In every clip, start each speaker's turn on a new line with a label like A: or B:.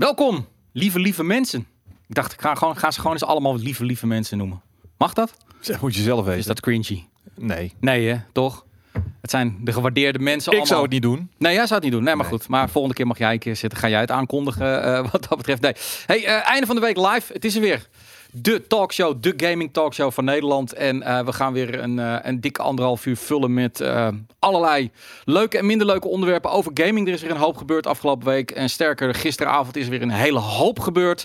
A: Welkom, lieve, lieve mensen. Ik dacht, ik ga, gewoon, ga ze gewoon eens allemaal lieve, lieve mensen noemen. Mag dat?
B: Zeg, moet je zelf weten.
A: Is dat cringy?
B: Nee.
A: Nee, hè? Toch? Het zijn de gewaardeerde mensen
B: Ik
A: allemaal.
B: zou het niet doen.
A: Nee, jij zou het niet doen. Nee, maar
B: Nee.
A: goed. Maar volgende keer mag jij een keer zitten. Ga jij het aankondigen eh, wat dat betreft. Nee. Hey, eh, einde van de week live. Het is er weer. De talkshow, de gaming talkshow van Nederland. En eh, we gaan weer een, eh, een dikke anderhalf uur vullen met eh, allerlei leuke en minder leuke onderwerpen over gaming. Er is weer een hoop gebeurd afgelopen week. En sterker, gisteravond is er weer een hele hoop gebeurd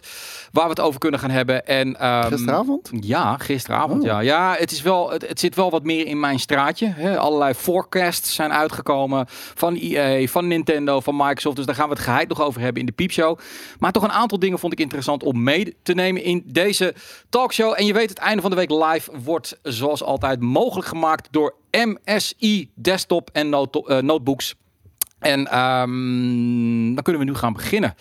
A: waar we het over kunnen gaan hebben. En, ehm,
C: Gisteravond?
A: ja, gisteravond.
C: Oh.
A: Ja, ja het, is wel, het, het zit wel wat meer in mijn straatje. Hè. Allerlei forecasts zijn uitgekomen van EA, van Nintendo, van Microsoft. Dus daar gaan we het geheid nog over hebben in de piepshow. Maar toch een aantal dingen vond ik interessant om mee te nemen in deze talkshow. En je weet, het einde van de week live wordt zoals altijd mogelijk gemaakt door MSI Desktop en noto- eh, Notebooks. En ehm, dan kunnen we nu gaan beginnen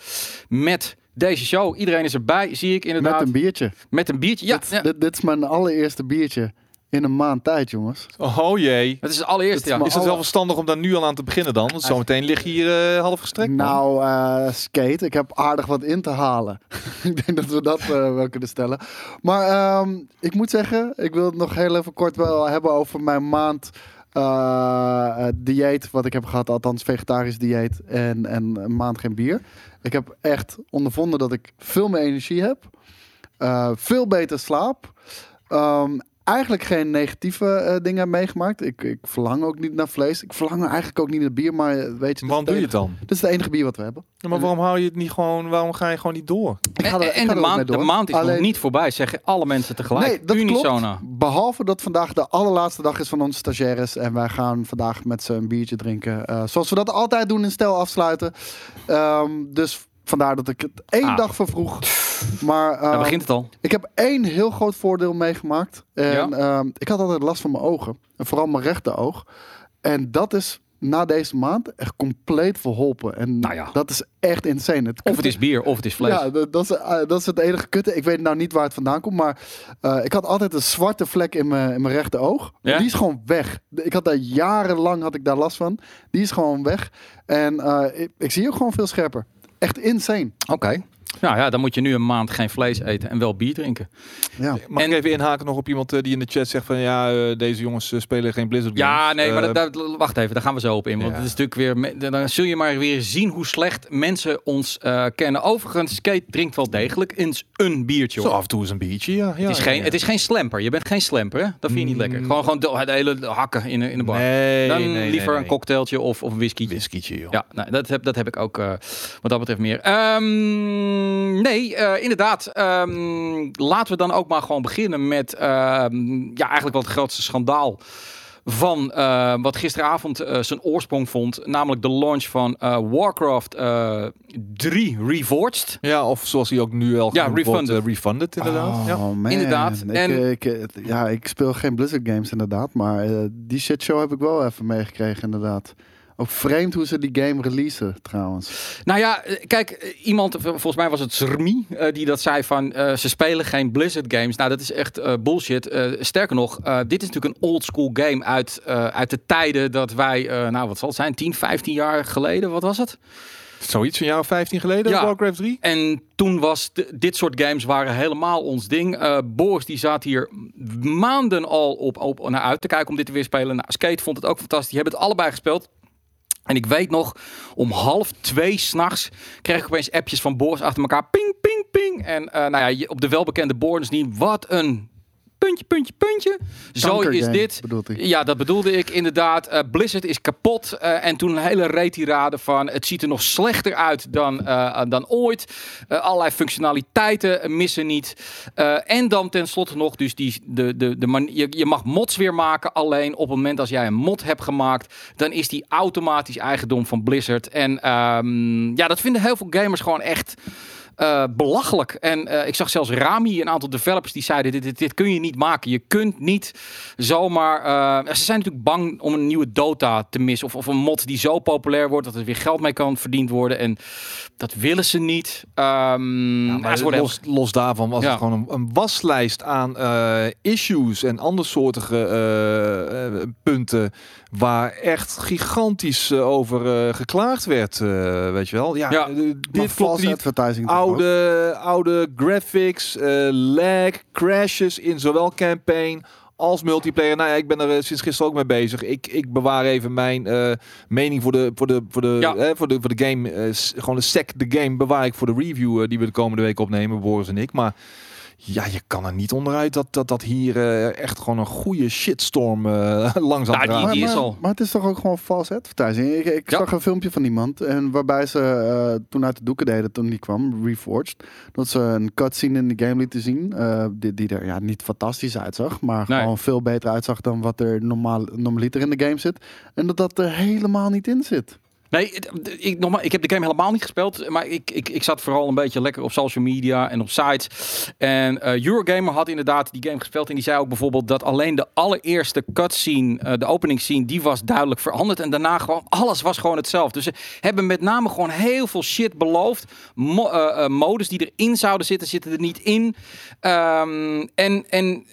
A: met deze show. Iedereen is erbij, zie ik inderdaad.
C: Met een biertje.
A: Met een biertje. Ja,
C: dit,
A: ja.
C: Dit, dit is mijn allereerste biertje in een maand tijd, jongens.
B: Oh jee.
A: het is het allereerste.
C: Het is
A: Ja.
B: Is het wel verstandig om daar nu al aan te beginnen dan? Want zometeen lig je hier eh, half gestrekt. man.
C: Nou, eh, skate, ik heb aardig wat in te halen. ik denk dat we dat eh, wel kunnen stellen. Maar ehm, ik moet zeggen, ik wil het nog heel even kort wel hebben over mijn maand dieet. Wat ik heb gehad, althans vegetarisch dieet en, en een maand geen bier. Ik heb echt ondervonden dat ik veel meer energie heb. eh, veel beter slaap. Ehm, eigenlijk geen negatieve eh, dingen heb meegemaakt. Ik, ik verlang ook niet naar vlees. Ik verlang eigenlijk ook niet naar bier, maar eh, weet je...
B: Waarom
C: dit
B: doe
C: is
B: je
C: het
B: dan?
C: enige- Dit is het enige bier wat we hebben.
B: Ja, maar waarom hou je het niet gewoon? Waarom ga je gewoon niet door?
C: Ik ga
A: En,
C: ik
A: en
C: ga
A: de, maand, de maand is nog niet voorbij, zeggen alle mensen tegelijk.
C: Nee, dat
A: Unisona.
C: klopt. Behalve dat vandaag de allerlaatste dag is van onze stagiaires. En wij gaan vandaag met ze een biertje drinken. eh, zoals we dat altijd doen in stel afsluiten. Ehm, dus vandaar dat ik het één
A: Ah.
C: dag vervroeg. Maar
A: Daar
C: ehm,
A: begint het al.
C: ik heb één heel groot voordeel meegemaakt. En
A: Ja?
C: ehm, ik had altijd last van mijn ogen. En vooral mijn rechteroog. En dat is na deze maand echt compleet verholpen. En
A: Nou ja.
C: dat is echt insane. Het
A: Of het is bier, of het is vlees.
C: ja, dat, is, eh, dat is het enige kutte. Ik weet nou niet waar het vandaan komt, maar eh, ik had altijd een zwarte vlek in mijn, in mijn rechter oog.
A: Ja?
C: Die is gewoon weg. Ik had daar jarenlang had ik daar last van. Die is gewoon weg. En eh, ik, ik zie ook gewoon veel scherper. Echt insane.
A: Oké. Nou ja, dan moet je nu een maand geen vlees eten en wel bier drinken.
C: Ja.
B: Mag
A: En-
B: ik even inhaken nog op iemand eh, die in de chat zegt van ja, eh, deze jongens eh, spelen geen Blizzard
A: Ja,
B: games.
A: nee, maar dat, dat- wacht even, daar gaan we zo op in. Want
B: Ja.
A: het is natuurlijk weer, dan zul je maar weer zien hoe slecht mensen ons eh, kennen. Overigens, Skate drinkt wel degelijk eens een biertje.
B: Zo af en toe is een biertje, ja. ja
A: het, is
B: ja,
A: geen,
B: ja.
A: het is geen slamper. Je bent geen slamper, hè? Dat vind je niet
B: Mm.
A: lekker. Gewoon, gewoon de, de hele hakken in, de- in de bar.
B: Nee,
A: dan
B: nee,
A: liever
B: nee.
A: een cocktailtje of, of een whisky.
B: Whiskietje, joh.
A: Ja, nou, dat, heb, dat heb ik ook eh, wat dat betreft meer. Ehm, nee, eh, inderdaad. ehm, laten we dan ook maar gewoon beginnen met ehm, ja, eigenlijk wel het grootste schandaal van eh, wat gisteravond eh, zijn oorsprong vond. Namelijk de launch van eh, Warcraft eh 3 Reforged.
B: Ja, of zoals hij ook nu al
A: Ja,
B: genoemd wordt,
A: refunded.
B: refunded inderdaad.
C: Oh,
B: ja.
C: man.
A: Inderdaad.
C: Ik,
A: En-
C: ik, ja, ik speel geen Blizzard games inderdaad. Maar eh, die shitshow heb ik wel even meegekregen inderdaad. Ook vreemd hoe ze die game releasen trouwens.
A: Nou ja, eh, kijk, eh, iemand, v- volgens mij was het Zrmi, eh, die dat zei van eh, ze spelen geen Blizzard games. Nou, dat is echt eh, bullshit. Eh, sterker nog, eh, dit is natuurlijk een old school game uit, eh, uit de tijden dat wij, eh, nou wat zal het zijn, 10, 15 jaar geleden, wat was het?
B: Zoiets, een jaar of 15 geleden,
A: Ja.
B: Warcraft 3.
A: En toen was de- dit soort games waren helemaal ons ding. Eh Boris die zat hier maanden al op, op naar uit te kijken om dit te weer spelen. Nou, Skate vond het ook fantastisch. Die hebben het allebei gespeeld. En ik weet nog, om half twee s'nachts kreeg ik opeens appjes van Boris achter elkaar. Ping, ping, ping. En eh, nou ja, op de welbekende Boris niet. Wat een puntje, puntje, puntje. Zo is dit. Ja, dat bedoelde ik inderdaad. Eh, Blizzard is kapot. eh, en toen een hele retirade van het ziet er nog slechter uit dan, eh, dan ooit. Allerlei functionaliteiten missen niet. En dan tenslotte nog, dus die, de, de, de man, je, je mag mods weer maken. Alleen op het moment als jij een mod hebt gemaakt, dan is die automatisch eigendom van Blizzard. En ehm, ja, dat vinden heel veel gamers gewoon echt eh, belachelijk. En eh, ik zag zelfs Rami, een aantal developers, die zeiden: dit, dit, dit kun je niet maken. Je kunt niet zomaar. eh, ze zijn natuurlijk bang om een nieuwe Dota te missen. Of, of een mod die zo populair wordt dat er weer geld mee kan verdiend worden. En dat willen ze niet.
B: Ja,
A: maar worden
B: los, los daarvan was
A: Ja.
B: het gewoon een, een waslijst aan issues en andersoortige punten Waar echt gigantisch eh, over eh, geklaagd werd, eh, weet je wel. Ja,
A: Ja.
B: dit klopt
C: advertising ook?
B: Oude, oude graphics, lag, crashes in zowel campaign als multiplayer. Nou ja, ik ben er sinds gisteren ook mee bezig. Ik, ik bewaar even mijn mening voor de, voor de, voor de,
A: Ja.
B: voor de, voor de game. gewoon de sec, de game bewaar ik voor de review die we de komende week opnemen, Boris en ik. Maar ja, je kan er niet onderuit dat dat, dat hier eh, echt gewoon een goede shitstorm eh langzaam
A: Nou, die- die is
C: maar,
A: al.
C: maar het is toch ook gewoon false advertising. Ik, ik
A: Ja.
C: zag een filmpje van iemand en waarbij ze eh, toen uit de doeken deden toen die kwam, Reforged, dat ze een cutscene in de game lieten zien eh, die, die er ja, niet fantastisch uitzag, maar
A: Nee.
C: gewoon veel beter uitzag dan wat er normaal normaliter in de game zit. En dat dat er helemaal niet in zit.
A: Nee, ik, ik heb de game helemaal niet gespeeld. Maar ik, ik, ik zat vooral een beetje lekker op social media en op sites. En eh, Eurogamer had inderdaad die game gespeeld. En die zei ook bijvoorbeeld dat alleen de allereerste cutscene, eh de openingsscene, die was duidelijk veranderd. En daarna gewoon, alles was gewoon hetzelfde. Dus ze hebben met name gewoon heel veel shit beloofd. Mo eh, modus die erin zouden zitten, zitten er niet in. Ehm, en, en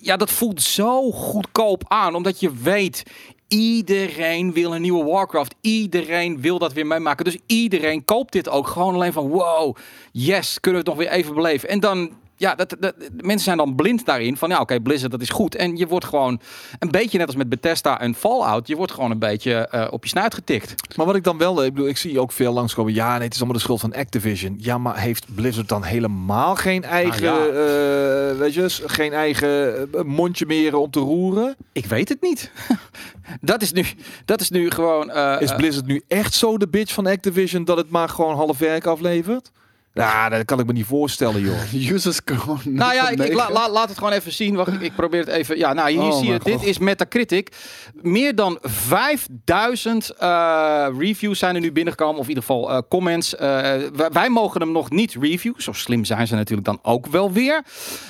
A: ja, dat voelt zo goedkoop aan. Omdat je weet, iedereen wil een nieuwe Warcraft. Iedereen wil dat weer meemaken. Dus iedereen koopt dit ook. Gewoon alleen van, wow, yes, kunnen we het nog weer even beleven. En dan... Ja, dat, dat, mensen zijn dan blind daarin. Van ja, oké, Blizzard, dat is goed. En je wordt gewoon een beetje net als met Bethesda en Fallout. Je wordt gewoon een beetje eh, op je snuit getikt.
B: Maar wat ik dan wel, ik bedoel, ik zie ook veel langskomen. Ja, nee, het is allemaal de schuld van Activision. Ja, maar heeft Blizzard dan helemaal geen eigen,
A: Nou
B: eh, weet je, geen eigen eh, mondje meer om te roeren?
A: Ik weet het niet. dat, is nu, dat is nu gewoon... eh,
B: Is
A: eh,
B: Blizzard nu echt zo de bitch van Activision dat het maar gewoon half werk aflevert? Ja, dat kan ik me niet voorstellen, joh.
C: Users gewoon.
A: Nou ja, ik, ik la-
C: 9.
A: la- laat het gewoon even zien. Wacht, ik, ik probeer het even. Ja, nou, hier
C: Oh
A: zie je, dit is Metacritic. Meer dan 5000 eh, reviews zijn er nu binnengekomen. Of in ieder geval eh, comments. Eh, wij, wij mogen hem nog niet reviewen. Zo slim zijn ze natuurlijk dan ook wel weer.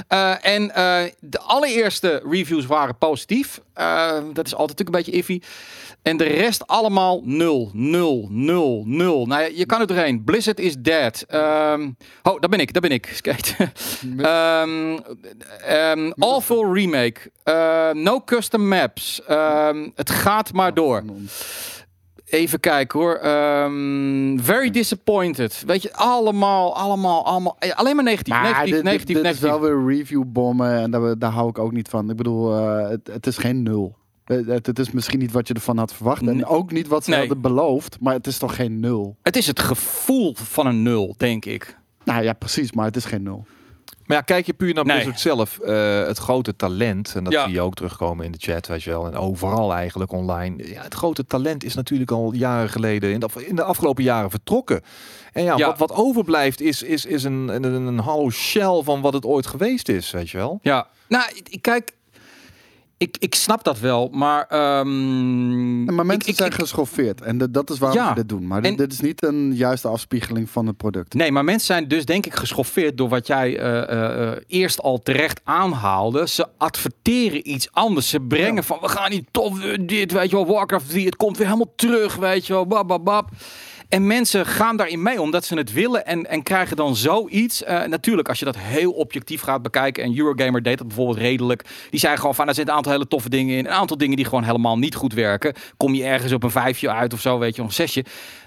A: Eh, en eh, de allereerste reviews waren positief. Eh, dat is altijd natuurlijk een beetje iffy. En de rest allemaal 0, 0, 0, 0. Nou ja, je kan er doorheen. Blizzard is dead. Ehm, oh, daar ben ik, daar ben ik. Skate. Ehm ehm, awful remake. Eh, no custom maps. Ehm, het gaat maar door. Even kijken hoor. Ehm, very disappointed. Weet je, allemaal, allemaal, allemaal. Alleen maar negatief,
C: Maar
A: negatief,
C: dit, dit-
A: negatief,
C: dit
A: negatief.
C: is wel weer review bommen en daar, daar hou ik ook niet van. Ik bedoel, eh, het, het is geen nul. Het, het- is misschien niet wat je ervan had verwacht. En ook niet wat ze
A: Nee.
C: hadden beloofd. Maar het is toch geen nul?
A: Het is het gevoel van een nul, denk ik.
C: Nou ja, precies. Maar het is geen nul.
B: Maar ja, kijk je puur naar
A: Nee.
B: Blizzard zelf. eh, het grote talent, en dat
A: Ja.
B: zie je ook terugkomen in de chat, weet je wel. En overal eigenlijk online. Ja, het grote talent is natuurlijk al jaren geleden, in de, in de afgelopen jaren vertrokken. En ja,
A: Ja.
B: Wat, wat overblijft is, is, is een, een, een hollow shell van wat het ooit geweest is, weet je wel.
A: Ja. Nou, kijk. Ik, ik snap dat wel, maar. ehm,
C: Ja, maar mensen
A: ik- ik-
C: zijn
A: ik-
C: geschoffeerd. En de- dat is waarom
A: Ja.
C: ze dit doen. Maar
A: En-
C: dit, is niet een juiste afspiegeling van het product.
A: Nee, maar mensen zijn dus denk ik geschoffeerd door wat jij eh, eh, eh, eerst al terecht aanhaalde. Ze adverteren iets anders. Ze brengen
C: Ja.
A: van we gaan niet tof dit, weet je wel, Warcraft 3, het komt weer helemaal terug, weet je wel, bab, bab, bab. En mensen gaan daarin mee omdat ze het willen en, en krijgen dan zoiets. Eh, natuurlijk, als je dat heel objectief gaat bekijken. En Eurogamer deed dat bijvoorbeeld redelijk. Die zei gewoon van, er zitten een aantal hele toffe dingen in. Een aantal dingen die gewoon helemaal niet goed werken. Kom je ergens op een vijfje uit of zo, weet je, nog een zesje.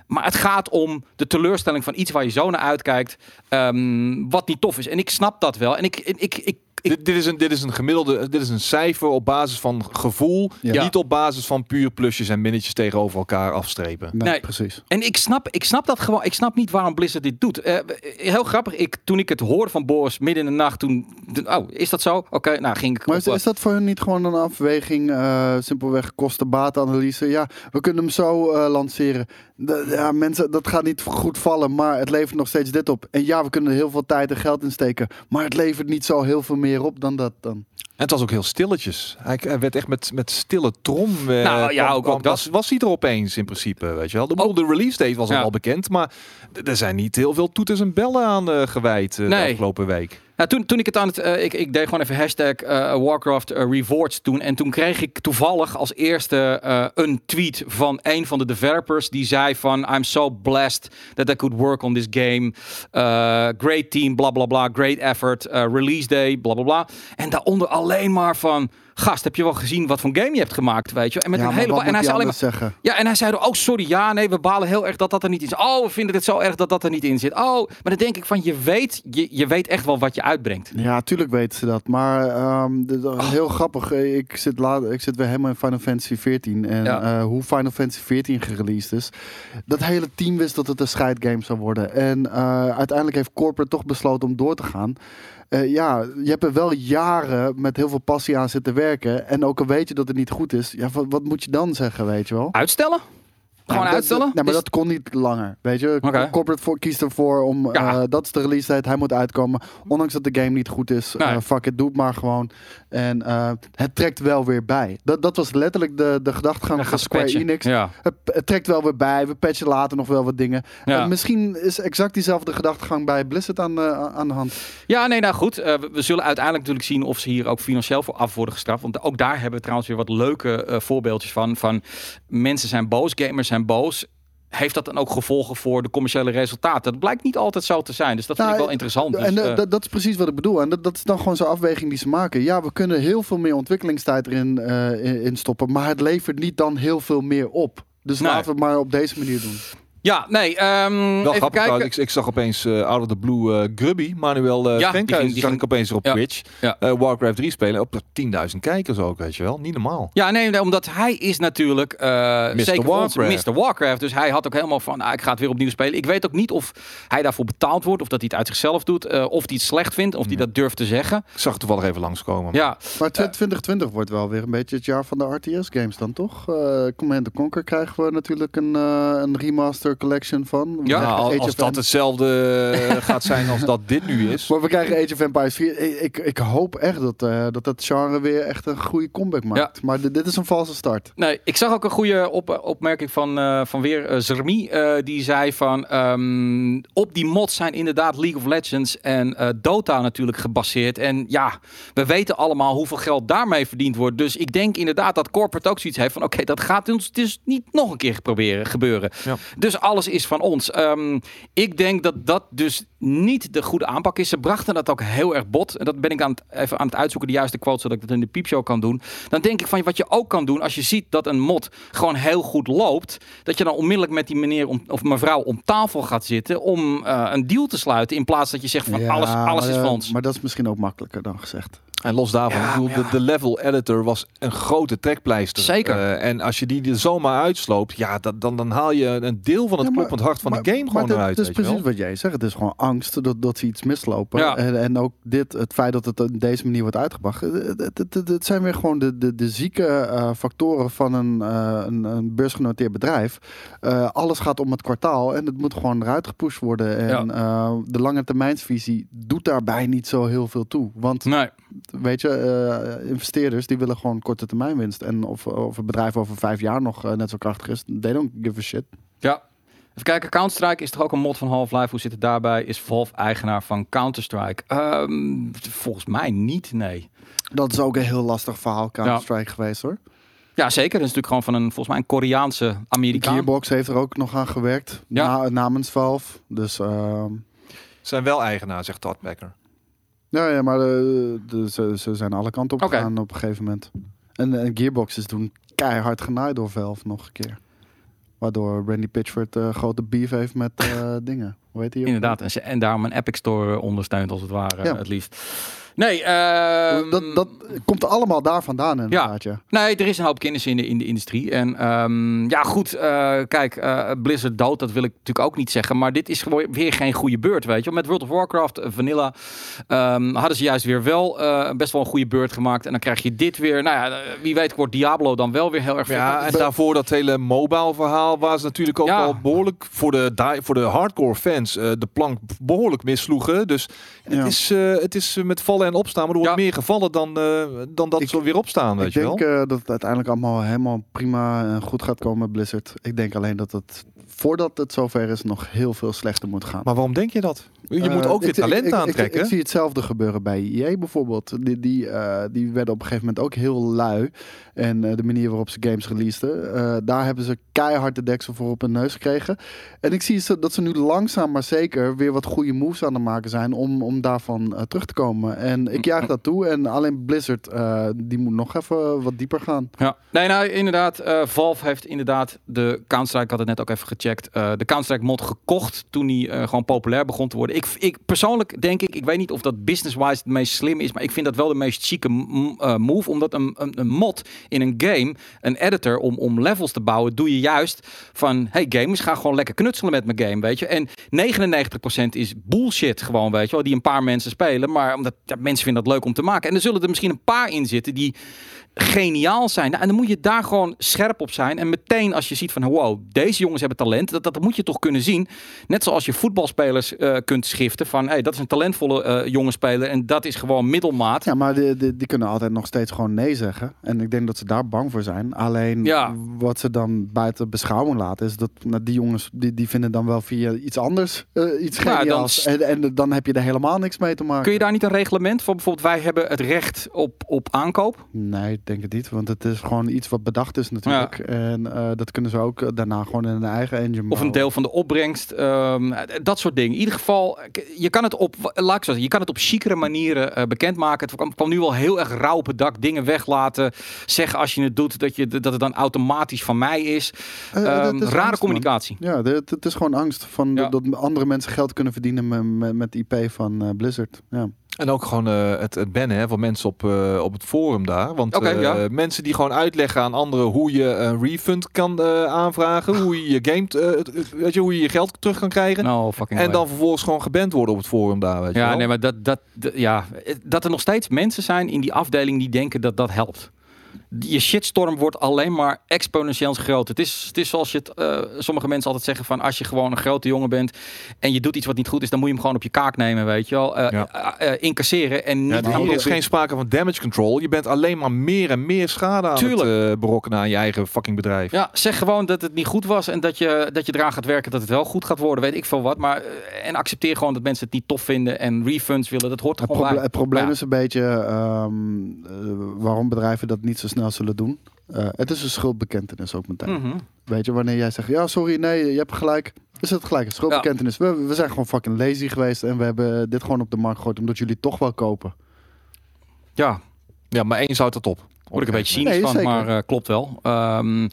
A: Maar het gaat om de teleurstelling van iets waar je zo naar uitkijkt. ehm, wat niet tof is. En ik snap dat wel. En ik, ik, ik, ik,
B: Dit, dit, is een, dit is een gemiddelde, dit is een cijfer op basis van gevoel,
C: Ja.
B: niet op basis van puur plusjes en minnetjes tegenover elkaar afstrepen.
C: Nee,
A: Nee.
C: precies.
A: En ik snap, ik snap dat gewoon. Ik snap niet waarom Blizzard dit doet. Eh, heel grappig. Ik, toen ik het hoorde van Boris midden in de nacht, toen. Oh, is dat zo? Oké, nou ging ik.
C: Maar
A: op,
C: is, is dat voor hun niet gewoon een afweging? eh, simpelweg kosten-batenanalyse. Ja, we kunnen hem zo eh, lanceren. De- ja, mensen, dat gaat niet goed vallen, maar het levert nog steeds dit op. En ja, we kunnen er heel veel tijd en geld in steken. Maar het levert niet zo heel veel meer op dan dat dan.
B: Het was ook heel stilletjes. Hij, werd echt met, met stille trom. eh,
A: Nou, ja,
B: kwam-
A: ook- ook dat.
B: Was, was hij er opeens in principe, weet je wel. De,
A: Ook-
B: de release date was
A: Ja.
B: al wel bekend, maar er zijn niet heel veel toeters en bellen aan eh, gewijd eh, de
A: Nee.
B: afgelopen week.
A: Nou, toen, toen ik het aan het. ik, ik deed gewoon even hashtag Warcraft Rewards toen. En toen kreeg ik toevallig als eerste een tweet van een van de developers. Die zei van I'm so blessed that I could work on this game. Great team, bla bla bla. Great effort. release day, bla bla bla. En daaronder alleen maar van. gast, heb je wel gezien wat voor game je hebt gemaakt, weet je? En met
C: Ja,
A: een hele en hij zei alleen maar
C: zeggen?
A: ja, en hij zei, oh sorry, ja, nee, we balen heel erg dat dat er niet is. Oh, we vinden het zo erg dat dat er niet in zit. Oh, maar dan denk ik van, je weet, je, je weet echt wel wat je uitbrengt.
C: Ja, tuurlijk weten ze dat. Maar ehm, de- de- heel grappig. eh, Ik zit, laat, ik zit weer helemaal in Final Fantasy 14. En
A: Ja.
C: eh, hoe Final Fantasy 14 gereleased is. Dat hele team wist dat het een scheidgame zou worden. En eh, uiteindelijk heeft Corporate toch besloten om door te gaan. Eh, ja, je hebt er wel jaren met heel veel passie aan zitten werken. En ook al weet je dat het niet goed is. Ja, wat, wat moet je dan zeggen, weet je wel?
A: Uitstellen? Gewoon
C: dat-
A: uitstellen?
C: Nee, maar
A: Is-
C: dat kon niet langer. Weet je,
A: Oké.
C: corporate voor, kiest ervoor om.
A: Ja.
C: eh, dat is de release date. Hij moet uitkomen. Ondanks dat de game niet goed is.
A: Nee.
C: eh, fuck it, doe het maar gewoon. En eh, het trekt wel weer bij. Dat, dat was letterlijk de, de gedachtegang van Square
A: patchen.
C: Enix.
A: Ja.
C: Het, het trekt wel weer bij. We patchen later nog wel wat dingen.
A: Ja.
C: Misschien is exact diezelfde gedachtegang bij Blizzard aan, aan de hand.
A: ja, nee, nou goed. we, we zullen uiteindelijk natuurlijk zien of ze hier ook financieel voor af worden gestraft. Want ook daar hebben we trouwens weer wat leuke voorbeeldjes van. Van mensen zijn boos, gamers zijn boos. Heeft dat dan ook gevolgen voor de commerciële resultaten? Dat blijkt niet altijd zo te zijn. Dus dat vind
C: Nou,
A: ik wel interessant. Dus,
C: en eh,
A: eh,
C: dat, dat is precies wat ik bedoel. En dat, dat is dan gewoon zo'n afweging die ze maken. Ja, we kunnen heel veel meer ontwikkelingstijd erin eh, in, in stoppen. Maar het levert niet dan heel veel meer op. Dus
A: Nee.
C: laten we het maar op deze manier doen.
A: Ja, nee. ehm,
B: Wel
A: even
B: grappig
A: kijken.
B: ik, ik zag opeens eh, out of the blue eh, Grubby, Manuel uh,
A: Ja, die ging- die
B: zag
A: ging-
B: ik opeens op
A: Ja.
B: Twitch.
A: Ja.
B: Eh, Warcraft 3 spelen op 10.000 kijkers ook, weet je wel. Niet normaal.
A: Ja, nee, nee, omdat hij is natuurlijk eh zeker
B: Warcraft.
A: Mr. Warcraft. Dus hij had ook helemaal van, ah, ik ga het weer opnieuw spelen. Ik weet ook niet of hij daarvoor betaald wordt, of dat hij het uit zichzelf doet, eh, of hij het slecht vindt, of hij dat durft te zeggen.
B: Ik zag het toevallig even langskomen.
A: Ja,
C: Maar 2020 wordt wel weer een beetje het jaar van de RTS-games dan, toch? Eh Command Conquer krijgen we natuurlijk een, eh, een remaster collection van. We
A: Ja,
B: Nou, als
C: of
B: dat hetzelfde eh, gaat zijn als dat dit nu is.
C: Maar we krijgen Age of Empires 4. Ik, ik, hoop echt dat, eh, dat dat genre weer echt een goede comeback maakt. Maar dit- dit is een valse start.
A: Nee, ik zag ook een goede op, opmerking van, eh, van weer eh, Zermi. eh, die zei van ehm, op die mods zijn inderdaad League of Legends en eh, Dota natuurlijk gebaseerd. En ja, we weten allemaal hoeveel geld daarmee verdiend wordt. Dus ik denk inderdaad dat corporate ook zoiets heeft van oké, dat gaat ons dus niet nog een keer proberen gebeuren.
B: Ja.
A: Dus alles is van ons. Ehm, ik denk dat dat dus niet de goede aanpak is. Ze brachten dat ook heel erg bot. En dat ben ik aan het, even aan het uitzoeken, de juiste quote, zodat ik dat in de piepshow kan doen. Dan denk ik van wat je ook kan doen als je ziet dat een mod gewoon heel goed loopt. Dat je dan onmiddellijk met die meneer om, of mevrouw om tafel gaat zitten om eh, een deal te sluiten. In plaats dat je zegt van
C: Ja,
A: alles, alles
C: maar,
A: is van ons.
C: Maar dat is misschien ook makkelijker dan gezegd.
B: En los daarvan,
A: Ja,
B: ik bedoel,
A: ja.
B: de, de level editor was een grote trekpleister.
A: Zeker.
B: Eh, en als je die er zomaar uitsloopt, ja, dat, dan, dan haal je een deel van het
C: Ja, maar-
B: kloppend hart van
C: maar,
B: de game gewoon
C: maar
B: eruit.
C: Dat is
B: weet je
C: precies
B: wel.
C: wat jij zegt. Het is gewoon angst dat, dat ze iets mislopen.
A: Ja.
C: En, en ook dit, het feit dat het op deze manier wordt uitgebracht. Het, het, het, het- het zijn weer gewoon de, de, de zieke eh, factoren van een, eh, een, een beursgenoteerd bedrijf. Eh, alles gaat om het kwartaal en het moet gewoon eruit gepusht worden. En eh, de lange termijnsvisie doet daarbij niet zo heel veel toe. Want
A: Nee.
C: Weet je, eh, investeerders die willen gewoon korte termijn winst. En of, of een bedrijf over vijf jaar nog eh, net zo krachtig is, they don't give a shit.
A: Ja. Even kijken, Counter-Strike is toch ook een mod van Half-Life? Hoe zit het daarbij? Is Valve eigenaar van Counter-Strike? Ehm, volgens mij niet, nee.
C: Dat is ook een heel lastig verhaal, Counter-Strike geweest hoor.
A: Ja, zeker. Dat is natuurlijk gewoon van een, volgens mij een Koreaanse Amerikaan.
C: Gearbox heeft er ook nog aan gewerkt,
A: Ja.
C: na- namens Valve. Dus ehm,
B: Zijn wel eigenaar, zegt Todd Becker.
C: Ja, ja, maar eh, de, ze, ze zijn alle kanten op gegaan op een gegeven moment. En, en Gearbox is toen keihard genaaid door Valve nog een keer. Waardoor Randy Pitchford eh, grote beef heeft met eh, dingen. Hoe heet ook?
A: Inderdaad. En, ze- en daarom een Epic Store ondersteunt als het ware,
C: Ja.
A: het liefst. Nee, ehm,
C: dat, dat komt allemaal daar vandaan inderdaad, ja.
A: Nee, er is een hoop kennis in de, in de industrie. En ehm, ja, goed. eh, kijk, eh, Blizzard dood, dat wil ik natuurlijk ook niet zeggen. Maar dit is gewoon weer geen goede beurt, weet je. Met World of Warcraft, eh, Vanilla, ehm, hadden ze juist weer wel eh, best wel een goede beurt gemaakt. En dan krijg je dit weer. Nou ja, wie weet wordt Diablo dan wel weer heel erg
B: Ja,
A: vet.
B: en daarvoor dat hele mobile verhaal waar ze natuurlijk ook
A: Ja.
B: al behoorlijk voor de, die- voor de hardcore fans eh, de plank behoorlijk missloegen. Dus
C: Ja.
B: het is, eh, het is met vallen en opstaan, maar er wordt
A: Ja.
B: meer gevallen dan, eh, dan dat
C: Ik-
B: ze weer opstaan, weet
C: Ik
B: je
C: denk
B: wel.
C: eh, dat het uiteindelijk allemaal helemaal prima en goed gaat komen met Blizzard. Ik denk alleen dat het, voordat het zover is, nog heel veel slechter moet gaan.
B: Maar waarom denk je dat? Je moet
C: Eh,
B: ook weer
C: ik-
B: talent
C: ik, ik,
B: aantrekken.
C: Ik, zie hetzelfde gebeuren bij EA bijvoorbeeld. Die, die, eh, die werden op een gegeven moment ook heel lui. En eh, de manier waarop ze games releasten. eh, daar hebben ze keihard de deksel voor op hun neus gekregen. En ik zie ze, dat ze nu langzaam maar zeker weer wat goede moves aan het maken zijn. Om, om daarvan terug te komen. En ik juich dat toe. En alleen Blizzard, eh, die moet nog even wat dieper gaan.
A: Ja, nee, nou inderdaad. eh Valve heeft inderdaad de Counter-Strike, ik had het net ook even gecheckt, eh, de Counter-Strike mod gekocht toen die eh, gewoon populair begon te worden. Ik, ik persoonlijk denk ik, ik weet niet of dat business-wise het meest slim is, maar ik vind dat wel de meest chique eh, move, omdat een, een, een mod in een game, een editor om, om levels te bouwen, doe je juist van, hey gamers, ga gewoon lekker knutselen met mijn game, weet je. En 99% is bullshit gewoon, weet je wel, die een paar mensen spelen, maar omdat ja, mensen vinden dat leuk om te maken. En er zullen er misschien een paar in zitten die geniaal zijn. Nou, en dan moet je daar gewoon scherp op zijn. En meteen als je ziet van wow, deze jongens hebben talent, dat, dat moet je toch kunnen zien. Net zoals je voetbalspelers eh, kunt schiften van hey, dat is een talentvolle eh, jonge speler en dat is gewoon middelmaat.
C: Ja, maar die, die, die kunnen altijd nog steeds gewoon nee zeggen. En ik denk dat ze daar bang voor zijn. Alleen
A: Ja.
C: wat ze dan buiten beschouwing laten, is dat nou, die jongens die, die vinden dan wel via iets anders eh, iets
A: dan
C: geniaals.
A: s-
C: En, en dan heb je er helemaal niks mee te maken.
A: Kun je daar niet een reglement voor? Bijvoorbeeld wij hebben het recht op, op aankoop.
C: Nee, denk het niet. Want het is gewoon iets wat bedacht is natuurlijk. En eh, dat kunnen ze ook eh, daarna gewoon in hun eigen engine
A: Of een deel van de opbrengst. ehm, dat soort dingen. In ieder geval, je kan het op, laat ik je kan het op chicere manieren eh, bekendmaken. Het kwam, kwam nu wel heel erg rauw op het dak. Dingen weglaten. Zeggen als je het doet dat, je, dat het dan automatisch van mij is.
C: Dat is
A: rare
C: angst, man.
A: communicatie.
C: Ja, het is gewoon angst van
A: Ja.
C: dat andere mensen geld kunnen verdienen met, met, met IP van Blizzard. Ja.
B: En ook gewoon eh, het, het bannen hè, van mensen op, eh, op het forum daar. Want eh,
A: ja.
B: mensen die gewoon uitleggen aan anderen hoe je een refund kan eh, aanvragen. Hoe je je game, eh, weet je, hoe je je geld terug kan krijgen.
A: Nou, fucking
B: en
A: way.
B: dan vervolgens gewoon geband worden op het forum daar. Weet je
A: Ja,
B: wel.
A: nee, maar dat, dat, ja, dat er nog steeds mensen zijn in die afdeling die denken dat dat helpt. Je shitstorm wordt alleen maar exponentieel groot. Het is, het is zoals je het, eh, sommige mensen altijd zeggen van als je gewoon een grote jongen bent en je doet iets wat niet goed is, dan moet je hem gewoon op je kaak nemen, weet je wel. Eh,
B: Ja.
A: eh, incasseren en niet
B: Ja, hier is geen sprake van damage control. Je bent alleen maar meer en meer schade aan
A: Tuurlijk.
B: het berokkenen aan je eigen fucking bedrijf.
A: Ja, zeg gewoon dat het niet goed was en dat je, dat je eraan gaat werken dat het wel goed gaat worden, weet ik veel wat. Maar, en accepteer gewoon dat mensen het niet tof vinden en refunds willen. Dat hoort er
C: Het,
A: gewoon
C: proble-
A: bij.
C: het probleem
A: Ja.
C: is een beetje ehm, eh, waarom bedrijven dat niet zo snel zullen doen. Eh, het is een schuldbekentenis ook meteen.
A: Mhm.
C: Weet je, wanneer jij zegt, ja sorry, nee, je hebt gelijk. Is het gelijk een schuldbekentenis. We, we zijn gewoon fucking lazy geweest en we hebben dit gewoon op de markt gegooid omdat jullie toch wel kopen.
A: Ja,
B: Ja, maar één zout het op.
A: word ik een beetje cynisch
C: Nee,
A: van,
C: zeker.
A: maar eh, klopt wel. Ehm,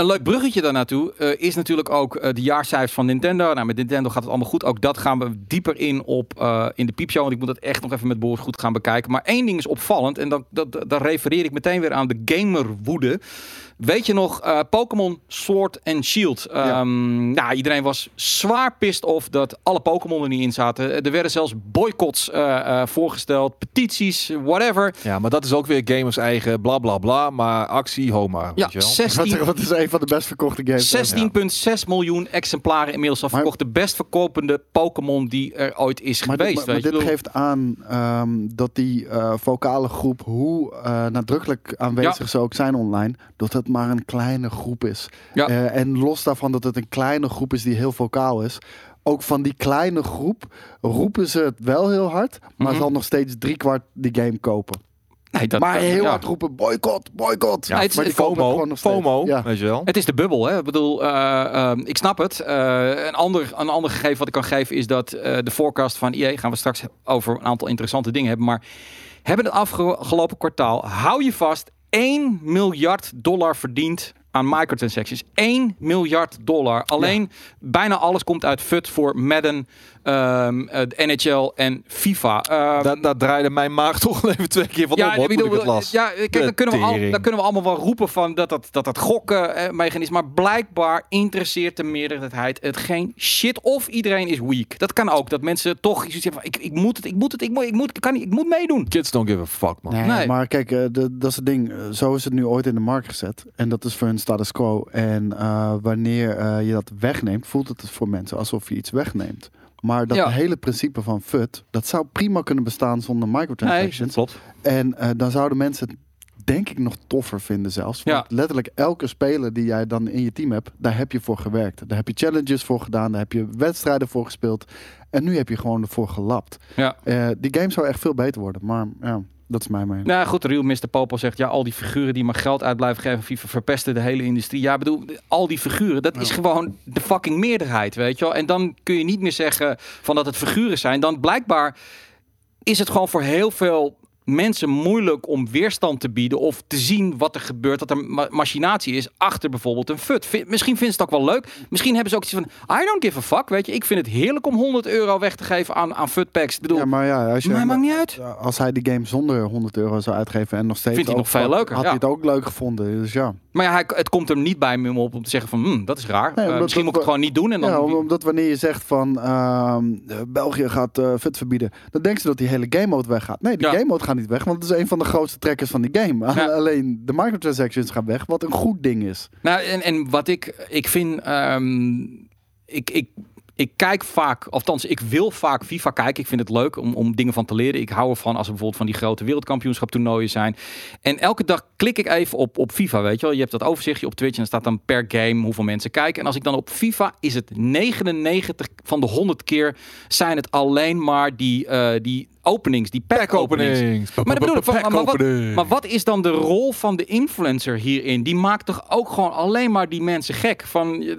A: een leuk bruggetje daar naartoe eh, is natuurlijk ook eh, de jaarcijfers van Nintendo. Nou, met Nintendo gaat het allemaal goed. Ook dat gaan we dieper in op eh, in de piepshow. Want ik moet dat echt nog even met Boris goed gaan bekijken. Maar één ding is opvallend. En dat, dat, refereer ik meteen weer aan de gamerwoede. Weet je nog, eh, Pokémon Sword and Shield.
C: Ja.
A: Ehm, nou, iedereen was zwaar pissed off dat alle Pokémon er niet in zaten. Er werden zelfs boycotts eh, eh, voorgesteld, petities, whatever.
B: Ja, maar dat is ook weer gamers eigen bla bla bla. Maar actie, homa.
A: Ja,
B: weet je wel?
A: 16
C: Wat, wat is een van de best verkochte games?
A: 16,6 miljoen exemplaren inmiddels al verkocht. De best verkopende Pokémon die er ooit is
C: Maar,
A: geweest.
C: dit, maar,
A: weet
C: maar dit geeft aan ehm, dat die eh, vocale groep, hoe eh, nadrukkelijk aanwezig
A: Ja.
C: ze ook zijn online, dat het maar een kleine groep is.
A: Ja.
C: Eh, en los daarvan dat het een kleine groep is die heel vocaal is. Ook van die kleine groep roepen ze het wel heel hard, maar
A: Mhm.
C: zal nog steeds driekwart die game kopen.
A: Nee, dat,
C: maar heel
A: ja.
C: hard roepen, boycott, boycott.
A: Ja, het is-
C: maar die
B: FOMO. FOMO,
C: Ja.
B: weet je wel.
A: Het is de bubbel, hè? Ik bedoel, eh, ehm, ik snap het. Eh, een, ander, een ander gegeven wat ik kan geven is dat eh, de forecast van EA, gaan we straks over een aantal interessante dingen hebben, maar hebben het afgelopen kwartaal, hou je vast, 1 miljard dollar verdiend aan microtransactions. 1 miljard dollar. Alleen bijna alles komt uit FUT voor Madden, ehm, eh, de NHL en FIFA. Ehm,
B: Daar, daar draaide mijn maag toch even twee keer van
A: ja,
B: op, hoor,
A: ik
B: het las.
A: ja, kijk, dan
B: De
A: kunnen, we al, dan kunnen we allemaal wel roepen van dat dat, dat, dat gokken eh, mechanisme. Maar blijkbaar interesseert de meerderheid het geen shit. Of iedereen is weak. Dat kan ook. Dat mensen toch iets hebben van ik, ik moet het, ik moet het, ik moet, ik moet, ik kan niet, ik moet meedoen.
B: Kids don't give a fuck, man.
C: Nee,
A: Nee.
C: maar kijk, eh, de- dat is het ding. Eh, Zo is het nu ooit in de markt gezet. En dat is voor hun status quo. En eh, wanneer eh, je dat wegneemt, voelt het voor mensen alsof je iets wegneemt. Maar dat
A: Ja.
C: hele principe van FUT, dat zou prima kunnen bestaan zonder microtransactions. En eh, dan zouden mensen denk ik nog toffer vinden zelfs. Want
A: Ja.
C: letterlijk elke speler die jij dan in je team hebt, daar heb je voor gewerkt. Daar heb je challenges voor gedaan, daar heb je wedstrijden voor gespeeld. En nu heb je gewoon ervoor gelapt.
A: Ja.
C: Eh, die game zou echt veel beter worden, maar ja, dat is mijn mening.
A: Nou goed, Real Mr. Popo zegt, ja, al die figuren die maar geld uit blijven geven, FIFA verpesten de hele industrie. Ja, bedoel, al die figuren, dat is gewoon de fucking meerderheid, weet je wel. En dan kun je niet meer zeggen van dat het figuren zijn. Dan blijkbaar is het gewoon voor heel veel mensen moeilijk om weerstand te bieden of te zien wat er gebeurt, dat er ma- machinatie is achter bijvoorbeeld een fut. Misschien vinden ze het ook wel leuk. Misschien hebben ze ook iets van, I don't give a fuck, weet je. Ik vind het heerlijk om 100 euro weg te geven aan, aan futpacks. Ik bedoel,
C: Ja, maar ja, als je,
A: maar maakt niet uit.
C: Als hij die game zonder 100 euro zou uitgeven en nog steeds
A: Vindt hij nog veel leuker,
C: had
A: ja.
C: hij het ook leuk gevonden. Dus ja.
A: Maar ja, het komt er niet bij me op om te zeggen van, hm, dat is raar.
C: Nee,
A: Eh, misschien moet ik het gewoon niet doen. En dan,
C: ja, omdat wanneer je zegt van ehm, eh, België gaat eh FUT verbieden, dan denken ze dat die hele game mode weggaat. Nee, die
A: Ja.
C: game mode gaat niet weg, want het is een van de grootste trekkers van die game.
A: Ja.
C: Alleen de microtransactions gaan weg, wat een goed ding is.
A: Nou, en, en wat ik, ik vind, ehm, ik, ik, ik kijk vaak, althans, ik wil vaak FIFA kijken. Ik vind het leuk om, om dingen van te leren. Ik hou ervan als er bijvoorbeeld van die grote wereldkampioenschap toernooien zijn. En elke dag klik ik even op, op FIFA, weet je wel. Je hebt dat overzichtje op Twitch en er staat dan per game hoeveel mensen kijken. En als ik dan op FIFA, is het 99 van de 100 keer zijn het alleen maar die, eh, die openings, die pack openings. Maar, dat bedoel ik, van,
B: Pack
A: maar, wat,
B: opening.
A: maar wat is dan de rol van de influencer hierin? Die maakt toch ook gewoon alleen maar die mensen gek? Van, eh,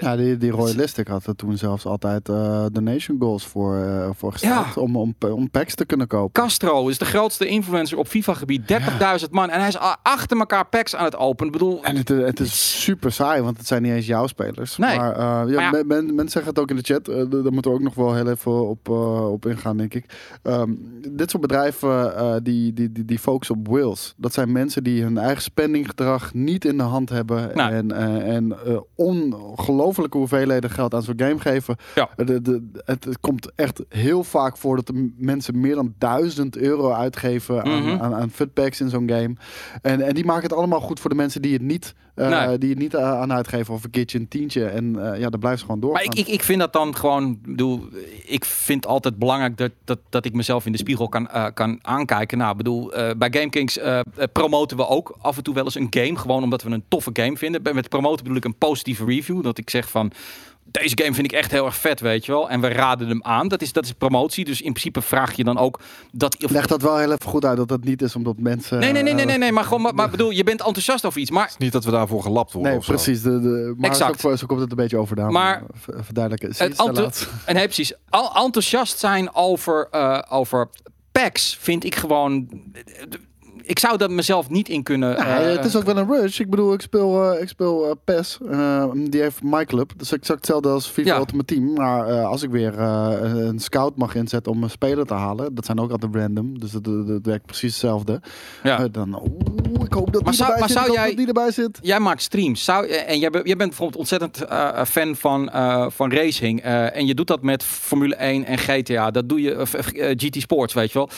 C: Ja, die, die Royalistic had er toen zelfs altijd eh, donation goals voor, eh voor gesteld.
A: Ja.
C: Om, om, om packs te kunnen kopen.
A: Castro is de grootste influencer op FIFA-gebied. 30.000 man. En hij is achter elkaar packs aan het openen. Ik bedoel,
C: En het, eh, het is super saai, want het zijn niet eens jouw spelers.
A: Nee.
C: Maar, eh, ja,
A: Maar ja.
C: men- men- mensen zeggen het ook in de chat. eh, daar moeten we ook nog wel heel even op, eh, op ingaan, denk ik. Ehm, dit soort bedrijven eh, die, die, die, die focussen op wills. Dat zijn mensen die hun eigen spendinggedrag niet in de hand hebben.
A: Nou.
C: En, eh, en eh, ongelofelijke hoeveelheden geld aan zo'n game geven.
A: Ja.
C: De, de, het, het komt echt heel vaak voor dat de mensen meer dan 1000 euro uitgeven aan,
A: Mhm.
C: aan, aan in zo'n game. En, en die maken het allemaal goed voor de mensen die het niet,
A: Nee.
C: die het niet aan uitgeven of een keertje een tientje. En ja, blijven ze gewoon door.
A: maar ik, ik, ik vind dat dan gewoon. ik Bedoel, ik vind altijd belangrijk dat, dat, dat ik mezelf in de spiegel kan, eh, kan aankijken. Nou, bedoel, eh, bij GameKings eh, promoten we ook af en toe wel eens een game. Gewoon omdat we een toffe game vinden. Met promoten bedoel ik een positieve review. Dat ik zeg van. Deze game vind ik echt heel erg vet, weet je wel. En we raden hem aan. Dat is, dat is promotie. Dus in principe vraag je dan ook dat. Of,
C: Leg dat wel heel even goed uit dat dat niet is omdat mensen.
A: nee, nee, nee, nee,
C: eh,
A: nee, nee. Maar gewoon, maar, maar bedoel, je bent enthousiast over iets. Maar
B: Niet dat we daarvoor gelapt worden.
C: Nee,
B: of zo.
C: precies. De, de, maar
A: Exact.
C: Zo, zo komt het een beetje over daar.
A: Maar-
C: verduidelijken.
A: Het
C: het?
A: En nee, precies. Al enthousiast zijn over, eh, over packs vind ik gewoon. Ik zou dat mezelf niet in kunnen. Eh,
C: het is ook wel een rush. Ik bedoel, ik speel, eh, ik speel eh, PES. die heeft my club. Dus ik zag hetzelfde als FIFA
A: Ja.
C: Ultimate Team. Maar als ik weer een scout mag inzetten om een speler te halen. Dat zijn ook altijd random. Dus dat, dat, dat werkt precies hetzelfde.
A: ja.
C: Dan, oeh, ik hoop dat
A: Maar
C: die
A: zou-
C: erbij
A: maar
C: zit.
A: zou jij-
C: die erbij zit.
A: Jij maakt streams. Zou, en jij, jij bent bijvoorbeeld ontzettend fan van, van racing. en je doet dat met Formule 1 en GTA. Dat doe je, GT Sports, weet je wel.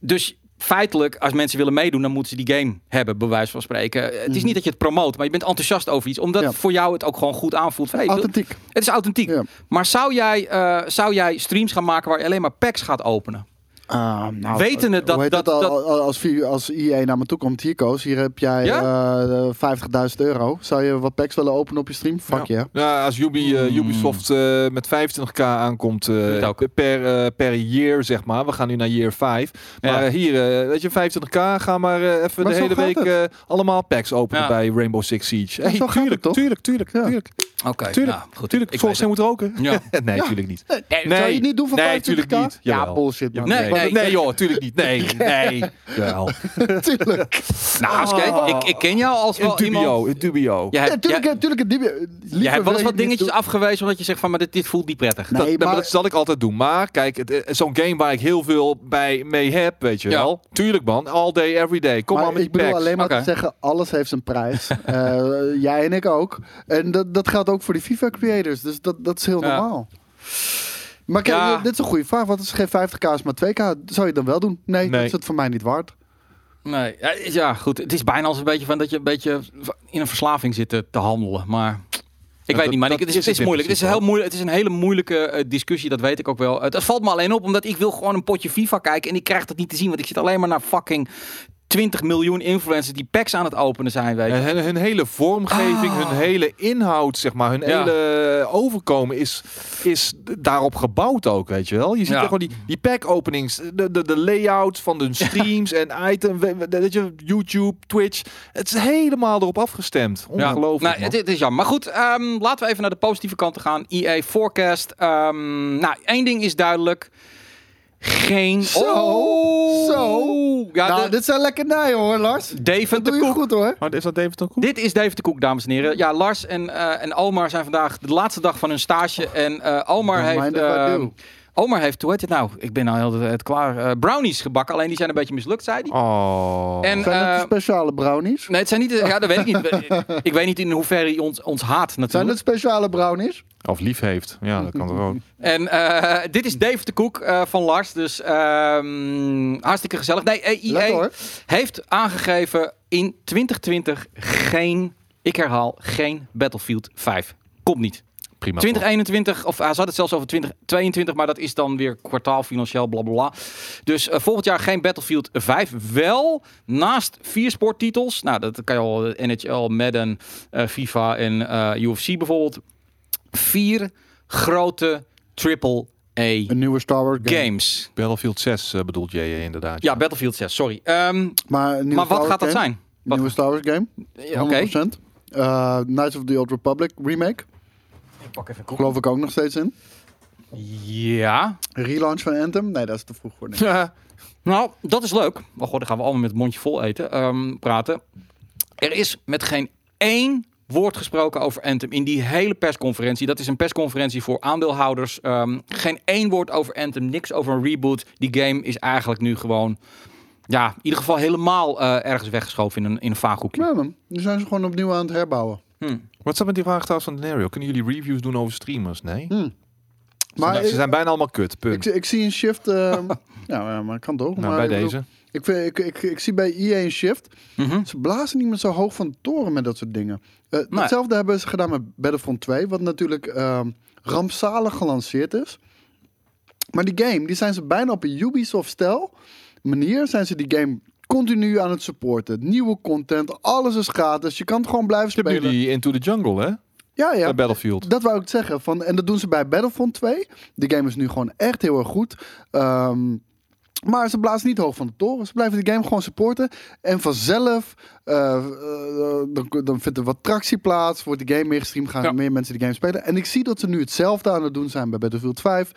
A: Dus feitelijk, als mensen willen meedoen, dan moeten ze die game hebben, bij wijze van spreken. Het is
C: Mhm.
A: niet dat je het promoot, maar je bent enthousiast over iets. Omdat
C: Ja.
A: voor jou het ook gewoon goed aanvoelt. Van, hey,
C: Authentiek.
A: het is authentiek.
C: Ja.
A: Maar zou jij, eh, zou jij streams gaan maken waar je alleen maar packs gaat openen?
C: Ah, nou,
A: Wetende dat- dat-
C: het,
A: dat-
C: al- als, als IE naar me toe komt, hier Koos, hier heb jij eh, 50.000 euro. Zou je wat packs willen openen op je stream? Fuck ja.
B: Ja, als Ubi, eh,
A: Hmm.
B: Ubisoft eh, met 25k aankomt eh, per, eh, per year, zeg maar. We gaan nu naar year 5. Maar
A: Ja.
B: eh, hier, eh, weet je, 25k, ga maar eh, even
C: Maar
B: de hele week eh, allemaal packs openen
A: Ja.
B: bij Rainbow Six Siege.
C: Ja,
B: Hey,
C: zo gaat
B: tuurlijk,
C: het toch?
B: tuurlijk, tuurlijk,
C: Ja.
B: tuurlijk,
A: Oké,
B: tuurlijk,
A: nou, goed.
B: tuurlijk.
A: Ik
B: moet roken.
A: Ja.
B: nee,
C: Ja.
B: tuurlijk niet.
C: Nee,
B: Nee,
C: zou je het niet doen voor
B: nee,
C: 25k?
B: tuurlijk niet.
C: Ja, bullshit man.
A: Nee, nee.
B: Nee joh, tuurlijk niet. Nee, nee. Wel.
C: Tuurlijk.
A: Nou,
B: Oh.
A: ik, ik ken jou als
B: In
A: wel
B: dubio,
A: iemand...
B: in dubio.
A: Jij
C: Ja, tuurlijk,
A: jij-
C: natuurlijk. een dibje-
A: jij hebt wel eens wat dingetjes afgewezen omdat je zegt van, maar dit, dit voelt niet prettig.
C: Nee,
B: dat,
C: maar-
B: dat zal ik altijd doen. Maar kijk, eh, zo'n game waar ik heel veel bij mee heb, weet je
A: Ja.
B: wel. Tuurlijk man, all day, every day. Kom
C: maar
B: maar met
C: ik
B: die
C: bedoel
B: packs.
C: alleen maar te zeggen, alles heeft zijn prijs. Eh, jij en ik ook. En dat, dat geldt ook voor die FIFA creators. Dus dat, dat is heel
A: Ja.
C: Maar kijk,
A: Ja.
C: dit is een goede vraag. Wat is geen 50k is maar 2k? Zou je het dan wel doen? Nee,
B: Nee.
C: dat is het voor mij niet waard.
A: Nee, ja, ja, goed. Het is bijna als een beetje van dat je een beetje in een verslaving zit te, handelen. Maar ik weet
B: dat-
A: niet, maar
B: dat
A: ik, het, is,
B: is
A: het is moeilijk. Het is, heel moeilijk. het is een hele moeilijke eh, discussie, dat weet ik ook wel. Het, het valt me alleen op omdat ik wil gewoon een potje FIFA kijken en ik krijg dat niet te zien, want ik zit alleen maar naar fucking 20 miljoen influencers die packs aan het openen zijn, weet je.
B: En hun, hun hele vormgeving,
A: Ah.
B: hun hele inhoud, zeg maar, hun
A: Ja.
B: hele overkomen is, is daarop gebouwd ook, weet je wel. Je ziet
A: Ja.
B: gewoon die, die pack openings, de, de, de layout van de streams en item, weet je, YouTube, Twitch. Het is helemaal erop afgestemd. Ongelooflijk.
A: Nou,
B: man.
A: het, het is jammer. Maar goed, ehm, laten we even naar de positieve kant gaan. EA Forecast. Ehm, nou, één ding is duidelijk. Geen...
C: Zo,
A: Oh.
C: zo.
A: Ja,
C: nou,
A: de-
C: dit zijn lekkernijen hoor, Lars.
A: Dave
C: Dat
A: de
C: doe je
A: Koek.
C: goed hoor.
B: Oh, is dat David ook goed?
A: Dit is David de Koek, dames en heren. Ja, Lars en, eh, en Omar zijn vandaag de laatste dag van hun stage. En eh, Omar
C: Don't
A: heeft... Omar heeft, hoe heet het nou? Ik ben al heel de tijd klaar. Eh, brownies gebakken, alleen die zijn een beetje mislukt, zei hij.
B: Oh.
A: En-
C: Zijn dat
A: eh,
C: de speciale brownies?
A: Nee, het zijn niet... Ja, dat weet ik niet. ik weet niet in hoeverre hij ons, ons haat
C: Zijn
A: natuurlijk.
C: het speciale brownies?
B: Of lief heeft. Ja, dat kan toch ook.
A: En eh, dit is Dave de Koek eh, van Lars. Dus ehm, hartstikke gezellig. Nee, EA
C: Lekker hoor.
A: heeft aangegeven in 2020 geen, ik herhaal, geen Battlefield 5. Komt niet.
B: Prima.
A: 2021, of hij zat het zelfs over 2022, maar dat is dan weer kwartaal financieel, bla bla bla. Dus eh, volgend jaar geen Battlefield 5. Wel naast vier sporttitels. Nou, dat kan je al eh, NHL, Madden, eh, FIFA en eh, UFC bijvoorbeeld. Vier grote triple A
C: Een nieuwe Star Wars game.
B: toch? Battlefield 6 eh, bedoelt jij inderdaad.
A: Ja, Battlefield 6, sorry. Ehm,
C: Maar,
A: maar wat gaat dat zijn?
C: Een
A: Wat-
C: nieuwe Star Wars game.
A: Ja, Oké.
C: 100%. Eh, Knights of the Old Republic remake.
A: Ik pak even
C: Geloof ik ook nog steeds in.
A: Ja.
C: Relaunch van Anthem. Nee, dat is te vroeg voor.
B: Ja.
A: Nou, dat is leuk. Maar god, dan gaan we allemaal met het mondje vol eten, ehm, praten. Er is met geen één woord gesproken over Anthem in die hele persconferentie. Dat is een persconferentie voor aandeelhouders. Ehm, geen één woord over Anthem, niks over een reboot. Die game is eigenlijk nu gewoon, ja, in ieder geval helemaal eh, ergens weggeschoven in een, in een vaag hoekje.
C: Ja, man. Nu zijn ze gewoon opnieuw aan het herbouwen.
A: Hm.
B: Wat dat met die vraag trouwens van Denario? Kunnen jullie reviews doen over streamers? Nee?
C: Hm.
B: Maar
C: Maar
B: ze
C: ik,
B: zijn bijna allemaal kut. Punt.
C: ik, ik zie een shift. ehm, ja, maar kan toch?
B: nou,
C: maar
B: bij
C: ik bedoel,
B: deze.
C: Ik, vind, ik, ik, ik zie bij EA een shift.
A: Mhm.
C: Ze blazen niet meer zo hoog van de toren met dat soort dingen. Eh,
A: Nee.
C: Hetzelfde hebben ze gedaan met Battlefront 2, wat natuurlijk ehm, rampzalig gelanceerd is. Maar die game, die zijn ze bijna op een Ubisoft-stijl manier, zijn ze die game continu aan het supporten. Nieuwe content, alles is gratis. Je kan het gewoon blijven
B: Hebben
C: spelen.
B: jullie Into the Jungle, hè?
C: Ja, ja.
B: Bij Battlefield.
C: Dat wou ik zeggen. Van, en dat doen ze bij Battlefront 2. De game is nu gewoon echt heel erg goed. Ehm, maar ze blazen niet hoog van de toren. Ze blijven de game gewoon supporten. En vanzelf, eh, eh, dan, dan vindt er wat tractie plaats. Wordt de game meer gestreamd. Gaan
A: Ja.
C: meer mensen de game spelen. En ik zie dat ze nu hetzelfde aan het doen zijn bij Battlefield 5.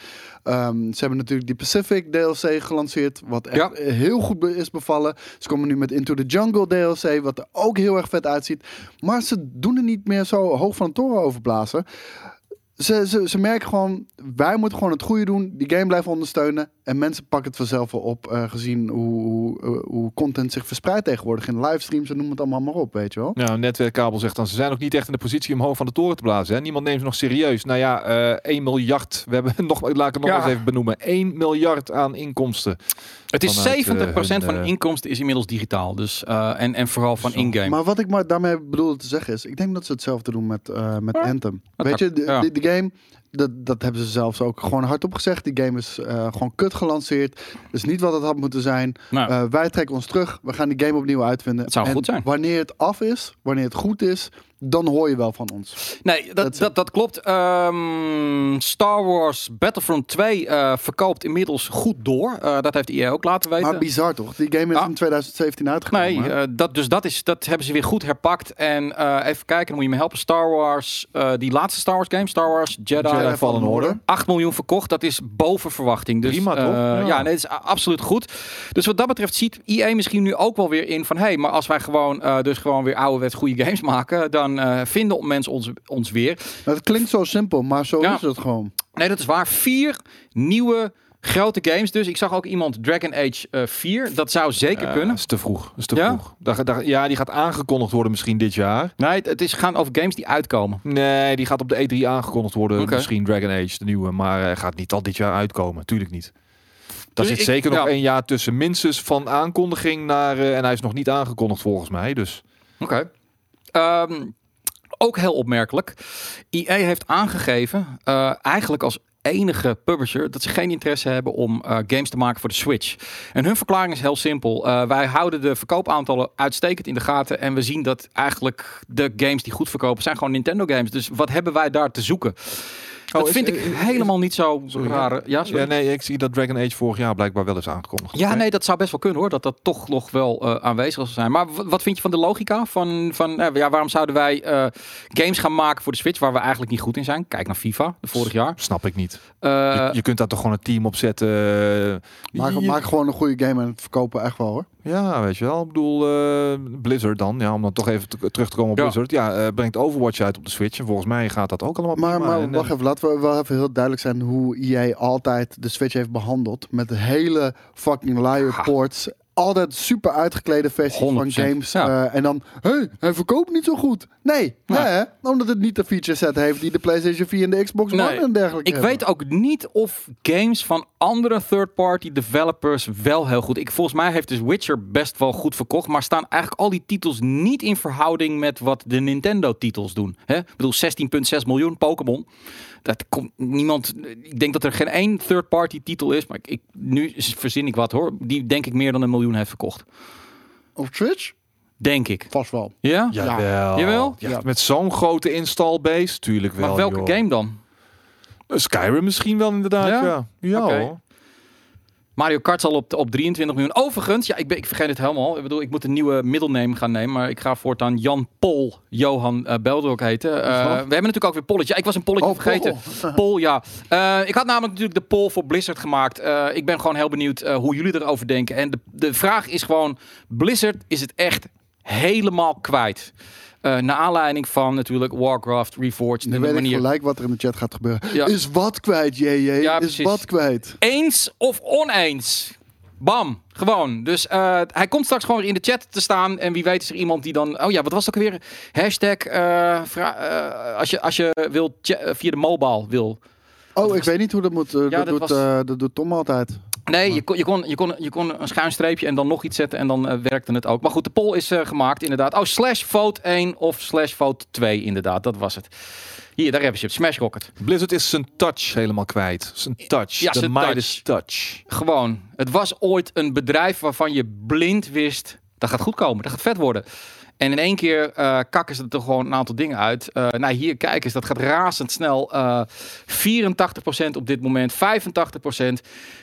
C: Ehm, ze hebben natuurlijk die Pacific DLC gelanceerd. Wat echt
A: Ja.
C: heel goed is bevallen. Ze komen nu met Into the Jungle DLC. Wat er ook heel erg vet uitziet. Maar ze doen er niet meer zo hoog van de toren over blazen. Ze, ze, ze merken gewoon, wij moeten gewoon het goede doen. Die game blijven ondersteunen. En mensen pakken het vanzelf wel op. eh, gezien hoe, hoe, eh, hoe content zich verspreidt tegenwoordig. In livestreams en noem het allemaal maar op, weet je wel.
B: Ja, netwerkkabel zegt dan, ze zijn ook niet echt in de positie om hoog van de toren te blazen. Hè? Niemand neemt ze nog serieus. Nou ja, eh 1 miljard. We hebben nog, laat ik het nog
A: Ja.
B: eens even benoemen. 1 miljard aan inkomsten.
A: Het is
B: Vanuit,
A: 70%
B: eh,
A: van de inkomsten is inmiddels digitaal. Dus, eh, en, en vooral van in-game.
C: Maar wat ik maar daarmee bedoelde te zeggen is... Ik denk dat ze hetzelfde doen met, eh, met Anthem. Weet je, de,
A: ja.
C: de, de game... Dat, dat hebben ze zelfs ook gewoon hardop gezegd. Die game is eh, gewoon kut gelanceerd. Is niet wat het had moeten zijn.
A: Nou,
C: Eh, wij trekken ons terug. We gaan die game opnieuw uitvinden.
A: Het zou
C: En
A: goed zijn.
C: Wanneer het af is, wanneer het goed is, dan hoor je wel van ons.
A: Nee, dat,
C: Dat-
A: dat, dat klopt. Ehm, Star Wars Battlefront 2 eh, verkoopt inmiddels goed door. Eh, dat heeft EA ook laten weten.
C: Maar bizar toch? Die game is
A: Ah.
C: in 2017 uitgekomen.
A: Nee, eh, dat, dus dat, is, dat hebben ze weer goed herpakt. En eh, even kijken, dan moet je me helpen. Star Wars, eh, die laatste Star Wars game, Star Wars Jedi,
C: Jedi Fallen Order.
A: 8 miljoen verkocht. Dat is boven verwachting. Dus,
B: Prima, toch?
A: eh,
B: Ja.
A: ja, nee, dat is absoluut goed. Dus wat dat betreft ziet EA misschien nu ook wel weer in van... hé, hey, maar als wij gewoon, eh, dus gewoon weer ouderwets goede games maken... dan eh, vinden mensen ons, ons weer.
C: Het klinkt zo simpel, maar zo
A: Ja.
C: is het gewoon.
A: Nee, dat is waar. Vier nieuwe grote games. Dus ik zag ook iemand Dragon Age eh 4. Dat zou zeker
B: Eh,
A: kunnen.
B: is te vroeg. Is te
A: Ja?
B: vroeg. Daar, daar, ja, die gaat aangekondigd worden misschien dit jaar.
A: Nee, het, is gaan over games die uitkomen.
B: Nee, die gaat op de E3 aangekondigd worden. Misschien Dragon Age, de nieuwe. Maar hij gaat niet al dit jaar uitkomen. Tuurlijk niet. Daar
A: Dus
B: zit
A: ik-
B: zeker nog
A: ja.
B: één jaar tussen. Minstens van aankondiging naar... eh, en hij is nog niet aangekondigd volgens mij. Dus
A: Oké. Ehm, ook heel opmerkelijk. EA heeft aangegeven, eh, eigenlijk als enige publisher dat ze geen interesse hebben om eh, games te maken voor de Switch. En hun verklaring is heel simpel. Uh, wij houden de verkoopaantallen uitstekend in de gaten en we zien dat eigenlijk de games die goed verkopen zijn gewoon Nintendo games. Dus wat hebben wij daar te zoeken? Dat
B: Oh, is-
A: vind ik
B: is-
A: helemaal niet zo
B: Sorry,
A: raar. Ja, sorry.
B: Ja, nee, ik zie dat Dragon Age vorig jaar blijkbaar wel is aangekondigd.
A: Ja, nee, dat zou best wel kunnen hoor. Dat dat toch nog wel eh, aanwezig zal zijn. Maar wat vind je van de logica? Van, van eh, ja, waarom zouden wij eh, games gaan maken voor de Switch waar we eigenlijk niet goed in zijn? Kijk naar FIFA, de vorig jaar.
B: Snap ik niet.
A: Eh,
B: je, je kunt daar toch gewoon een team op zetten.
C: Maak,
B: je-
C: maak gewoon een goede game en verkopen echt wel hoor.
B: Ja, weet je wel. Ik bedoel, eh, Blizzard dan. Ja, om dan toch even te- terug te komen op
A: Ja.
B: Blizzard. Ja, eh, brengt Overwatch uit op de Switch. En volgens mij gaat dat ook allemaal
C: Maar, maar
B: En,
C: wacht
B: eh,
C: even, laten we wel even heel duidelijk zijn hoe EA altijd de Switch heeft behandeld. Met de hele fucking liar
A: Ha.
C: ports. Altijd super uitgeklede versies van
A: 100%,
C: games.
A: ja.
C: eh, en dan, hé, hey, hij verkoopt niet zo goed. Nee,
A: Ja.
C: hè? omdat het niet de feature set heeft die de PlayStation 4 en de Xbox One
A: Nee,
C: en dergelijke
A: ik
C: hebben.
A: weet ook niet of games van andere third-party developers wel heel goed. Ik, volgens mij heeft dus Witcher best wel goed verkocht. Maar staan eigenlijk al die titels niet in verhouding met wat de Nintendo-titels doen. Hè? Ik bedoel, 16,6 miljoen Pokémon. Dat komt niemand. Ik denk dat er geen één third-party titel is. Maar ik, ik, nu verzin ik wat hoor. Die denk ik meer dan een miljoen heeft verkocht.
C: Op Switch?
A: Denk ik.
C: Vast wel.
A: Ja?
B: Jawel.
A: Jawel?
B: Ja,
C: Ja.
B: Met zo'n grote install base, tuurlijk wel.
A: maar welke
B: joh.
A: game dan?
B: Eh, Skyrim misschien wel inderdaad,
A: Ja?
B: ja. Ja.
A: Mario Kart zal op, op 23 miljoen. Overigens, ja, ik, ben, ik vergeet het helemaal. Ik bedoel, ik moet een nieuwe middelname gaan nemen. Maar ik ga voortaan Jan Pol Johan eh Beldork heten. Eh, we hebben natuurlijk ook weer polletje. Ja, ik was een polletje
C: Oh,
A: vergeten. Pol, ja. Eh, ik had namelijk natuurlijk de poll voor Blizzard gemaakt. Ik ben gewoon heel benieuwd hoe jullie erover denken. En de, de vraag is gewoon: Blizzard is het echt helemaal kwijt? Eh naar aanleiding van natuurlijk Warcraft, Reforged.
C: Nu weet ik
A: manier.
C: gelijk wat er in de chat gaat gebeuren.
A: Ja.
C: Is wat kwijt, JJ?
A: Ja,
C: is
A: precies.
C: wat kwijt?
A: Eens of oneens. Bam, gewoon. Dus eh, hij komt straks gewoon weer in de chat te staan. En wie weet is er iemand die dan... Oh ja, wat was het ook weer? Hashtag... eh, als, je, als je wil via de mobile wil.
C: Oh, ik weet niet hoe dat moet.
A: Ja,
C: dat,
A: dat
C: doet,
A: was-
C: dat doet Tom altijd.
A: Nee, je kon, je, kon, je, kon, je kon een schuin streepje en dan nog iets zetten. En dan eh, werkte het ook. Maar goed, de poll is eh, gemaakt inderdaad. Oh, slash vote 1 of slash vote 2 inderdaad. Dat was het. Hier, daar hebben ze het. Smash Rocket.
B: Blizzard is zijn touch helemaal kwijt. Zijn touch.
A: Ja,
B: de Midas touch.
A: Gewoon. Het was ooit een bedrijf waarvan je blind wist... dat gaat goed komen, dat gaat vet worden. En in één keer eh, kakken ze er toch gewoon een aantal dingen uit. Eh, nou, hier, kijk eens, dat gaat razendsnel. Eh 84% op dit moment, 85%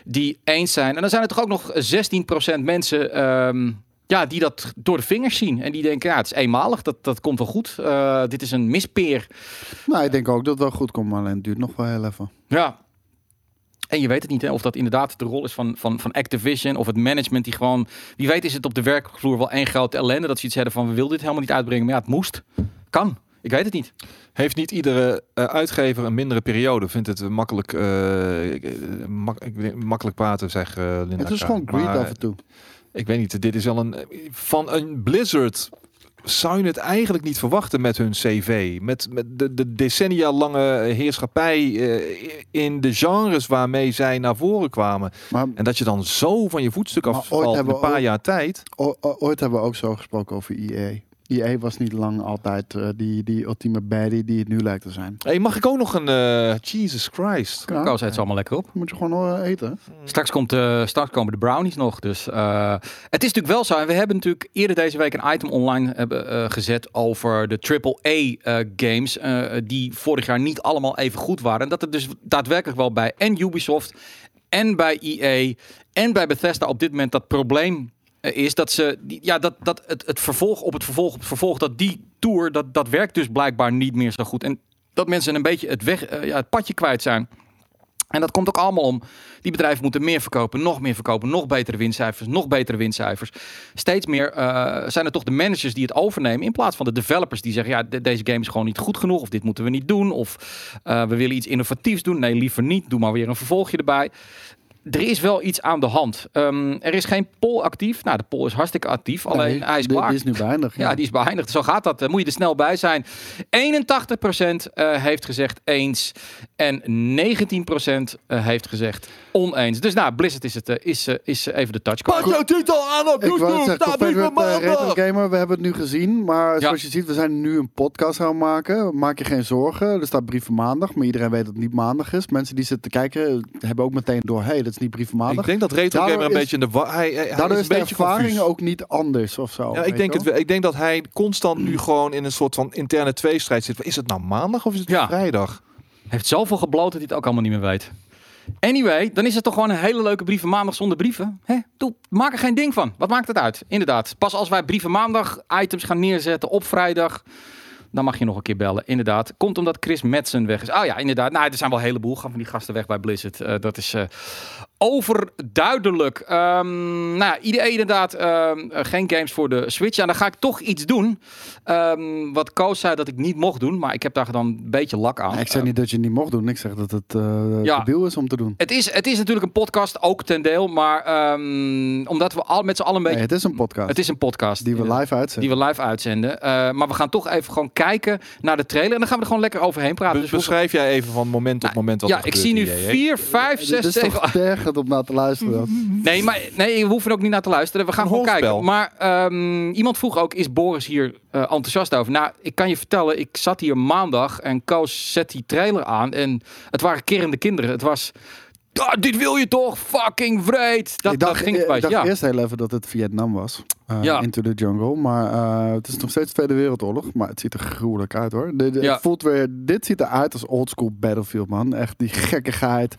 A: die eens zijn. En dan zijn er toch ook nog 16% mensen... ehm, ja, die dat door de vingers zien. En die denken, ja, het is eenmalig, dat, dat komt wel goed. Dit is een mispeer.
C: Nou, ik denk ook dat het wel goed komt, maar alleen het duurt nog wel heel even.
A: Ja. En je weet het niet, hè, of dat inderdaad de rol is van, van, van Activision of het management die gewoon... Wie weet is het op de werkvloer wel één grote ellende dat ze iets hebben van we willen dit helemaal niet uitbrengen. Maar ja, het moest. Kan. Ik weet het niet.
B: Heeft niet iedere eh, uitgever een mindere periode? Vindt het makkelijk, eh, ik- mak- makkelijk praten, zeg eh Linda.
C: Het is
B: K.
C: gewoon greed
B: Maar,
C: af en toe.
B: Ik weet niet, dit is wel een... Van een Blizzard zou je het eigenlijk niet verwachten met hun cv. Met, met de, de decennia lange heerschappij eh, in de genres waarmee zij naar voren kwamen.
C: Maar
B: En dat je dan zo van je voetstuk afvalt in een paar
C: ook-
B: jaar tijd.
C: ooit hebben we ook zo gesproken over EA. EA was niet lang altijd eh, die, die ultieme baddie die het nu lijkt te zijn.
B: Hey, mag ik ook nog een... eh, Jesus Christ.
C: Ja,
A: Koos het allemaal lekker op.
C: moet je gewoon eh, eten.
A: Straks, komt, eh, straks komen de brownies nog. Dus eh, het is natuurlijk wel zo. En we hebben natuurlijk eerder deze week een item online hebben, eh, gezet over de AAA eh, games. eh, die vorig jaar niet allemaal even goed waren. En dat er dus daadwerkelijk wel bij en Ubisoft en bij EA en bij Bethesda op dit moment dat probleem is dat ze ja dat, dat het, het vervolg op het vervolg op het vervolg dat die tour dat dat werkt dus blijkbaar niet meer zo goed en dat mensen een beetje het weg eh, ja, het padje kwijt zijn. En dat komt ook allemaal om. Die bedrijven moeten meer verkopen, nog meer verkopen, nog betere winstcijfers, nog betere winstcijfers. Steeds meer eh, zijn er toch de managers die het overnemen in plaats van de developers die zeggen: ja, de- deze game is gewoon niet goed genoeg, of dit moeten we niet doen, of eh, we willen iets innovatiefs doen. Nee, liever niet. Doe maar weer een vervolgje erbij. Er is wel iets aan de hand. Ehm, er is geen poll actief. Nou, de poll is hartstikke actief. Alleen
C: Nee,
A: hij is
C: die-
A: klaar.
C: Die is nu beëindigd.
A: Ja, die is beëindigd. Zo gaat dat. Dan moet je er snel bij zijn. 81% eh, heeft gezegd eens. En 19% eh, heeft gezegd oneens. Dus nou, Blizzard is, het, eh, is, is even de touch.
B: Pas jouw titel aan op YouTube,
C: zeggen,
B: staat maandag.
C: Gamer, we hebben het nu gezien. Maar zoals je ziet, we zijn nu een podcast aan het maken. Maak je geen zorgen. Er staat brieven maandag, maar iedereen weet dat het niet maandag is. Mensen die zitten te kijken, hebben ook meteen door, hé, hey, dat is niet brieven
B: Ik
C: maandag.
B: denk dat Retro Gamer een
C: is-
B: beetje in de hij, hij,
C: Daardoor
B: is
C: is
B: een
C: de
B: beetje
C: ervaring
B: confus.
C: ook niet anders of zo.
B: Ja, ik denk, het, ik denk dat hij constant nu gewoon in een soort van interne tweestrijd zit. Is het nou maandag of is het
A: Ja.
B: vrijdag?
A: heeft zoveel gebloot dat hij het ook allemaal niet meer weet. Anyway, dan is het toch gewoon een hele leuke brieven maandag zonder brieven. Hè? Doe, maak er geen ding van. Wat maakt het uit? Inderdaad. Pas als wij brieven maandag items gaan neerzetten op vrijdag. Dan mag je nog een keer bellen. Inderdaad. Komt omdat Chris Madsen weg is. Oh ja, inderdaad. Nou, er zijn wel een heleboel gaan van die gasten weg bij Blizzard. Eh, dat is eh, overduidelijk. Ehm nou, ja, idee inderdaad. ehm, eh, geen games voor de Switch. Ja, dan ga ik toch iets doen. Ehm, wat Koos zei dat ik niet mocht doen. Maar ik heb daar dan een beetje lak aan.
C: Nee, ik zeg niet dat je het niet mocht doen. Ik zeg dat het uh,
A: Ja.
C: debiel is om te doen.
A: Het is, het is natuurlijk een podcast, ook ten deel. Maar ehm, omdat we al met z'n allen een beetje...
C: Nee, het is een podcast
A: het is een podcast.
C: die we live uitzenden.
A: Die we live uitzenden. Eh, maar we gaan toch even gewoon kijken naar de trailer. En dan gaan we er gewoon lekker overheen praten.
B: Be-
A: Dus
B: beschrijf jij even van moment tot
A: Nou,
B: moment wat
A: ja,
B: er
A: ik
B: gebeurt
A: zie nu
B: in JJ.
A: 4, 5,
C: Dit
A: 6,
C: is
A: 7,
C: tergend om naar te luisteren.
A: Nee, maar nee, je hoeft er ook niet naar te luisteren. We gaan
B: Een
A: gewoon
B: hoorspel.
A: kijken. Maar ehm, iemand vroeg ook, is Boris hier eh, enthousiast over? Nou, ik kan je vertellen, ik zat hier maandag en Koos zet die trailer aan. En het waren kerende kinderen. Het was, "Ah, dit wil je toch? Fucking vreed. Dat,
C: ik dacht,
A: dat ging het
C: ik
A: bij.
C: dacht
A: Ja.
C: eerst heel even dat het Vietnam was. Eh,
A: Ja.
C: Into the Jungle. Maar eh, het is nog steeds Tweede Wereldoorlog. Maar het ziet er gruwelijk uit hoor. De, de-
A: Ja.
C: Het voelt weer, dit ziet eruit als oldschool Battlefield man. Echt die gekkigheid.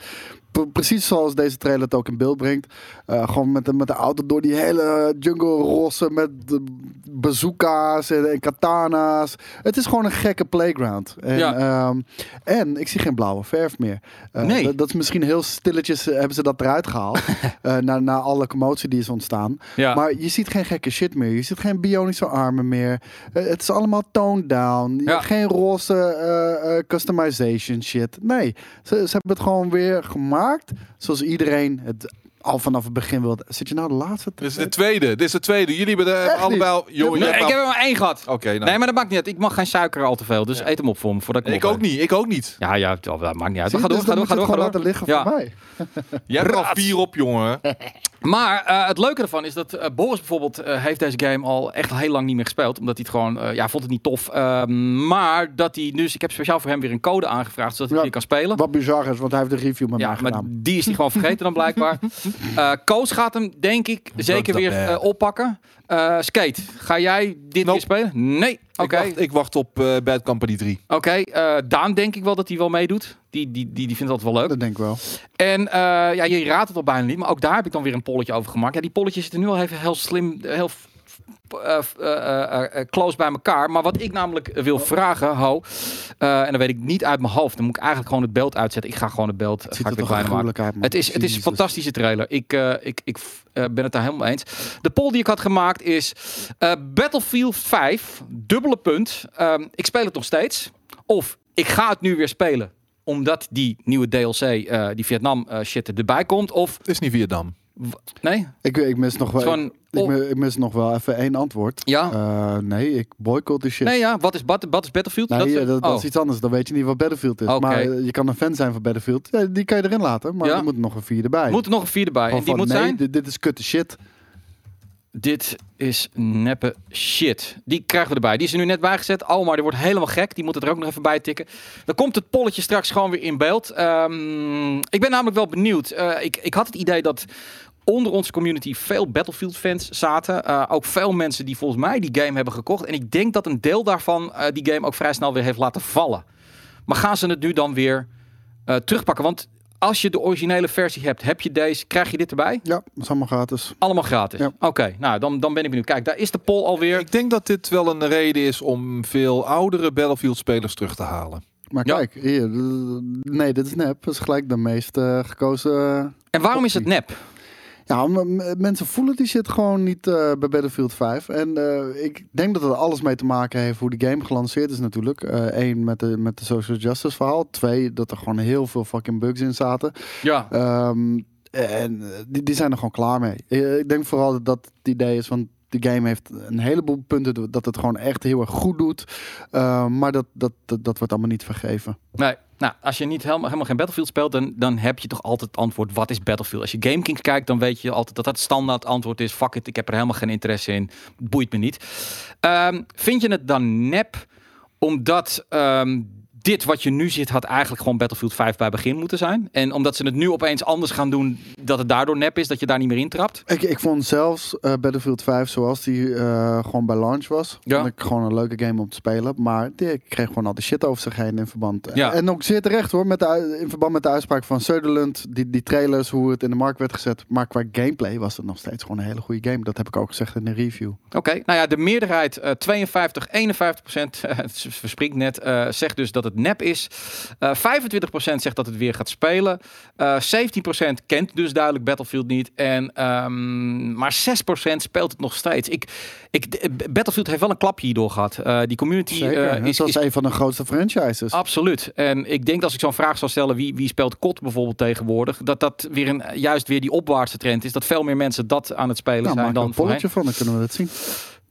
C: Precies zoals deze trailer het ook in beeld brengt. Eh, gewoon met de, met de auto door die hele jungle rossen. Met de bazooka's en, en katana's. Het is gewoon een gekke playground. En,
A: Ja.
C: ehm, en ik zie geen blauwe verf meer.
A: Nee.
C: dat, is misschien heel stilletjes hebben ze dat eruit gehaald. eh, na, na alle commotie die is ontstaan.
A: Ja.
C: Maar je ziet geen gekke shit meer. Je ziet geen bionische armen meer. Eh, het is allemaal toned down.
A: Ja.
C: Geen roze eh, customization shit. Nee, ze, ze hebben het gewoon weer gemaakt zoals iedereen het al vanaf het begin wilde. Zit je nou de laatste?
B: Dit is de tweede. Dit is de tweede. Jullie hebben er
C: Echt
B: allebei... Joh,
A: Nee, ik heb er maar één gehad.
B: Oké, nou.
A: Nee, maar dat maakt niet uit. Ik mag geen suiker al te veel. Dus
B: Ja.
A: eet hem op voor me. Voordat ik,
B: ik ook niet. Ik ook niet.
A: Ja, ja, dat maakt niet uit.
C: Zie
A: gaan door,
C: dus
A: ga door, ga door, ga
C: laten liggen
A: Ja.
C: voor mij.
B: Jij hebt er al vier op, jongen.
A: Maar eh, het leuke ervan is dat eh, Boris bijvoorbeeld eh, heeft deze game al echt heel lang niet meer gespeeld. Omdat hij het gewoon, eh, ja, vond het niet tof. Ehm, maar dat hij dus, ik heb speciaal voor hem weer een code aangevraagd, zodat hij
C: Ja.
A: weer kan spelen.
C: Wat bizar is, want hij heeft de review met mij
A: Ja, maar
C: gedaan.
A: die is hij gewoon vergeten dan blijkbaar. Eh Koos gaat hem, denk ik, zeker weer eh, oppakken. Eh, Skate, ga jij dit
B: Nope.
A: weer spelen? Nee. Oké.
B: Ik, wacht, ik wacht op eh, Bad Company 3.
A: Oké, eh, Daan denk ik wel dat hij wel meedoet. Die, die, die, die vindt dat wel leuk.
C: Dat denk ik wel.
A: En eh, ja, je raadt het al bijna niet, maar ook daar heb ik dan weer een polletje over gemaakt. Ja, die polletjes zitten nu al even heel slim, heel eh, eh, eh, eh, close bij elkaar. Maar wat ik namelijk wil vragen, Ho, eh, en dan weet ik niet uit mijn hoofd, dan moet ik eigenlijk gewoon het beeld uitzetten. Ik ga gewoon het beeld,
C: Het
A: ga
C: er
A: ik weer
C: toch
A: kleiner maken.
C: uit.
A: Het is, het is een fantastische trailer. Ik, eh, ik, ik eh, ben het daar helemaal mee eens. De poll die ik had gemaakt is eh, Battlefield 5, dubbele punt. Ehm, ik speel het nog steeds. Of ik ga het nu weer spelen omdat die nieuwe DLC, eh, die Vietnam eh, shit erbij komt. Of
B: Het is niet Vietnam.
A: w- nee,
C: Ik, ik mis nog wel.
A: Gewoon-
C: ik, mis, ik mis nog wel even één antwoord.
A: ja.
C: Eh, nee, ik boycott die shit.
A: Nee, ja. Wat is, wat, wat is Battlefield?
C: Nee, dat, dat,
A: oh.
C: is iets anders. Dan weet je niet wat Battlefield is. Maar je kan een fan zijn van Battlefield. Ja, die kan je erin laten. Maar
A: Ja.
C: er moet nog een vier erbij.
A: moet er nog een vier erbij. En die
C: van,
A: moet
C: nee,
A: zijn.
C: Dit, dit is kutte shit.
A: Dit is neppe shit. Die krijgen we erbij. Die is er nu net bijgezet. Maar die wordt helemaal gek. Die moet er ook nog even bij tikken. Dan komt het polletje straks gewoon weer in beeld. Ehm, ik ben namelijk wel benieuwd. Eh, ik, ik had het idee dat onder onze community veel Battlefield-fans zaten. Eh, ook veel mensen die volgens mij die game hebben gekocht. En ik denk dat een deel daarvan eh, die game ook vrij snel weer heeft laten vallen. Maar gaan ze het nu dan weer eh, terugpakken? Want als je de originele versie hebt, heb je deze, krijg je dit erbij?
C: Ja, dat is allemaal gratis.
A: Allemaal gratis.
C: Ja.
A: Oké, nou dan, dan ben ik benieuwd. Kijk, daar is de poll alweer.
B: Ik denk dat dit wel een reden is om veel oudere Battlefield-spelers terug te halen.
C: Maar
A: Ja.
C: kijk, hier. Nee, dit is nep. Dat is gelijk de meest gekozen...
A: En waarom is het nep?
C: Ja, mensen voelen die shit gewoon niet eh, bij Battlefield 5. En eh, ik denk dat het alles mee te maken heeft hoe de game gelanceerd is natuurlijk. Eén, met de, met de social justice verhaal. Twee, dat er gewoon heel veel fucking bugs in zaten.
A: Ja.
C: Ehm, En eh, die, die zijn er gewoon klaar mee. Eh, Ik denk vooral dat dat het idee is, want die game heeft een heleboel punten dat het gewoon echt heel erg goed doet. Uh, maar dat, dat, dat, wordt allemaal niet vergeven.
A: Nee, nou, als je niet helemaal, helemaal geen Battlefield speelt, dan, dan heb je toch altijd het antwoord: wat is Battlefield? Als je GameKings kijkt, dan weet je altijd dat dat standaard antwoord is: fuck it, ik heb er helemaal geen interesse in. Boeit me niet. Um, vind je het dan nep omdat um, dit wat je nu ziet had eigenlijk gewoon Battlefield 5 bij begin moeten zijn. En omdat ze het nu opeens anders gaan doen, dat het daardoor nep is, dat je daar niet meer intrapt.
C: Ik, ik vond zelfs uh, Battlefield 5 zoals die uh, gewoon bij launch was. Ja. Vond ik gewoon een leuke game om te spelen. Maar die, ik kreeg gewoon al de shit over zich heen in verband.
A: Ja.
C: En ook zeer terecht hoor, met de, in verband met de uitspraak van Sutherland. Die, die trailers, hoe het in de markt werd gezet. Maar qua gameplay was het nog steeds gewoon een hele goede game. Dat heb ik ook gezegd in de review.
A: Oké, okay. nou ja, de meerderheid, uh, 52, 51 procent, het verspringt net, zegt dus dat het nep is. Uh, 25% zegt dat het weer gaat spelen. Uh, 17% kent dus duidelijk Battlefield niet. En, um, maar 6% speelt het nog steeds. Ik, ik, Battlefield heeft wel een klapje hierdoor gehad. Uh, die community
C: Zeker,
A: is,
C: dat is,
A: is
C: een van de grootste franchises.
A: Absoluut. En ik denk dat als ik zo'n vraag zou stellen, wie, wie speelt COD bijvoorbeeld tegenwoordig, dat dat weer een, juist weer die opwaartse trend is. Dat veel meer mensen dat aan het spelen
C: nou,
A: zijn dan
C: een polletje van, dan kunnen we dat zien.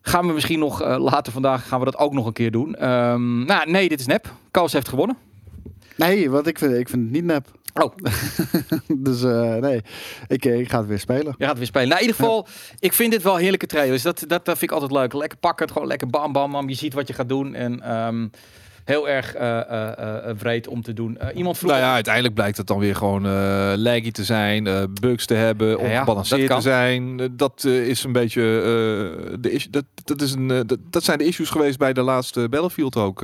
A: Gaan we misschien nog uh, later vandaag gaan we dat ook nog een keer doen. Um, nou, nee, dit is nep. Koos heeft gewonnen.
C: Nee, wat ik vind, ik vind het niet nep.
A: Oh.
C: dus uh, nee, ik, ik ga het weer spelen.
A: Je gaat het weer spelen. Nou, in ieder geval, ja. ik vind dit wel heerlijke trailers. Dat, dat, dat vind ik altijd leuk. Lekker pakken, gewoon lekker bam, bam, bam. Je ziet wat je gaat doen. En um, heel erg uh, uh, wreed om te doen. iemand vroeg...
B: Nou ja, uiteindelijk blijkt het dan weer gewoon laggy te zijn, bugs te hebben, ongebalanceerd te zijn. dat is een beetje de is, dat, dat, is een, dat, dat zijn de issues geweest bij de laatste Battlefield ook,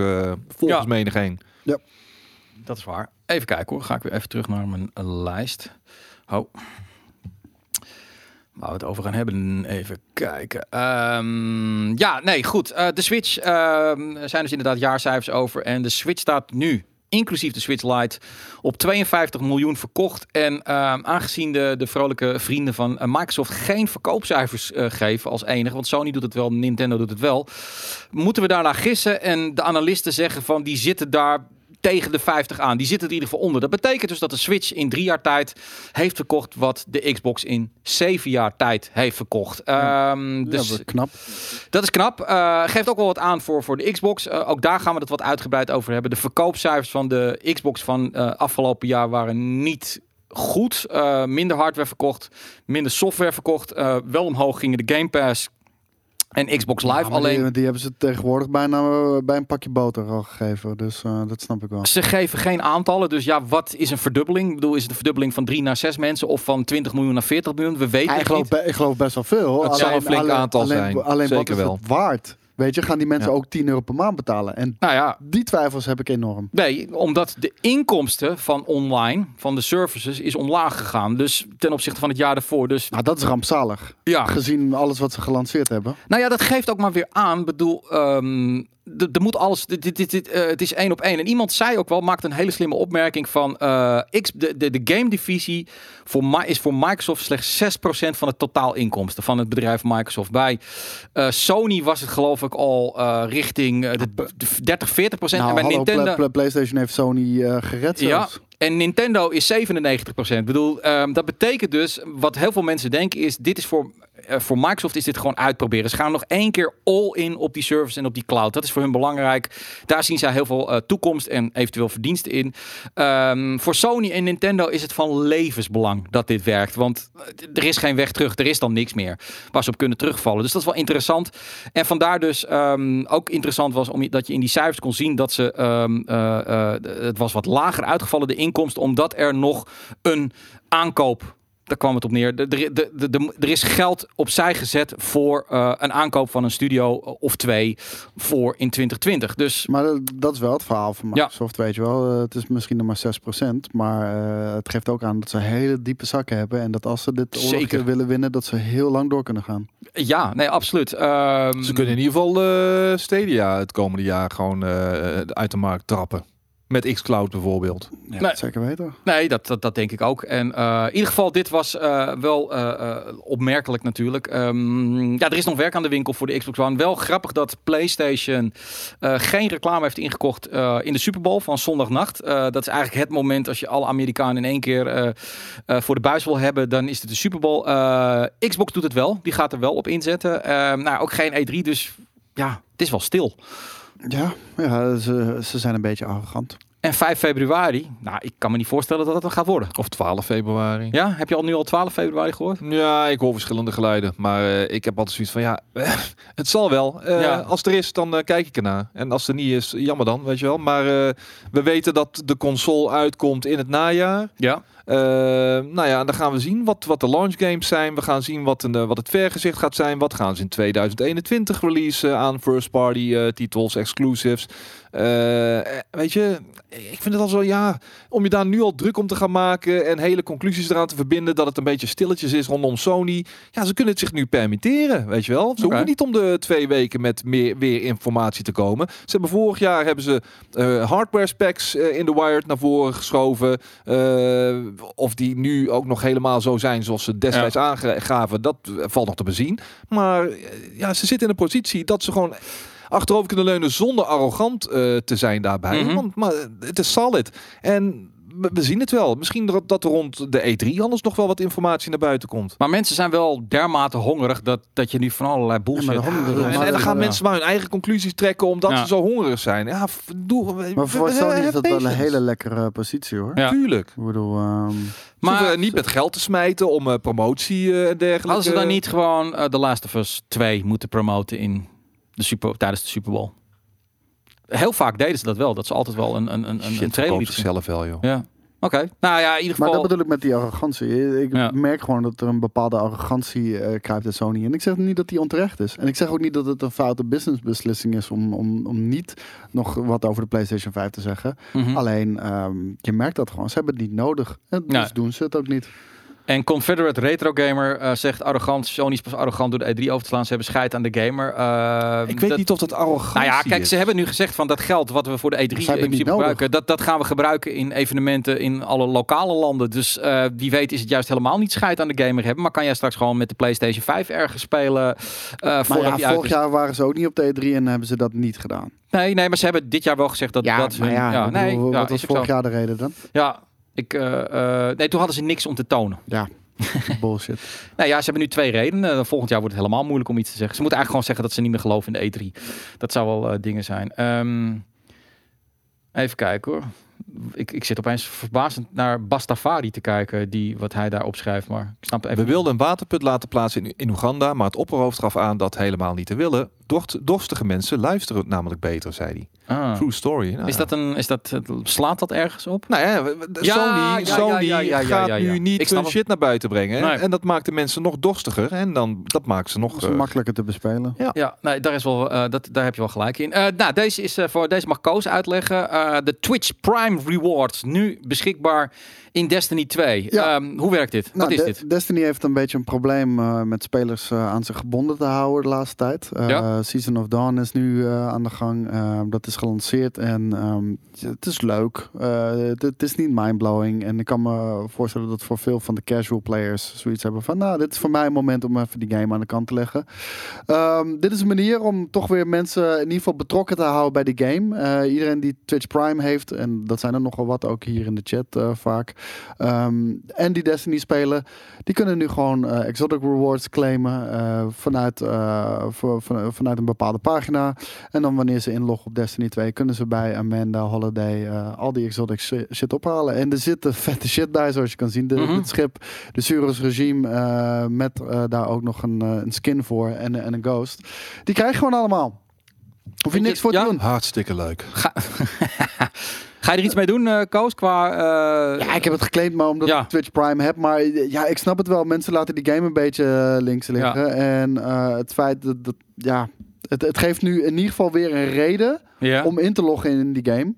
B: volgens ja. menigeen.
C: Ja.
A: Dat is waar. Even kijken hoor. Ga ik weer even terug naar mijn lijst. Oh. Waar we het over gaan hebben. Even kijken. Um, ja, nee, goed. Uh, de Switch uh, zijn dus inderdaad jaarcijfers over. En de Switch staat nu, inclusief de Switch Lite, op 52 miljoen verkocht. En uh, aangezien de, de vrolijke vrienden van uh, Microsoft geen verkoopcijfers uh, geven als enige, want Sony doet het wel, Nintendo doet het wel, moeten we daarna gissen. En de analisten zeggen van die zitten daar tegen de 50 aan. Die zitten er in ieder geval onder. Dat betekent dus dat de Switch in drie jaar tijd heeft verkocht wat de Xbox in zeven jaar tijd heeft verkocht.
C: Ja.
A: Um, dus
C: dat is knap.
A: Dat is knap. Uh, geeft ook wel wat aan voor, voor de Xbox. Uh, ook daar gaan we het wat uitgebreid over hebben. De verkoopcijfers van de Xbox van uh, afgelopen jaar waren niet goed. Uh, minder hardware verkocht, minder software verkocht. Uh, wel omhoog gingen de Game Pass en Xbox Live
C: Ja,
A: alleen.
C: Die, die hebben ze tegenwoordig bijna eh, bij een pakje boter al gegeven. Dus eh, dat snap ik wel.
A: Ze geven geen aantallen, dus ja, wat is een verdubbeling? Ik bedoel, is het een verdubbeling van 3 naar 6 mensen of van 20 miljoen naar 40 miljoen? We weten
C: ik,
A: het
C: geloof,
A: niet.
C: be- ik geloof best wel veel.
B: Het zal een flink aantal
C: alleen,
B: zijn,
C: Alleen wat
B: zeker
C: is
B: wel.
C: het waard? Weet je, gaan die mensen
B: Ja.
C: ook 10 euro per maand betalen? En
A: Nou ja,
C: die twijfels heb ik enorm.
A: nee, omdat de inkomsten van online, van de services, is omlaag gegaan. Dus ten opzichte van het jaar daarvoor. Dus
C: Nou, dat is rampzalig.
A: ja,
C: Gezien alles wat ze gelanceerd hebben.
A: Nou ja, dat geeft ook maar weer aan. Ik bedoel, ehm, er moet alles. Dit, dit, dit, dit, eh, het is één op één. En iemand zei ook wel, maakte een hele slimme opmerking van. eh, X, de, de, de game divisie voor, is voor Microsoft slechts 6% van het totaal inkomsten van het bedrijf Microsoft. Bij eh, Sony was het geloof ik al richting de, de 30, 40%.
C: Nou,
A: en bij
C: hallo,
A: Nintendo.
C: Pla- Pla- PlayStation heeft Sony gered
A: Ja,
C: zelfs.
A: En Nintendo is 97%. Ik bedoel, ehm, dat betekent dus, wat heel veel mensen denken is, dit is voor, eh, voor Microsoft is dit gewoon uitproberen. Ze gaan nog één keer all in op die service en op die cloud. Dat is voor hun belangrijk. Daar zien zij heel veel eh, toekomst en eventueel verdiensten in. Ehm, voor Sony en Nintendo is het van levensbelang dat dit werkt. Want eh, er is geen weg terug. Er is dan niks meer waar ze op kunnen terugvallen. Dus dat is wel interessant. En vandaar dus ehm, ook interessant was om, dat je in die cijfers kon zien dat ze het was wat lager uitgevallen de inkomsten, omdat er nog een aankoop. Daar kwam het op neer. De- de- de- de- de- Er is geld opzij gezet voor eh, een aankoop van een studio of twee voor in 2020. Dus
C: Maar dat, dat is wel het verhaal van
A: Ja.
C: Microsoft, weet je wel. Eh, het is misschien nog maar 6%. Maar eh, het geeft ook aan dat ze hele diepe zakken hebben. En dat als ze dit
A: Zeker.
C: willen winnen, dat ze heel lang door kunnen gaan.
A: ja, nee, absoluut. Ehm,
B: Ze kunnen in ieder geval eh, Stadia het komende jaar gewoon eh, uit de markt trappen. Met xCloud bijvoorbeeld.
C: Ja,
A: Nee.
C: zeker weten.
A: Nee, dat, dat, dat denk ik ook. En eh, in ieder geval, dit was eh, wel eh, opmerkelijk natuurlijk. Ehm, ja, er is nog werk aan de winkel voor de Xbox One. Wel grappig dat PlayStation eh, geen reclame heeft ingekocht eh, in de Super Bowl van zondagnacht. Eh, dat is eigenlijk het moment als je alle Amerikanen in één keer eh, eh, voor de buis wil hebben, dan is het de Super Bowl. Eh, Xbox doet het wel. Die gaat er wel op inzetten. Ehm, nou, ook geen E3, dus ja, het is wel stil.
C: Ja, ja ze, ze zijn een beetje arrogant.
A: En 5 februari, nou, ik kan me niet voorstellen dat het dan gaat worden.
B: Of 12 februari.
A: Ja, heb je al nu al 12 februari gehoord?
B: Ja, ik hoor verschillende geluiden. Maar eh, ik heb altijd zoiets van, ja, het zal wel. Eh,
A: Ja.
B: Als er is, dan eh, kijk ik ernaar. En als er niet is, jammer dan, weet je wel. Maar eh, we weten dat de console uitkomt in het najaar.
A: Ja.
B: Eh, nou ja, dan gaan we zien wat, wat de launch games zijn. We gaan zien wat, een, eh, wat het vergezicht gaat zijn. Wat gaan ze in 2021 releasen aan first party eh, titels, exclusives. Eh, weet je, ik vind het al zo, ja, om je daar nu al druk om te gaan maken en hele conclusies eraan te verbinden dat het een beetje stilletjes is rondom Sony. Ja, ze kunnen het zich nu permitteren, weet je wel. Ze hoeven niet om de twee weken met meer weer informatie te komen. Ze hebben vorig jaar hebben ze hardware specs in de Wired naar voren geschoven. Of die nu ook nog helemaal zo zijn zoals ze destijds aangaven, dat eh, valt nog te bezien. Maar eh, ja, ze zitten in een positie dat ze gewoon achterover kunnen leunen zonder arrogant eh, te zijn daarbij.
A: Mhm.
B: Want maar, het is solid. En we, zien het wel. Misschien dat, dat er rond de E3 anders nog wel wat informatie naar buiten komt.
A: Maar mensen zijn wel dermate hongerig dat, dat je nu van allerlei bullshit...
C: Ja, de
B: En, en dan gaan
C: ja.
B: mensen maar hun eigen conclusies trekken omdat
A: Ja.
B: ze zo hongerig zijn. Ja, doe,
C: Maar voor Sony is dat wel een hele lekkere positie hoor.
A: Ja.
B: Tuurlijk.
C: Ik bedoel, ehm,
B: Maar niet met geld te smijten om eh, promotie eh, en dergelijke.
A: hadden ze dan niet gewoon eh, The Last of Us 2 moeten promoten in de super, tijdens de Super Bowl? Heel vaak deden ze dat wel. Dat ze altijd wel een, een, een, een,
B: Shit,
A: een trailer
B: zichzelf wel, joh.
A: Ja. Oké. Nou ja, in ieder
C: maar
A: geval...
C: dat bedoel ik met die arrogantie. Ik
A: Ja.
C: merk gewoon dat er een bepaalde arrogantie eh kruipt in Sony. En ik zeg niet dat die onterecht is. En ik zeg ook niet dat het een foute businessbeslissing is om, om, om niet nog wat over de PlayStation 5 te zeggen.
A: Mhm.
C: Alleen, ehm, je merkt dat gewoon. Ze hebben het niet nodig. En dus
A: Ja.
C: doen ze het ook niet.
A: En Confederate Retro Gamer eh, zegt arrogant. Sony is pas arrogant door de E3 over te slaan. Ze hebben scheid aan de gamer. Eh,
B: Ik weet
A: dat-
B: niet of dat arrogant
A: Nou ja,
B: is.
A: kijk, ze hebben nu gezegd van dat geld wat we voor de E3 in principe gebruiken, dat, dat gaan we gebruiken in evenementen in alle lokale landen. Dus eh wie weet is het juist helemaal niet scheid aan de gamer hebben. Maar kan jij straks gewoon met de PlayStation 5 ergens spelen? eh
C: Maar ja, vorig
A: is?
C: jaar waren ze ook niet op de E3 en hebben ze dat niet gedaan.
A: Nee, nee, maar ze hebben dit jaar wel gezegd dat dat
C: maar
A: hun-
C: ja, ik
A: nee,
C: bedoel,
A: ja,
C: wat was vorig
A: zo.
C: jaar de reden dan?
A: Ja, ik, eh, eh, nee, toen hadden ze niks om te tonen.
C: Ja, bullshit.
A: Nou ja, ze hebben nu twee redenen. Eh, volgend jaar wordt het helemaal moeilijk om iets te zeggen. Ze moeten eigenlijk gewoon zeggen dat ze niet meer geloven in de E3. Dat zou wel eh, dingen zijn. Ehm, even kijken hoor. Ik, ik zit opeens verbazend naar Bastafari te kijken, die, wat hij daar opschrijft. Maar ik snap even
B: We wilden een waterput laten plaatsen in, in Oeganda, maar het opperhoofd gaf aan dat helemaal niet te willen. Dorst, dorstige mensen luisteren namelijk beter, zei hij.
A: Ah.
B: True story. Nou
A: Is
B: ja.
A: dat een, is dat, slaat dat ergens op?
B: Nou ja,
A: Ja,
B: Sony,
A: ja,
B: Sony
A: ja, ja, ja,
B: gaat
A: ja, ja.
B: nu niet hun shit naar buiten brengen.
A: Nee.
B: En dat maakt de mensen nog dorstiger. En dan, dat maakt ze nog...
C: Dat is
B: eh,
C: makkelijker te bespelen.
A: Ja, nee, daar, is wel, eh, dat, daar heb je wel gelijk in. Eh, nou, deze, is, eh, voor, deze mag Koos uitleggen. Eh, de Twitch Prime Rewards, nu beschikbaar in Destiny 2.
C: Ja.
A: Ehm, hoe werkt dit?
C: Nou,
A: wat is
C: De-
A: dit?
C: Destiny heeft een beetje een probleem eh, met spelers eh, aan zich gebonden te houden de laatste tijd. Eh,
A: Ja.
C: Season of Dawn is nu aan de gang. Eh, dat is gelanceerd en ehm, het is leuk. Het, het is niet mindblowing. En ik kan me voorstellen dat voor veel van de casual players zoiets hebben van... nou, dit is voor mij een moment om even die game aan de kant te leggen. Ehm, dit is een manier om toch weer mensen in ieder geval betrokken te houden bij die game. Iedereen die Twitch Prime heeft, en dat zijn er nogal wat ook hier in de chat vaak... Ehm, en die Destiny spelen, die kunnen nu gewoon eh, exotic rewards claimen eh, vanuit, eh, voor, van- vanuit een bepaalde pagina. En dan wanneer ze inloggen op Destiny 2, kunnen ze bij Amanda, Holiday, eh, al die exotic shi- shit ophalen. En er zit een vette shit bij, zoals je kan zien. De,
A: Mhm.
C: Het schip, de Surus regime, eh, met eh, daar ook nog een, een skin voor en, en een ghost. Die krijg je gewoon allemaal. Hoef je niks voor
A: ja?
C: te doen.
B: Hartstikke leuk.
A: Ga je er iets mee doen, eh Koos? Qua, eh,
C: Ja, ik heb het geclaimd, maar omdat
A: Ja.
C: ik Twitch Prime heb. Maar eh, ja, ik snap het wel. Mensen laten die game een beetje links liggen. En het feit dat, dat ja, het, het geeft nu in ieder geval weer een reden
A: ja.
C: om in te loggen in die game.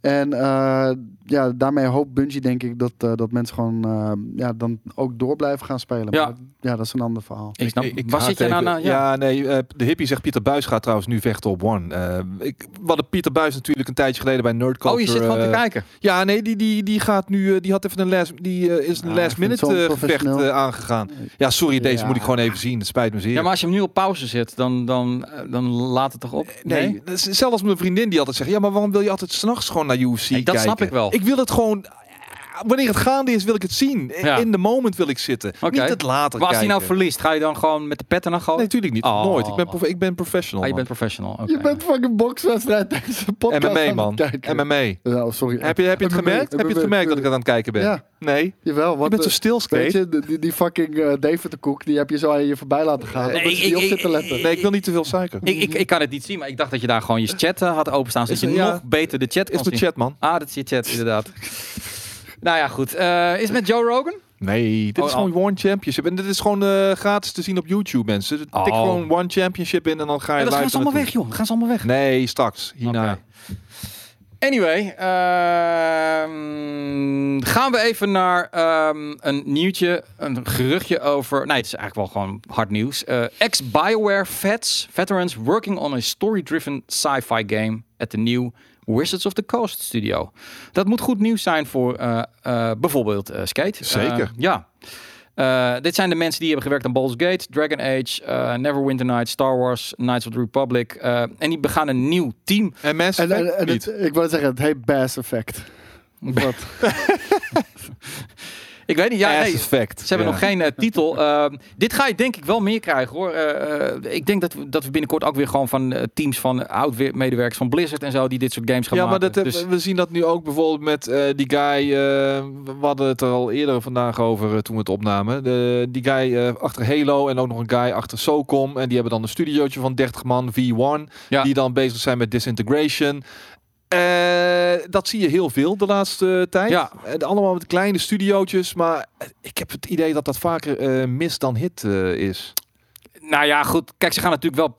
C: En eh, ja, daarmee hoopt Bungie denk ik dat, eh, dat mensen gewoon eh, ja, dan ook door blijven gaan spelen.
A: Ja.
C: Maar ja, dat is een ander verhaal.
A: Ik snap, waar
B: haak
A: zit je nou naar?
B: Ja,
A: Ja.
B: nee, eh, de hippie zegt Pieter Buis gaat trouwens nu vechten op One. Eh, ik, we hadden Pieter Buis natuurlijk een tijdje geleden bij Nerd Culture.
A: Oh, je zit gewoon te kijken.
B: Ja, nee, die, die, die gaat nu, eh, die had even een last, die eh, is een
C: Ja,
B: last
C: ik
B: minute eh, gevecht aangegaan. Ja, sorry, deze
C: Ja.
B: moet ik gewoon even zien. Het spijt me zeer.
A: Ja, maar als je hem nu op pauze zet, dan, dan, dan laat het toch op?
B: Nee, dat is- zelfs mijn vriendin die altijd zegt, ja, maar waarom wil je altijd s'nachts gewoon naar UFC
A: Hey, dat
B: kijken?
A: snap ik wel.
B: Ik wil het gewoon, wanneer het gaande is, wil ik het zien.
A: Ja.
B: In de moment wil ik zitten.
A: Oké.
B: Niet het later
A: Maar als hij nou verliest, ga je dan gewoon met de petten naar gooien?
B: Nee, natuurlijk niet.
A: Oh.
B: Nooit. Ik ben, prof- ik ben professional.
A: Ah, je
B: man.
A: bent professional. oké.
C: Je bent fucking boxwedstrijd deze podcast aan
B: MMA, man.
C: kijken.
B: MMA.
C: Ja, oh, sorry.
B: Heb je, heb je het
C: MMA,
B: gemerkt? Heb je het gemerkt dat ik aan het kijken ben?
C: Ja,
B: Nee.
C: jawel.
B: Je bent zo
C: eh,
B: stil,
C: Weet je, die, die, fucking eh, David de Koek, die heb je zo aan je voorbij laten gaan.
A: Nee, ik-
C: niet op
A: ik-
C: zitten letten.
B: Nee, ik wil niet te veel suiker.
A: Ik, ik, ik kan het niet zien, maar ik dacht dat je daar gewoon je chat eh, had openstaan, zodat
B: Is
A: je
B: ja.
A: nog beter de chat
B: Is mijn
A: zien.
B: chat, man.
A: Ah, dat is je chat, inderdaad. nou ja, goed. Eh, is het met Joe Rogan?
B: Nee, dit
A: Oh,
B: is gewoon One Championship. En dit is gewoon eh, gratis te zien op YouTube, mensen. Tik
A: Oh.
B: gewoon One Championship in en dan ga je
A: Ja, dan gaan ze allemaal weg, joh. Gaan ze allemaal weg.
B: Nee, straks. Hierna.
A: Anyway, ehm, gaan we even naar ehm, een nieuwtje, een geruchtje over. Nee, het is eigenlijk wel gewoon hard nieuws. Eh, Ex-Bioware vets, veterans working on a story-driven sci-fi game at the new Wizards of the Coast studio. Dat moet goed nieuws zijn voor eh, eh, bijvoorbeeld eh, Skate.
B: Zeker.
A: Ja. Eh, dit zijn de mensen die hebben gewerkt aan Baldur's Gate, Dragon Age, eh, Neverwinter Nights, Star Wars, Knights of the Republic. eh, en die begaan een nieuw team.
B: En Mass
C: En,
B: Effect
C: en, en
B: niet.
C: het, ik wou zeggen, het heet Bass Effect. Wat?
A: Ik weet niet, ja, nee,
B: Effect.
A: Ze hebben
B: Ja.
A: nog geen eh, titel. Ehm, dit ga je denk ik wel meer krijgen hoor. Eh, ik denk dat we, dat we binnenkort ook weer gewoon van eh, teams van oud-medewerkers van Blizzard en zo die dit soort games gaan
B: Ja, maar
A: maken.
B: dat, heb-
A: dus,
B: we zien dat nu ook bijvoorbeeld met die guy. we hadden het er al eerder vandaag over toen we het opnamen. De, die guy achter Halo en ook nog een guy achter SOCOM. En die hebben dan een studiootje van 30 man, V1.
A: Ja.
B: Die dan bezig zijn met disintegration. Eh, dat zie je heel veel de laatste tijd.
A: Ja.
B: Eh, allemaal met kleine studiootjes. Maar eh, ik heb het idee dat dat vaker eh, mis dan hit eh, is.
A: nou ja, goed. Kijk, ze gaan natuurlijk wel.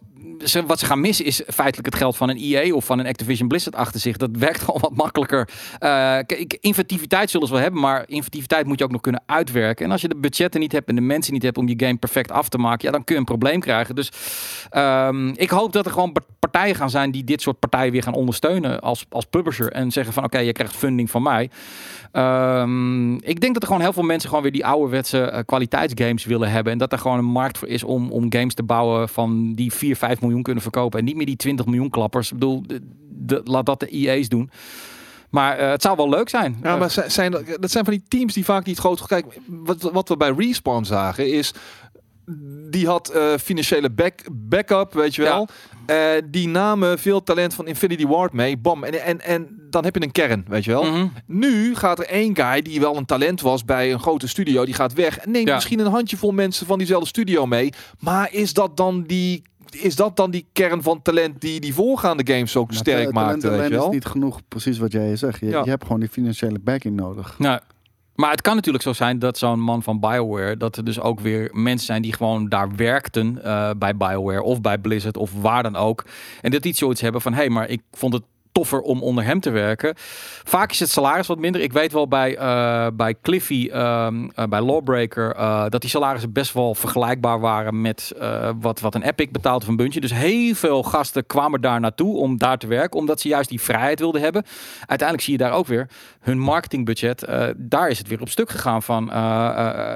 A: Wat ze gaan missen is feitelijk het geld van een EA of van een Activision Blizzard achter zich. Dat werkt gewoon wat makkelijker. Eh, kijk, inventiviteit zullen ze wel hebben, maar inventiviteit moet je ook nog kunnen uitwerken. En als je de budgetten niet hebt en de mensen niet hebt om je game perfect af te maken, ja, dan kun je een probleem krijgen. Dus ehm, ik hoop dat er gewoon par- partijen gaan zijn die dit soort partijen weer gaan ondersteunen als, als publisher. En zeggen van oké, je krijgt funding van mij. Ehm, ik denk dat er gewoon heel veel mensen gewoon weer die ouderwetse eh, kwaliteitsgames willen hebben. En dat er gewoon een markt voor is om, om games te bouwen van die 4, 5 miljoen kunnen verkopen. En niet meer die 20 miljoen klappers. Ik bedoel, de, de- laat dat de IE's doen. Maar eh, het zou wel leuk zijn.
B: Ja,
A: Eh,
B: maar zijn, dat zijn van die teams die vaak niet groot... Kijk, wat, wat we bij Respawn zagen is... Die had eh, financiële back, backup, weet je wel. Die namen veel talent van Infinity Ward mee. Bam. En, en, en dan heb je een kern, weet je wel.
A: mhm.
B: Nu gaat er één guy die wel een talent was bij een grote studio, die gaat weg. En neemt
A: Ja.
B: misschien een handjevol mensen van diezelfde studio mee. Maar is dat dan die, is dat dan die kern van talent die die voorgaande games ook
C: Maar
B: sterk
C: ta-
B: maakte,
C: talent
B: weet je wel?
C: is niet genoeg, precies wat jij zegt. Je,
B: Ja.
C: je hebt gewoon die financiële backing nodig.
A: Nou, maar het kan natuurlijk zo zijn dat zo'n man van BioWare, dat er dus ook weer mensen zijn die gewoon daar werkten eh, bij BioWare of bij Blizzard of waar dan ook. En dat die zoiets hebben van, hé, hey, maar ik vond het toffer om onder hem te werken. Vaak is het salaris wat minder. Ik weet wel bij, eh, bij Cliffy, ehm, eh, bij Lawbreaker, eh, dat die salarissen best wel vergelijkbaar waren met wat, wat een Epic betaalt of een Bungie. Dus heel veel gasten kwamen daar naartoe om daar te werken, omdat ze juist die vrijheid wilden hebben. Uiteindelijk zie je daar ook weer hun marketingbudget. daar is het weer op stuk gegaan van.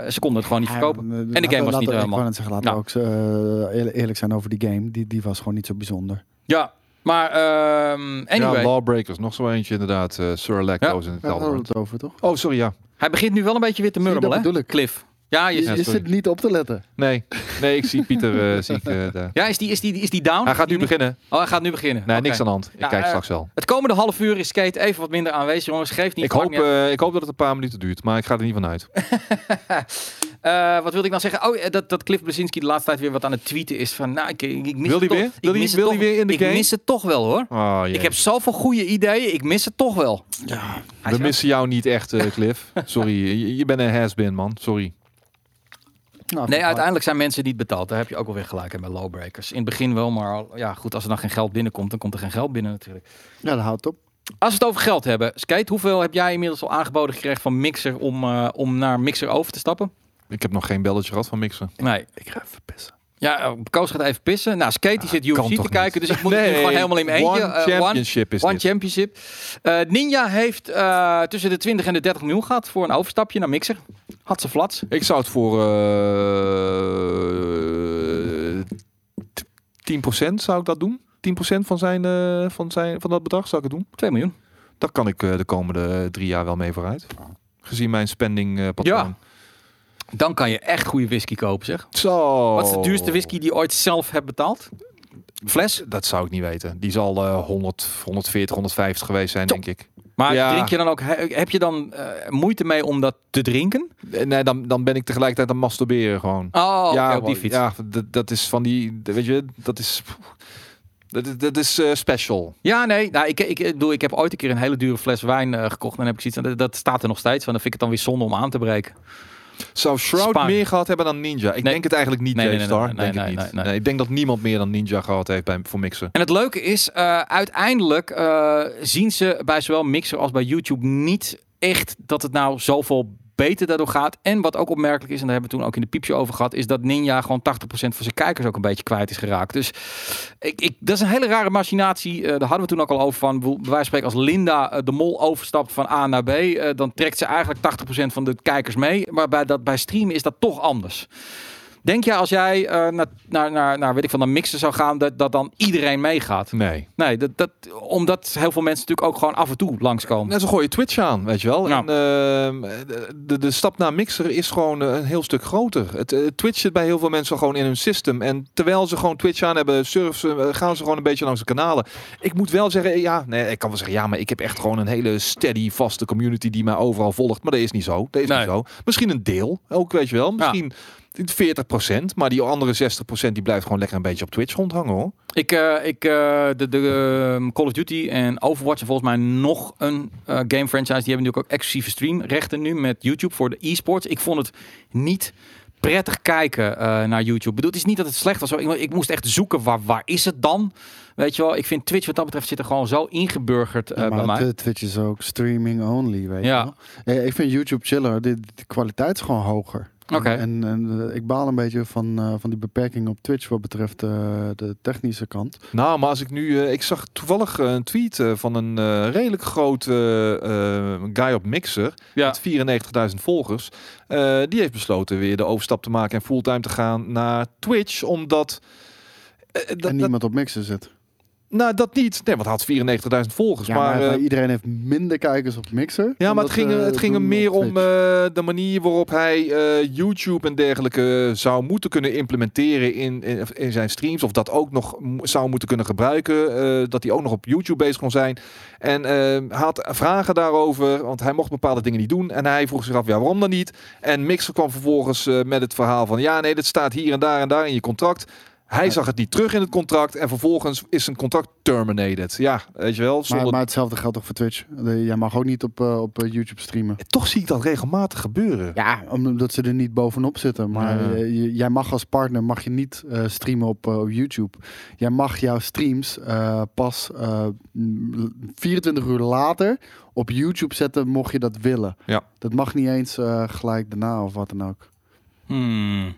A: ze konden het gewoon niet verkopen.
C: Ja,
A: En de game was
C: laten-
A: niet
C: Ik
A: helemaal.
C: net zeggen, laten we ook eerlijk- eerlijk zijn over die game. Die, die was gewoon niet zo bijzonder.
A: Ja, maar ehm, anyway.
B: Ja, Lawbreakers, nog zo eentje inderdaad. eh Sir Lecto's in het
C: Daar hadden we
B: Elrond.
C: het over, toch?
B: Oh, sorry, ja.
A: Hij begint nu wel een beetje weer te murmelen, hè?
C: bedoel ik.
A: Cliff. Ja, je,
C: Je,
B: Ja,
C: je
B: sorry.
C: zit niet op te letten.
B: Nee, nee ik zie Pieter eh, zie ik, eh, daar.
A: ja is, die, is, die, is die down?
B: Hij gaat nu beginnen.
A: Oh, hij gaat nu beginnen.
B: Nee, niks aan de hand. Ik
A: Ja,
B: kijk straks wel.
A: Het komende half uur is Skate even wat minder aanwezig, jongens. Geeft niet.
B: Ik hoop, eh, ik hoop dat het een paar minuten duurt, maar ik ga er niet van uit.
A: Eh, wat wilde ik nou zeggen? Oh, eh, dat, dat Cliff Blazinski de laatste tijd weer wat aan het tweeten is van... Nou, ik, ik, ik mis
B: Wil
A: het
B: hij
A: toch.
B: weer? Wil
A: ik
B: hij-
A: mis het
B: wil
A: toch-
B: hij weer in de
A: ik
B: game?
A: mis het toch wel, hoor.
B: Oh,
A: Ik heb zoveel goede ideeën. Ik mis het toch wel.
C: Ja.
B: We
A: is-
B: missen jou niet echt, eh, Cliff. Sorry, je, je bent een has-been, man. Sorry.
C: Nou,
A: Nee, uiteindelijk zijn mensen niet betaald. Daar heb je ook wel weer gelijk in bij lowbreakers. In het begin wel, maar ja, goed, als er dan geen geld binnenkomt, dan komt er geen geld binnen natuurlijk.
C: Ja, dat houdt op.
A: Als we het over geld hebben, Skate, hoeveel heb jij inmiddels al aangeboden gekregen van Mixer om, eh, om naar Mixer over te stappen?
B: Ik heb nog geen belletje gehad van Mixer.
A: Nee.
C: Ik ga even pissen.
A: Ja, eh, Koos gaat even pissen. Nou, Skate die zit
B: kan
A: UFC te kijken, dus ik moet het nu gewoon helemaal in mijn eentje.
B: One
A: Eh, one,
B: Championship is
A: one
B: dit.
A: Championship. Eh, Ninja heeft eh, tussen de 20 en de 30 miljoen gehad voor een overstapje naar Mixer. Had ze flats.
B: Ik zou het voor eh 10% zou ik dat doen. 10% van, zijn, eh, van, zijn, van dat bedrag zou ik het doen.
A: 2 miljoen.
B: Daar kan ik eh, de komende drie jaar wel mee vooruit. Gezien mijn spending eh patroon.
A: Ja. Dan kan je echt goede whisky kopen, zeg.
B: Zo.
A: Wat is de duurste whisky die je ooit zelf hebt betaald? Fles?
B: Dat zou ik niet weten. Die zal eh 100, 140, 150 geweest zijn,
A: Top.
B: denk ik.
A: Maar
B: Ja.
A: drink je dan ook, he- heb je dan eh, moeite mee om dat te drinken?
B: Eh, Nee, dan, dan ben ik tegelijkertijd aan masturberen gewoon.
A: Oh,
B: ja,
A: op die fiets.
B: Ja, dat, dat is van die, weet je, dat is, dat, is- dat is eh, special.
A: Ja, nee. Nou, ik, ik, bedoel, ik heb ooit een keer een hele dure fles wijn gekocht. En dan heb ik zoiets, dat, dat staat er nog steeds. Want dan vind ik het dan weer zonde om aan te breken.
B: Zou Shroud meer gehad hebben dan Ninja? Ik
A: Nee.
B: denk het eigenlijk niet,
A: Nee,
B: Star.
A: nee,
B: denk niet.
A: Nee,
B: ik denk dat niemand meer dan Ninja gehad heeft bij, voor mixen.
A: En het leuke is, eh, uiteindelijk eh, zien ze bij zowel Mixer als bij YouTube niet echt dat het nou zoveel beter daardoor gaat. En wat ook opmerkelijk is, en daar hebben we toen ook in de piepje over gehad, is dat Ninja gewoon 80% van zijn kijkers ook een beetje kwijt is geraakt. Dus ik, ik, dat is een hele rare machinatie. Eh, daar hadden we toen ook al over van, bij wijze van spreken, als Linda eh, de mol overstapt van A naar B, eh, dan trekt ze eigenlijk 80% van de kijkers mee. Maar bij, dat, bij streamen is dat toch anders. Denk je als jij eh, naar, naar, naar, naar, weet ik van, naar mixen zou gaan, dat, dat dan iedereen meegaat?
B: Nee.
A: Nee, dat, dat, omdat heel veel mensen natuurlijk ook gewoon af en toe langskomen.
B: Net zo gooi je Twitch aan, weet je wel. En, ehm, de, de stap naar Mixer is gewoon eh, een heel stuk groter. Het, eh, Twitch zit bij heel veel mensen gewoon in hun system. En terwijl ze gewoon Twitch aan hebben, surfen, ze, gaan ze gewoon een beetje langs de kanalen. Ik moet wel zeggen, ja, nee, ik kan wel zeggen, ja, maar ik heb echt gewoon een hele steady, vaste community die mij overal volgt. Maar dat is niet zo. Dat is
A: Nee.
B: niet zo. Misschien een deel, ook weet je wel. Misschien 40%, maar die andere 60% die blijft gewoon lekker een beetje op Twitch rondhangen hoor.
A: Ik, eh, ik, eh, de, de ehm, Call of Duty en Overwatch en volgens mij nog een eh, game franchise. Die hebben natuurlijk ook exclusieve streamrechten nu met YouTube voor de e-sports. Ik vond het niet prettig kijken eh, naar YouTube. Ik bedoel, het is niet dat het slecht was. Ik, ik moest echt zoeken, waar, waar is het dan? Weet je wel, ik vind Twitch wat dat betreft zit er gewoon zo ingeburgerd eh,
C: Ja,
A: bij mij.
C: Twi- Twitch is ook streaming only, weet
A: Ja.
C: je wel. Ja, ik vind YouTube chiller. De, de kwaliteit is gewoon hoger.
A: Oké.
C: En, en eh, ik baal een beetje van, eh, van die beperking op Twitch wat betreft eh, de technische kant.
B: Nou, maar als ik nu... ik zag toevallig een tweet van een redelijk grote guy op Mixer.
A: Ja.
B: Met 94.000 volgers. Die heeft besloten weer de overstap te maken en fulltime te gaan naar Twitch. Omdat... dat,
C: en
B: dat,
C: niemand op Mixer zit.
B: Nou, dat niet. Nee, want had 94.000 volgers.
C: Ja,
B: maar,
C: maar,
B: eh,
C: iedereen heeft minder kijkers op Mixer.
B: ja, maar het ging,
C: eh,
B: het ging hem meer om eh, de manier waarop hij YouTube en dergelijke zou moeten kunnen implementeren in, in, in zijn streams. Of dat ook nog zou moeten kunnen gebruiken. dat hij ook nog op YouTube bezig kon zijn. En had vragen daarover, want hij mocht bepaalde dingen niet doen. En hij vroeg zich af, ja, waarom dan niet? En Mixer kwam vervolgens met het verhaal van, ja, nee, dat staat hier en daar en daar in je contract. Hij
C: Ja.
B: zag het niet terug in het contract en vervolgens is zijn contract terminated. Ja, weet je wel.
C: Maar,
B: Zonder...
C: maar hetzelfde geldt toch voor Twitch. Jij mag ook niet op, eh, op eh, YouTube streamen.
B: Toch zie ik dat regelmatig gebeuren.
C: Ja, omdat ze er niet bovenop zitten. Maar
B: Ja.
C: jij mag als partner mag je niet eh, streamen op, op YouTube. Jij mag jouw streams eh, pas eh, mm, 24 uur later op YouTube zetten, mocht je dat willen.
B: Ja.
C: Dat mag niet eens eh, gelijk daarna of wat dan ook.
A: Hmm.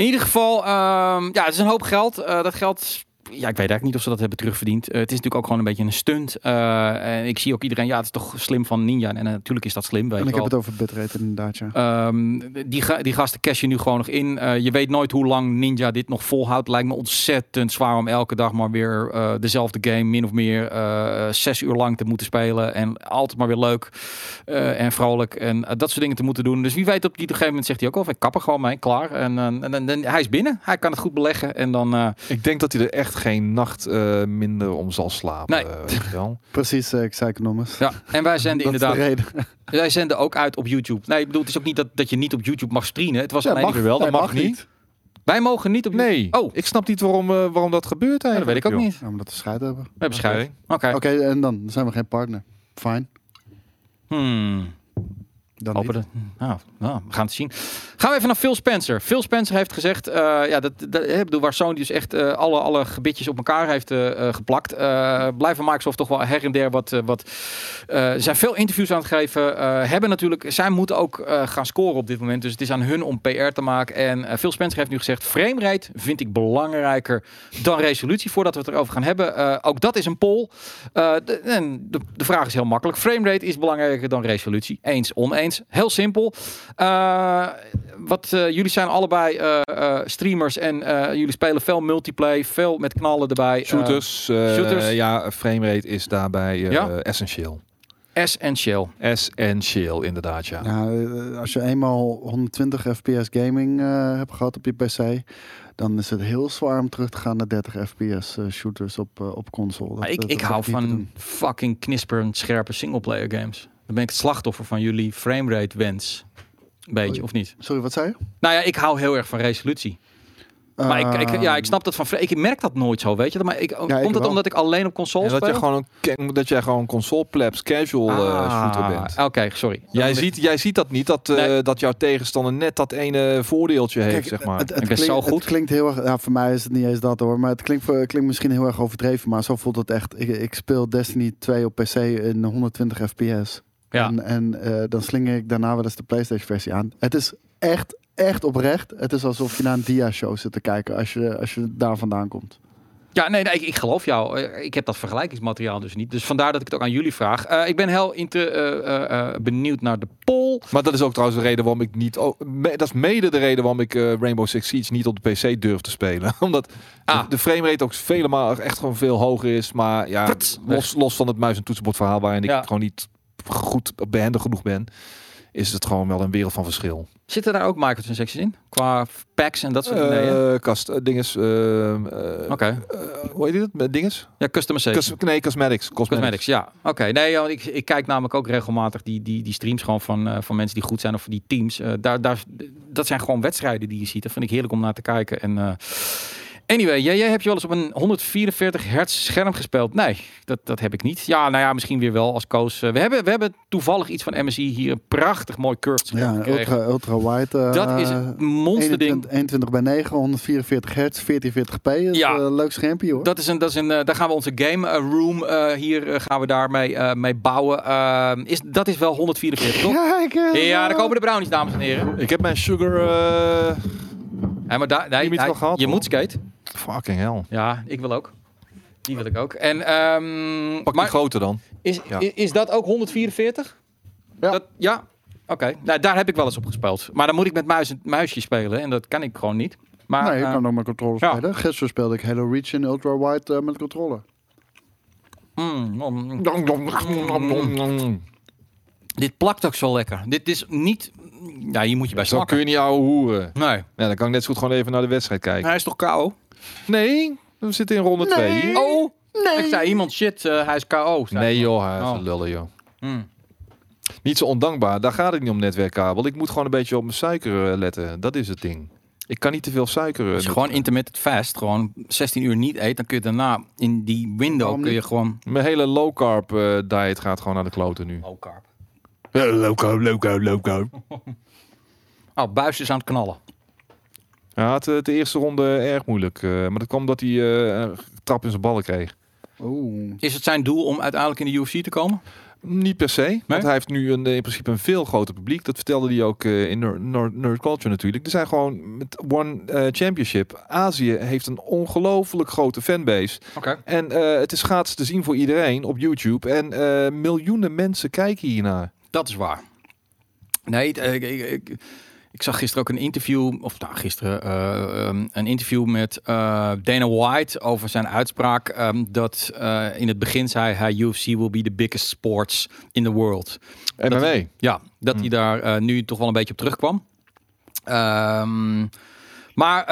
A: In ieder geval, ehm, ja, het is een hoop geld. Eh, dat geld, ja, ik weet eigenlijk niet of ze dat hebben terugverdiend. Eh, het is natuurlijk ook gewoon een beetje een stunt. Eh, en ik zie ook iedereen, ja, het is toch slim van Ninja. En, eh, natuurlijk is dat slim, weet
C: en ik heb het over bitrate inderdaad, ja.
A: Ehm, die, ga- die gasten cashen nu gewoon nog in. Eh, je weet nooit hoe lang Ninja dit nog volhoudt. Lijkt me ontzettend zwaar om elke dag maar weer eh, dezelfde game min of meer eh, zes uur lang te moeten spelen. En altijd maar weer leuk eh, en vrolijk en dat soort dingen te moeten doen. Dus wie weet op die gegeven moment zegt hij ook al, ik kap er gewoon mee, klaar. En, en, en, en hij is binnen, hij kan het goed beleggen. En dan, eh,
B: Ik denk dat hij er echt geen nacht eh, minder om zal slapen.
A: Nee.
B: eh, wel.
C: Precies, ik zei economisch.
A: ja. En wij zenden
C: Dat is de
A: inderdaad,
C: reden.
A: wij zenden ook uit op YouTube. Nee, ik bedoel, het is ook niet dat, dat je niet op YouTube mag streamen. Het was
C: Ja,
A: alleen,
C: mag,
B: wel, dat
C: nee,
B: mag niet.
A: wij mogen niet op YouTube.
B: Nee,
A: Oh,
B: ik snap niet waarom, eh, waarom dat gebeurt
A: Ja, dat
B: eigenlijk.
A: weet ik ook
B: joh.
A: niet.
C: Ja, omdat we scheid hebben.
A: We hebben scheid. Oké.
C: Oké, en dan? Dan zijn we geen partner. Fine.
A: Hmm.
C: Dan
A: nou, nou, we gaan het zien. Gaan we even naar Phil Spencer. Phil Spencer heeft gezegd, eh, ja, dat, dat, ik bedoel, waar Sony dus echt eh, alle, alle gebitjes op elkaar heeft eh, geplakt, blijven Microsoft toch wel her en der wat, wat zijn veel interviews aan het geven. hebben natuurlijk, zij moeten ook gaan scoren op dit moment, dus het is aan hun om PR te maken. En Phil Spencer heeft nu gezegd, framerate vind ik belangrijker dan resolutie, voordat we het erover gaan hebben. Ook dat is een poll. De, en de, de vraag is heel makkelijk. Framerate is belangrijker dan resolutie. Eens, oneens. Heel simpel. Eh, wat, eh, jullie zijn allebei eh, eh, streamers en eh, jullie spelen veel multiplayer, veel met knallen erbij.
B: Shooters, eh,
A: shooters.
B: ja, framerate is daarbij eh,
A: Ja?
B: essentieel.
A: essentieel.
B: Essentieel, inderdaad, ja.
C: Ja, als je eenmaal 120 fps gaming eh, hebt gehad op je PC, dan is het heel zwaar om terug te gaan naar 30 fps shooters op, op console. Dat,
A: ik,
C: dat
A: ik hou van fucking knisperend scherpe singleplayer games. Dan ben ik het slachtoffer van jullie framerate wens. Een beetje,
C: Oei.
A: of niet?
C: Sorry, wat zei je?
A: Nou ja, ik hou heel erg van resolutie. Maar ik, ik, ja, ik snap dat van... Ik merk dat nooit zo, weet je. Maar ik, komt het
C: wel.
A: omdat ik alleen op console
B: En dat,
A: speel?
B: je gewoon een, dat jij gewoon console plebs casual eh, shooter bent.
A: Ah, Oké, sorry.
B: Jij ziet, jij ziet dat niet, dat, eh,
A: Nee.
B: dat jouw tegenstander net dat ene voordeeltje heeft, zeg maar.
C: Het, het,
A: Ik ben
C: klinkt,
A: zo goed.
C: het klinkt heel erg. Ja, voor mij is het niet eens dat hoor. Maar het klinkt, voor- klinkt misschien heel erg overdreven. Maar zo voelt het echt. Ik, ik speel Destiny 2 op PC in 120 fps.
A: Ja.
C: En, en eh, dan slinger ik daarna wel eens de PlayStation versie aan. Het is echt, echt oprecht. Het is alsof je naar een dia-show zit te kijken als je, als je daar vandaan komt.
A: Ja, nee, nee ik, ik geloof jou. Eh, Ik heb dat vergelijkingsmateriaal dus niet. Dus vandaar dat ik het ook aan jullie vraag. Eh, ik ben heel inte, eh, eh, eh, benieuwd naar de poll.
B: Maar dat is ook trouwens de reden waarom ik niet... Oh, me- dat is mede de reden waarom ik eh, Rainbow Six Siege niet op de PC durf te spelen. Omdat
A: Ah.
B: de, de framerate ook vele malen echt gewoon veel hoger is. Maar ja, los, los van het muis- en toetsenbord verhaal waarin ik
A: Ja.
B: gewoon niet goed behendig genoeg ben, is het gewoon wel een wereld van verschil.
A: Zitten daar ook microtransactions in? Qua packs en dat soort dingen? Nee,
B: Eh kast, eh, dinges, eh, eh,
A: Oké.
B: eh, hoe heet het? Met dinges?
A: Ja, customization.
B: Nee, cosmetics. Cosmetics.
A: Cosmetics, ja. Oké, nee, want ik, ik kijk namelijk ook regelmatig die, die, die streams gewoon van, eh, van mensen die goed zijn of die teams. Eh, daar, daar, dat zijn gewoon wedstrijden die je ziet. Dat vind ik heerlijk om naar te kijken. En, eh, anyway, jij, jij hebt je wel eens op een 144 hertz scherm gespeeld? Nee, dat, dat heb ik niet. Ja, nou ja, misschien weer wel als Koos. Eh, we, hebben, we hebben toevallig iets van MSI hier een prachtig mooi curved scherm
C: Ja, ultra, ultra wide.
A: dat is een monsterding.
C: 21, 21 bij 9, 144 hertz, 1440p. Dat is
A: Ja.
C: een leuk schermpje hoor.
A: Dat is een, dat is een, eh, daar gaan we onze game eh, room eh, hier gaan we daarmee eh, mee bouwen. Eh, is, dat is wel 144, toch?
C: Ja, ik,
A: Ja, daar komen de brownies, dames en heren.
B: Ik heb mijn sugar... eh,
A: Ja, maar daar, nee, hij-
B: wel gehad,
A: je moet skate.
B: Fucking hell.
A: Ja, ik wil ook. Die wil ik ook. En, ehm,
B: Pak
A: maar
B: die grote dan.
A: is,
B: Ja.
A: is, is dat ook 144?
C: Ja.
A: Dat, ja? Oké. Nou, daar heb ik wel eens op gespeeld. Maar dan moet ik met muis en muisje spelen. En dat kan ik gewoon niet. Maar,
C: nee, ik
A: eh,
C: kan ook met controller
A: ja.
C: spelen. Gisteren speelde ik Halo Reach in ultra wide eh, met controller.
A: mm, mm, dit plakt ook zo lekker. Dit is niet... Ja, hier moet je bij
B: Zo kun
A: snakken.
B: je niet ouwe hoeren.
A: Nee.
B: Ja, dan kan ik net zo goed gewoon even naar de wedstrijd kijken.
A: Hij is toch KO?
B: Nee, we zitten in ronde 2.
A: Oh! Ik zei iemand shit, eh, hij is KO. zei
B: Nee joh, hij is
A: Oh.
B: een lullen joh.
A: Hmm.
B: Niet zo ondankbaar. Daar gaat het niet om netwerkkabel. Ik moet gewoon een beetje op mijn suiker eh, letten. Dat is het ding. Ik kan niet te veel suiker. eh,
A: Als je gewoon intermittent fast, gewoon 16 uur niet eet, dan kun je daarna in die window kun je gewoon...
B: Mijn hele low carb eh, diet gaat gewoon naar de kloten nu.
A: Low carb.
B: low carb, low carb, low carb.
A: Oh, Buis is aan het knallen.
B: Hij had het de eerste ronde erg moeilijk. eh, maar dat kwam omdat hij eh, een trap in zijn ballen kreeg.
C: Oeh.
A: Is het zijn doel om uiteindelijk in de UFC te komen?
B: Niet per se, want hij heeft nu een, eh, in principe een veel groter publiek. Dat vertelde hij ook eh, in Nerd, Nerd, Culture natuurlijk. Er zijn gewoon met One eh, Championship. Azië heeft een ongelooflijk grote fanbase.
A: Oké.
B: En eh, het is gratis te zien voor iedereen op YouTube. En eh, miljoenen mensen kijken hiernaar.
A: Dat is waar. Nee, het, eh, ik, ik, ik, ik zag gisteren ook een interview, of nou gisteren, eh, ehm, een interview met eh, Dana White over zijn uitspraak ehm, dat eh, in het begin zei hij UFC will be the biggest sports in the world.
B: MMA.
A: hij- ja, dat
B: Hmm.
A: hij daar nu toch wel een beetje op terugkwam. Ehm, maar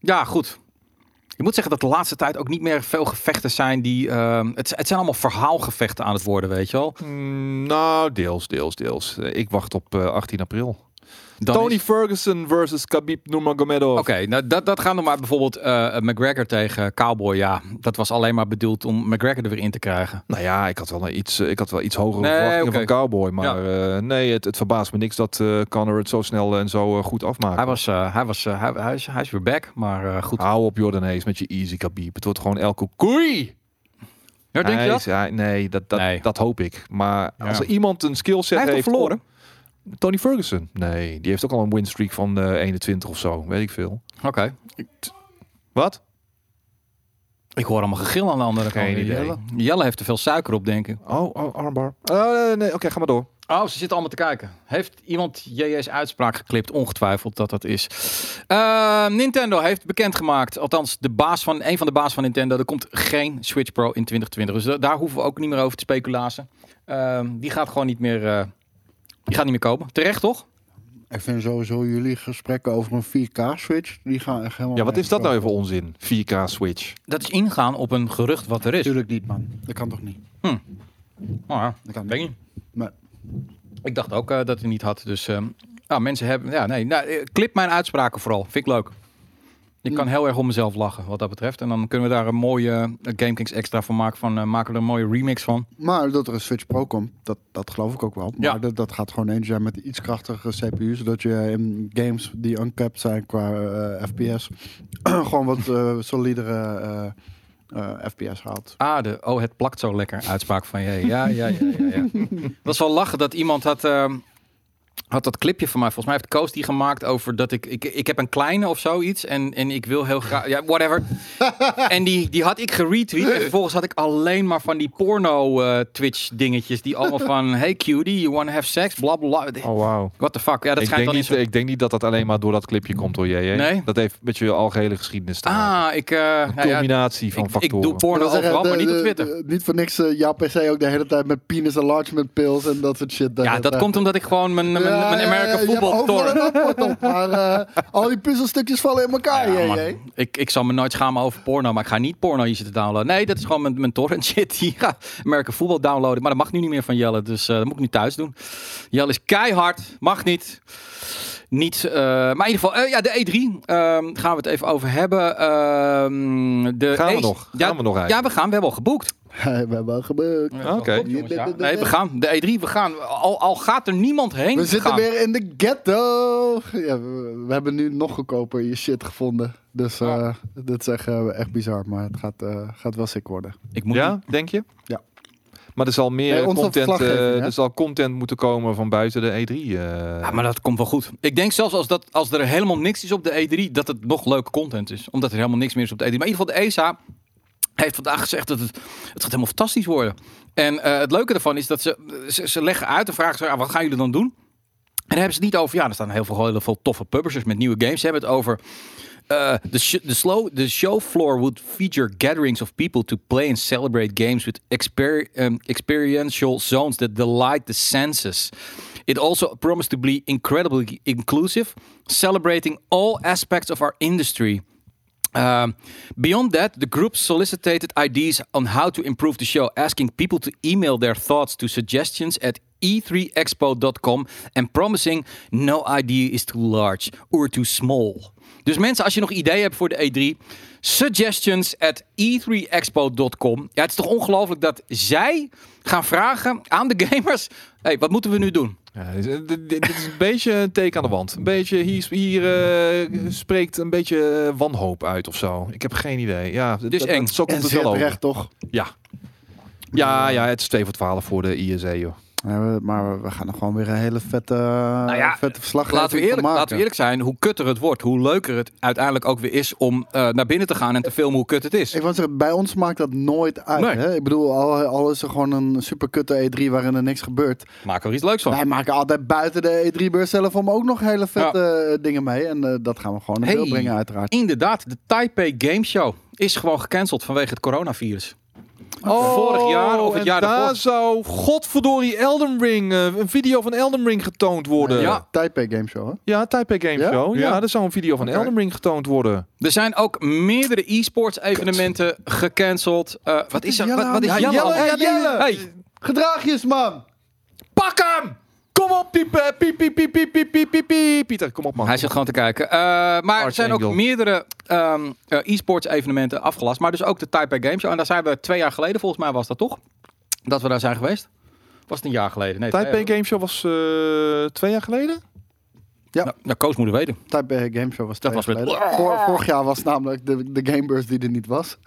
A: ja, goed. Ik moet zeggen dat de laatste tijd ook niet meer veel gevechten zijn die. het, het zijn allemaal verhaalgevechten aan het worden, weet je wel.
B: Mm, nou, deels, deels, deels. Ik wacht op eh, 18 april.
A: Dan
B: Tony
A: is-
B: Ferguson versus Khabib Nurmagomedov.
A: Oké, nou, dat, dat gaat nog maar bijvoorbeeld eh, McGregor tegen Cowboy. Ja, dat was alleen maar bedoeld om McGregor er weer in te krijgen.
B: Nou ja, ik had wel iets, ik had wel iets hogere
A: Nee,
B: verwachtingen van Cowboy. Maar eh, nee, het, het verbaast me niks dat eh Conor het zo snel en zo goed afmaakt.
A: Hij, was, hij, was, hij, hij, is, hij is weer back, maar goed.
B: Hou op Jordan Hayes met je easy Khabib. Het wordt gewoon elke koei.
A: Ja, denk je
B: Hij
A: dat?
B: is- ja, nee, dat, dat,
A: Nee.
B: dat hoop ik. Maar
A: Ja.
B: als er iemand een skillset
A: Hij heeft
B: heeft...
A: toch verloren?
B: Tony Ferguson? Nee, die heeft ook al een winstreak van eh 21 of zo. Weet ik veel.
A: Oké.
B: Wat?
A: Ik hoor allemaal gegil aan de andere kant. Jelle. Jelle heeft te veel suiker op, denk ik.
B: Oh, oh armbar. Oh, nee, oké, ga maar door.
A: Oh, ze zitten allemaal te kijken. Heeft iemand JJ's uitspraak geklipt? Ongetwijfeld dat dat is. Eh, Nintendo heeft bekendgemaakt, althans de baas van, een van de baas van Nintendo, er komt geen Switch Pro in 2020. Dus da- daar hoeven we ook niet meer over te speculaten. Ehm, die gaat gewoon niet meer, eh, die gaat niet meer komen. Terecht toch?
C: Ik vind sowieso jullie gesprekken over een 4K-switch, die gaan echt helemaal...
B: Ja, wat is dat nou
C: even?
B: onzin? 4K Switch.
A: Dat is ingaan op een gerucht wat er is.
C: Tuurlijk niet, man. Dat kan toch niet?
A: Oh, ja,
C: Dat kan
A: niet.
C: Nee.
A: Ik dacht ook eh, dat hij niet had. Dus ehm, nou, mensen hebben. Ja, nee. Nou, eh, clip mijn uitspraken vooral. Vind ik leuk. Ik kan heel erg om mezelf lachen wat dat betreft. En dan kunnen we daar een mooie uh, GameKings extra van maken. Van, eh, maken we er een mooie remix van.
C: Maar dat er een Switch Pro komt, dat, dat geloof ik ook wel. Maar
A: Ja.
C: dat, dat gaat gewoon eentje zijn met iets krachtigere CPU, zodat je in games die uncapped zijn qua eh, FPS, gewoon wat eh, solidere eh, eh, FPS haalt.
A: Ah, de oh, het plakt zo lekker uitspraak van je. Ja, ja, ja, ja. ja. Dat is wel lachen dat iemand had. ehm, had dat clipje van mij, volgens mij heeft Koos die gemaakt over dat ik, ik, ik heb een kleine of zoiets en, en ik wil heel graag, ja, whatever. en die, die had ik geretweet en vervolgens had ik alleen maar van die porno eh, Twitch dingetjes die allemaal van, hey cutie, you wanna have sex, bla bla. bla.
B: Oh, wauw.
A: What the fuck? Ja, dat
B: Ik
A: schijnt
B: denk,
A: dan
B: niet,
A: zo...
B: ik denk niet dat dat alleen maar door dat clipje komt hoor, jij.
A: Nee?
B: Dat heeft met je algehele geschiedenis te maken.
A: Ah, ik, eh,
B: Een
A: nou ja,
B: combinatie van
A: ik, ik
B: factoren.
A: doe porno overal, maar niet op
C: de-
A: Twitter.
C: de- niet voor niks eh, jouw PC ook de hele tijd met penis enlargement pills en dat soort shit.
A: Ja, dat komt omdat ik gewoon mijn, mijn,
C: Ja,
A: mijn
C: ja,
A: American
C: ja,
A: Football
C: op, maar eh, al die puzzelstukjes vallen in elkaar,
A: Ja, man. Ik, ik zal me nooit schamen over porno, maar ik ga niet porno hier zitten downloaden. Nee, dat is gewoon mijn, mijn torrent shit. Die ga voetbal downloaden, maar dat mag nu niet meer van Jelle. Dus eh, dat moet ik nu thuis doen. Jelle is keihard, mag niet. Niet, eh, maar in ieder geval, eh, ja, de E3 ehm, gaan we het even over hebben. Ehm, de
B: Gaan we
A: E-
B: nog?
A: Ja,
B: Gaan we nog
A: ja,
B: eigenlijk?
A: we gaan. We hebben al geboekt.
C: We hebben wel gebeurd.
A: We
B: Oké.
A: ja. Nee, we gaan. De E3, we gaan. Al, al gaat er niemand heen.
C: We zitten
A: gaan.
C: weer in de ghetto. Ja, we, we hebben nu nog goedkoper je shit gevonden. Dus eh
A: Ja.
C: dit is echt, eh, echt bizar, maar het gaat, eh, gaat wel sick worden.
A: Ik moet
B: Ja, denk je?
C: Ja.
B: Maar er zal meer
C: Nee,
B: content, eh, er zal content moeten komen van buiten de E3. eh.
A: Ja, maar dat komt wel goed. Ik denk zelfs als, dat, als er helemaal niks is op de E3, dat het nog leuke content is. Omdat er helemaal niks meer is op de E3. Maar in ieder geval, de ESA heeft vandaag gezegd dat het, het gaat helemaal fantastisch worden. En eh, het leuke ervan is dat ze, ze, leggen uit en vragen ze, ah, wat gaan jullie dan doen? En daar hebben ze het niet over, ja, er staan heel veel, heel veel toffe publishers met nieuwe games. Ze hebben het over the, sh the, the show floor would feature gatherings of people to play and celebrate games with um, experiential zones that delight the senses. It also promised to be incredibly inclusive, celebrating all aspects of our industry. Um, beyond that, the group solicited ideas on how to improve the show, asking people to email their thoughts to suggestions at e3expo.com and promising no idea is too large or too small. Dus mensen, als je nog ideeën hebt voor de E3, suggestions at e3expo.com. Ja, het is toch ongelooflijk dat zij gaan vragen aan de gamers: hey, wat moeten we nu doen?
B: Ja, dit, is- dit- dit is een beetje een teken aan de wand. Een beetje, hier, hier eh, spreekt een beetje eh, wanhoop uit of zo. Ik heb geen idee. Ja,
A: Dus
B: dat-
A: eng.
B: Zo komt
C: En
B: het wel over.
C: terecht, toch?
B: Ja. Ja, ja, het is 2 voor 12 voor de ISE, joh.
C: Ja, maar we gaan er gewoon weer een hele vette,
A: Nou ja,
C: vette verslaggeving
A: Laten we, eerlijk, laten we eerlijk zijn, hoe kutter het wordt, hoe leuker het uiteindelijk ook weer is om eh, naar binnen te gaan en te filmen hoe kut het is.
C: Ik wou zeggen, bij ons maakt dat nooit uit.
A: Nee.
C: Hè? Ik bedoel, al, al is er gewoon een superkutte E3 waarin er niks gebeurt.
A: Maak er iets leuks van.
C: Wij maken altijd buiten de E3-beurs zelf om ook nog hele vette eh, dingen mee. En eh, dat gaan we gewoon in
A: Hey.
C: brengen uiteraard.
A: Inderdaad, de Taipei Game Show is gewoon gecanceld vanwege het coronavirus. Vorig jaar of het
B: Oh, en
A: jaar
B: daar
A: daarvoor.
B: zou godverdorie Elden Ring, eh, een video van Elden Ring getoond worden.
A: Ja.
C: Taipei Game Show, hè?
B: Ja, Taipei Game
C: Ja?
B: Show. Ja,
A: Ja.
B: er zou een video van
C: Oké.
B: Elden Ring getoond worden.
A: Er zijn ook meerdere e-sports evenementen gecanceld. Eh, wat is er?
C: Jelle
A: Wat, wat is Jelle?
C: Jelle, Jelle.
A: hey,
C: Gedraag je eens, man!
A: pak hem! Kom
B: op, eh, piepen. Piep, piep, piep, piep, piep, piep, piep. Pieter, kom op, man.
A: Hij zit gewoon te kijken. Eh, maar er zijn ook meerdere ehm, eh, e-sports evenementen afgelast. Maar dus ook de Taipei Games Show. En daar zijn we twee jaar geleden, volgens mij was dat toch? Dat we daar zijn geweest. Was het een jaar geleden? Nee,
B: Taipei Games Show was twee jaar geleden?
C: Ja.
A: Nou, nou Koos moeten weten.
C: Taipei Game Show was
A: dat was met...
C: Vorig jaar was namelijk de, de Gameburst die er niet was.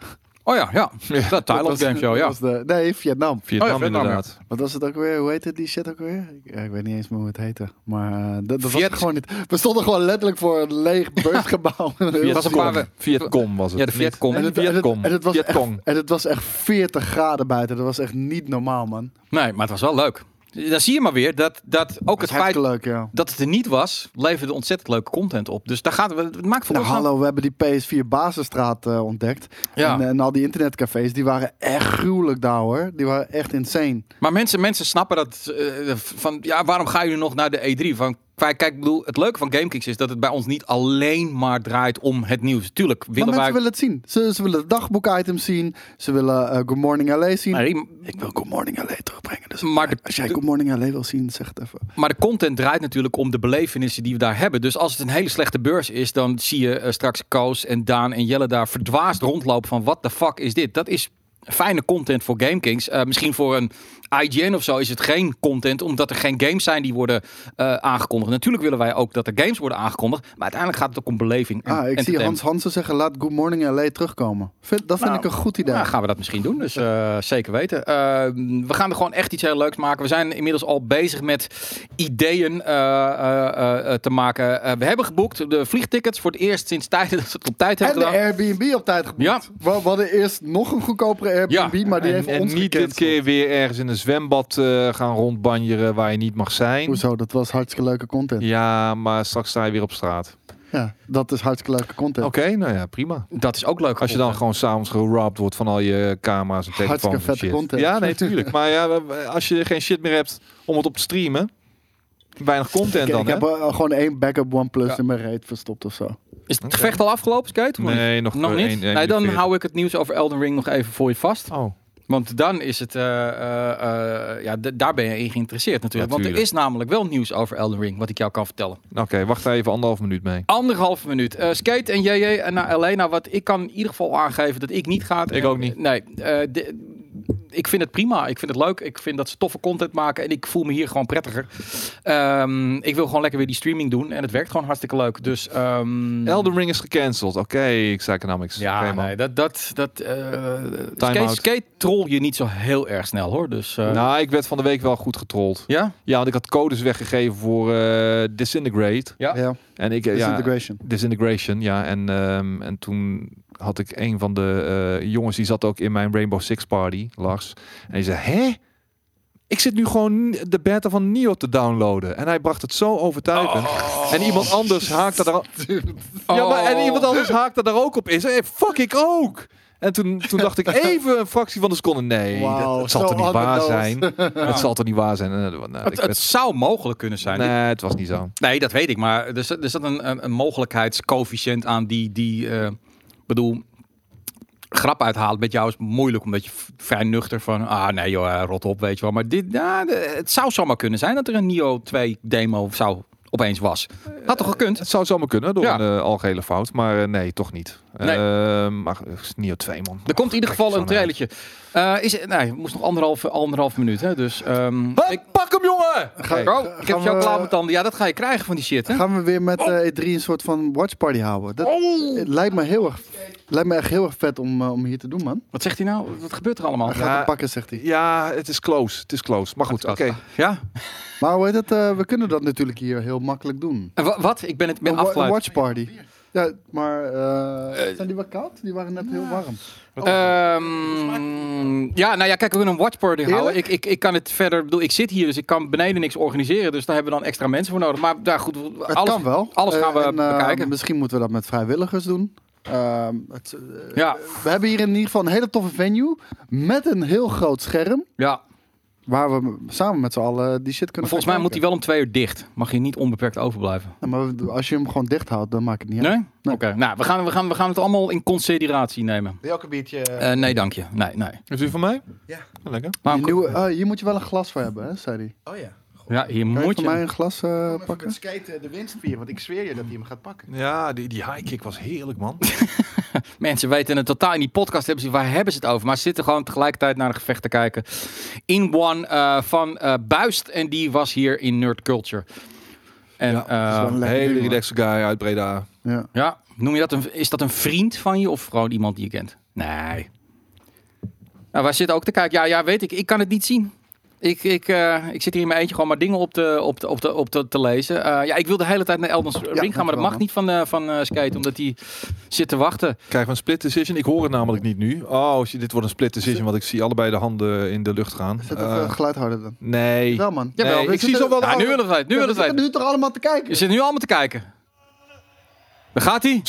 A: Oh ja, ja. De Thailand
C: Dat was-
A: Game Show,
C: dat
A: ja.
C: was de, nee, Vietnam.
B: Vietnam,
A: Oh ja, Vietnam,
B: inderdaad.
C: Wat was het ook weer? Hoe heette die shit ook weer? Ik, ik weet niet eens meer hoe het heette. Maar eh, dat, dat was
A: Viet-
C: gewoon niet. We stonden gewoon letterlijk voor een leeg beursgebouw.
A: Het was een paar...
B: Vietcom was het.
A: Ja, de Vietcom.
C: En het, en, het,
B: Vietcom.
C: en, het was echt,
B: Vietcong.
C: en het was echt 40 graden buiten. Dat was echt niet normaal, man.
A: Nee, maar het was wel leuk. Dan zie je maar weer dat, dat ook
C: Het
A: het feit
C: leuk, ja.
A: dat het er niet was, leverde ontzettend leuke content op. Dus daar gaat het maakt voor
C: Nou,
A: ons
C: hallo, we hebben die PS4 Basisstraat eh, ontdekt.
A: Ja.
C: En, en al die internetcafés, die waren echt gruwelijk daar hoor. Die waren echt insane.
A: Maar mensen, mensen snappen dat eh, van ja, waarom ga je nog naar de E3? Van kijk, ik bedoel, het leuke van GameKings is dat het bij ons niet alleen maar draait om het nieuws. Tuurlijk
C: Maar
A: willen
C: mensen
A: wij.
C: willen het zien. Ze, ze willen dagboek-items zien. Ze willen eh, Good Morning LA zien. Ik wil Good Morning LA terugbrengen. Dus
A: Maar de-
C: als jij Good Morning LA wil zien, zeg het even.
A: Maar de content draait natuurlijk om de belevenissen die we daar hebben. Dus als het een hele slechte beurs is, dan zie je eh, straks Koos en Daan en Jelle daar verdwaasd rondlopen van wat de fuck is dit? Dat is fijne content voor GameKings. Eh misschien voor een IGN of zo is het geen content, omdat er geen games zijn die worden eh, aangekondigd. Natuurlijk willen wij ook dat er games worden aangekondigd, maar uiteindelijk gaat het ook om beleving. en
C: Ah, ik zie. Hans Hansen zeggen, laat Good Morning LA terugkomen. Vind, dat vind
A: Nou,
C: ik een goed idee.
A: Nou, gaan we dat misschien doen, dus eh, zeker weten. Eh, we gaan er gewoon echt iets heel leuks maken. We zijn inmiddels al bezig met ideeën eh, eh, eh, te maken. Eh, we hebben geboekt de vliegtickets voor het eerst sinds tijden dat we het op tijd
C: en
A: hebben
C: de
A: gedaan.
C: Airbnb op tijd geboekt.
A: Ja.
C: We, we hadden eerst nog een goedkopere Airbnb,
A: Ja.
C: maar die
B: En,
C: heeft
B: en
C: ons
B: niet dit keer weer ergens in een zwembad eh, gaan rondbanjeren waar je niet mag zijn.
C: Hoezo? Dat was hartstikke leuke content. Ja,
B: Ja, maar straks sta je weer op straat.
C: dat is hartstikke leuke content.
B: Oké, nou ja, prima.
A: Dat is ook leuk.
B: Als je dan gewoon s'avonds gerobbed wordt van al je camera's en telefoons
C: Hartstikke vette
B: shit.
C: content.
B: Ja, nee, tuurlijk. maar ja, als je geen shit meer hebt om het op te streamen, weinig content
C: Ik,
B: dan,
C: ik
B: hè?
C: heb eh, gewoon één backup OnePlus
A: Ja.
C: in mijn reet verstopt of zo.
A: Is het gevecht al afgelopen, Skate?
B: Nee, nog,
A: niet? Nog nee, dan hou ik het nieuws over Elden Ring nog even voor je vast.
B: Oh,
A: Want dan is het, eh, eh, eh, ja, daar ben je in geïnteresseerd natuurlijk. Want er is namelijk wel nieuws over Elden Ring, wat ik jou kan vertellen.
B: oké. wacht daar even anderhalf minuut mee.
A: Anderhalve minuut. Skate en JJ en naar LA. Nou, wat ik kan in ieder geval aangeven dat ik niet ga.
B: Ik ook niet.
A: Nee, de- ik vind het prima. Ik vind het leuk. Ik vind dat ze toffe content maken. En ik voel me hier gewoon prettiger. Ehm, ik wil gewoon lekker weer die streaming doen. En het werkt gewoon hartstikke leuk. Dus... ehm,
B: Elden Ring is gecanceld. Oké, Psychonomics.
A: Ja,
B: Oké, man.
A: nee, dat... dat, dat eh, skate, troll je niet zo heel erg snel, hoor. Dus... eh,
B: Nou, ik werd van de week wel goed getrold.
A: ja?
B: Ja, want ik had codes weggegeven voor eh, Disintegrate.
A: Ja.
C: Ja,
B: En ik, eh, ja,
C: disintegration.
B: Disintegration, ja. En, ehm, en toen had ik een van de eh, jongens, die zat ook in mijn Rainbow Six party, Lars. En die zei, hè? Ik zit nu gewoon de beta van Nio te downloaden. En hij bracht het zo overtuigend. En iemand anders haakte daar... Ja, maar en
A: Oh.
B: iemand anders haakte daar ook op in. Hey, fuck ik ook! En toen, toen dacht ik even een fractie van de seconde, nee, dat, het zal toch niet waar zijn? Het zal toch niet waar zijn? Eh, nou, ik
A: Het, zou mogelijk kunnen zijn.
B: nee, het was niet zo.
A: Nee, dat weet ik. Maar er zat, er zat een, een, een mogelijkheidscoëfficiënt aan die, die eh, bedoel, grap uithalen met jou is moeilijk, omdat je vrij nuchter van, ah nee joh, eh, rot op, weet je wel. Maar dit, het zou zomaar kunnen zijn dat er een Nio 2 demo zou opeens was. Had toch gekund?
B: Het zou zomaar kunnen door
A: Ja.
B: een uh, algehele fout, maar eh, nee, toch niet.
A: Nee.
B: Eh, maar het is Nio 2, man.
A: Er komt in ieder geval een trailertje. Eh is, nee, het moest nog anderhalf, anderhalf minuut, hè? Dus ehm, ik,
B: pak hem, jongen!
C: Ga-
A: oh, ik heb jou klaar met tanden. Ja, dat ga je krijgen van die shit, hè?
C: Gaan we weer met eh, E3 een soort van watchparty houden? Dat het lijkt me heel erg, lijkt me echt heel erg vet om, eh, om hier te doen, man.
A: Wat zegt hij nou? Wat gebeurt er allemaal?
C: Hij gaat hem pakken, zegt hij.
B: Ja, het is close. Het is close. Maar goed, oké.
A: Ja?
C: Maar hoe heet het? eh, we kunnen dat natuurlijk hier heel makkelijk doen.
A: En wa- wat? Ik ben het ben
C: Een wa- een
A: afgeleid.
C: watchparty. Ja, maar eh, zijn die wel koud? Die waren net heel warm.
A: Ehm, ja, nou ja, kijk, we kunnen een watchparty houden. Ik, ik, ik kan het verder, ik bedoel, ik zit hier, dus ik kan beneden niks organiseren. Dus daar hebben we dan extra mensen voor nodig. Maar daar goed,
C: Het
A: alles,
C: kan wel.
A: alles gaan we
C: Eh, en, eh,
A: bekijken.
C: Misschien moeten we dat met vrijwilligers doen. Ehm, het, eh,
A: Ja,
C: we hebben hier in ieder geval een hele toffe venue met een heel groot scherm.
A: ja.
C: Waar we samen met z'n allen die shit
A: Maar
C: kunnen
A: volgens mij moet hij wel om twee uur dicht. Mag je niet onbeperkt overblijven.
C: Ja, maar als je hem gewoon dicht houdt, dan maakt het niet uit.
A: Nee?
C: Nee.
A: Oké, nou, we gaan, we, gaan, we gaan het allemaal in consideratie nemen.
D: Wil je ook een biertje?
A: Eh, nee, dank je. Nee, nee.
B: Is u van mij?
D: Ja.
B: Lekker.
A: Maar
C: nieuwe, oh, hier moet je wel een glas voor hebben, hè, zei hij.
D: Oh ja. Goed.
A: Ja, hier
C: Kan je
A: moet
C: voor
A: je...
C: mij een glas eh,
D: Even
C: pakken?
D: met skaten de winst vieren, want ik zweer je dat hij hem gaat pakken.
B: Ja, die, die high kick was heerlijk, man.
A: Mensen weten het totaal in die podcast hebben ze waar hebben ze het over, maar ze zitten gewoon tegelijkertijd naar een gevecht te kijken. In One eh, van eh, Buist en die was hier in Nerd Culture. En
B: Ja,
A: ja,
C: dat is wel een
B: Een
C: lekker
B: hele
C: ding, hoor.
B: relaxe guy uit Breda.
C: Ja.
A: ja, noem je dat een is dat een vriend van je of gewoon iemand die je kent? Nee. Nou, wij zitten ook te kijken. Ja, ja, weet ik. Ik kan het niet zien. Ik, ik, eh, ik zit hier in mijn eentje gewoon maar dingen op, te, op, te, op, te, op te, te lezen. Eh, ja, ik wil de hele tijd naar Elden Ring gaan, maar dat mag
C: man.
A: niet van, eh van eh, Skate, omdat hij zit te wachten.
B: Krijgen we een split decision? Ik hoor het namelijk niet nu. Oh, dit wordt een split decision, want ik zie allebei de handen in de lucht gaan.
C: Zet even geluid harder dan.
B: nee.
C: Wel man.
B: Nee, ik zie zo wel de
A: Ja, nu willen we het weten. Nu
C: Ja,
A: willen
C: we
A: we het
C: nu toch allemaal te kijken?
A: Je zit nu allemaal te kijken. Daar gaat hij.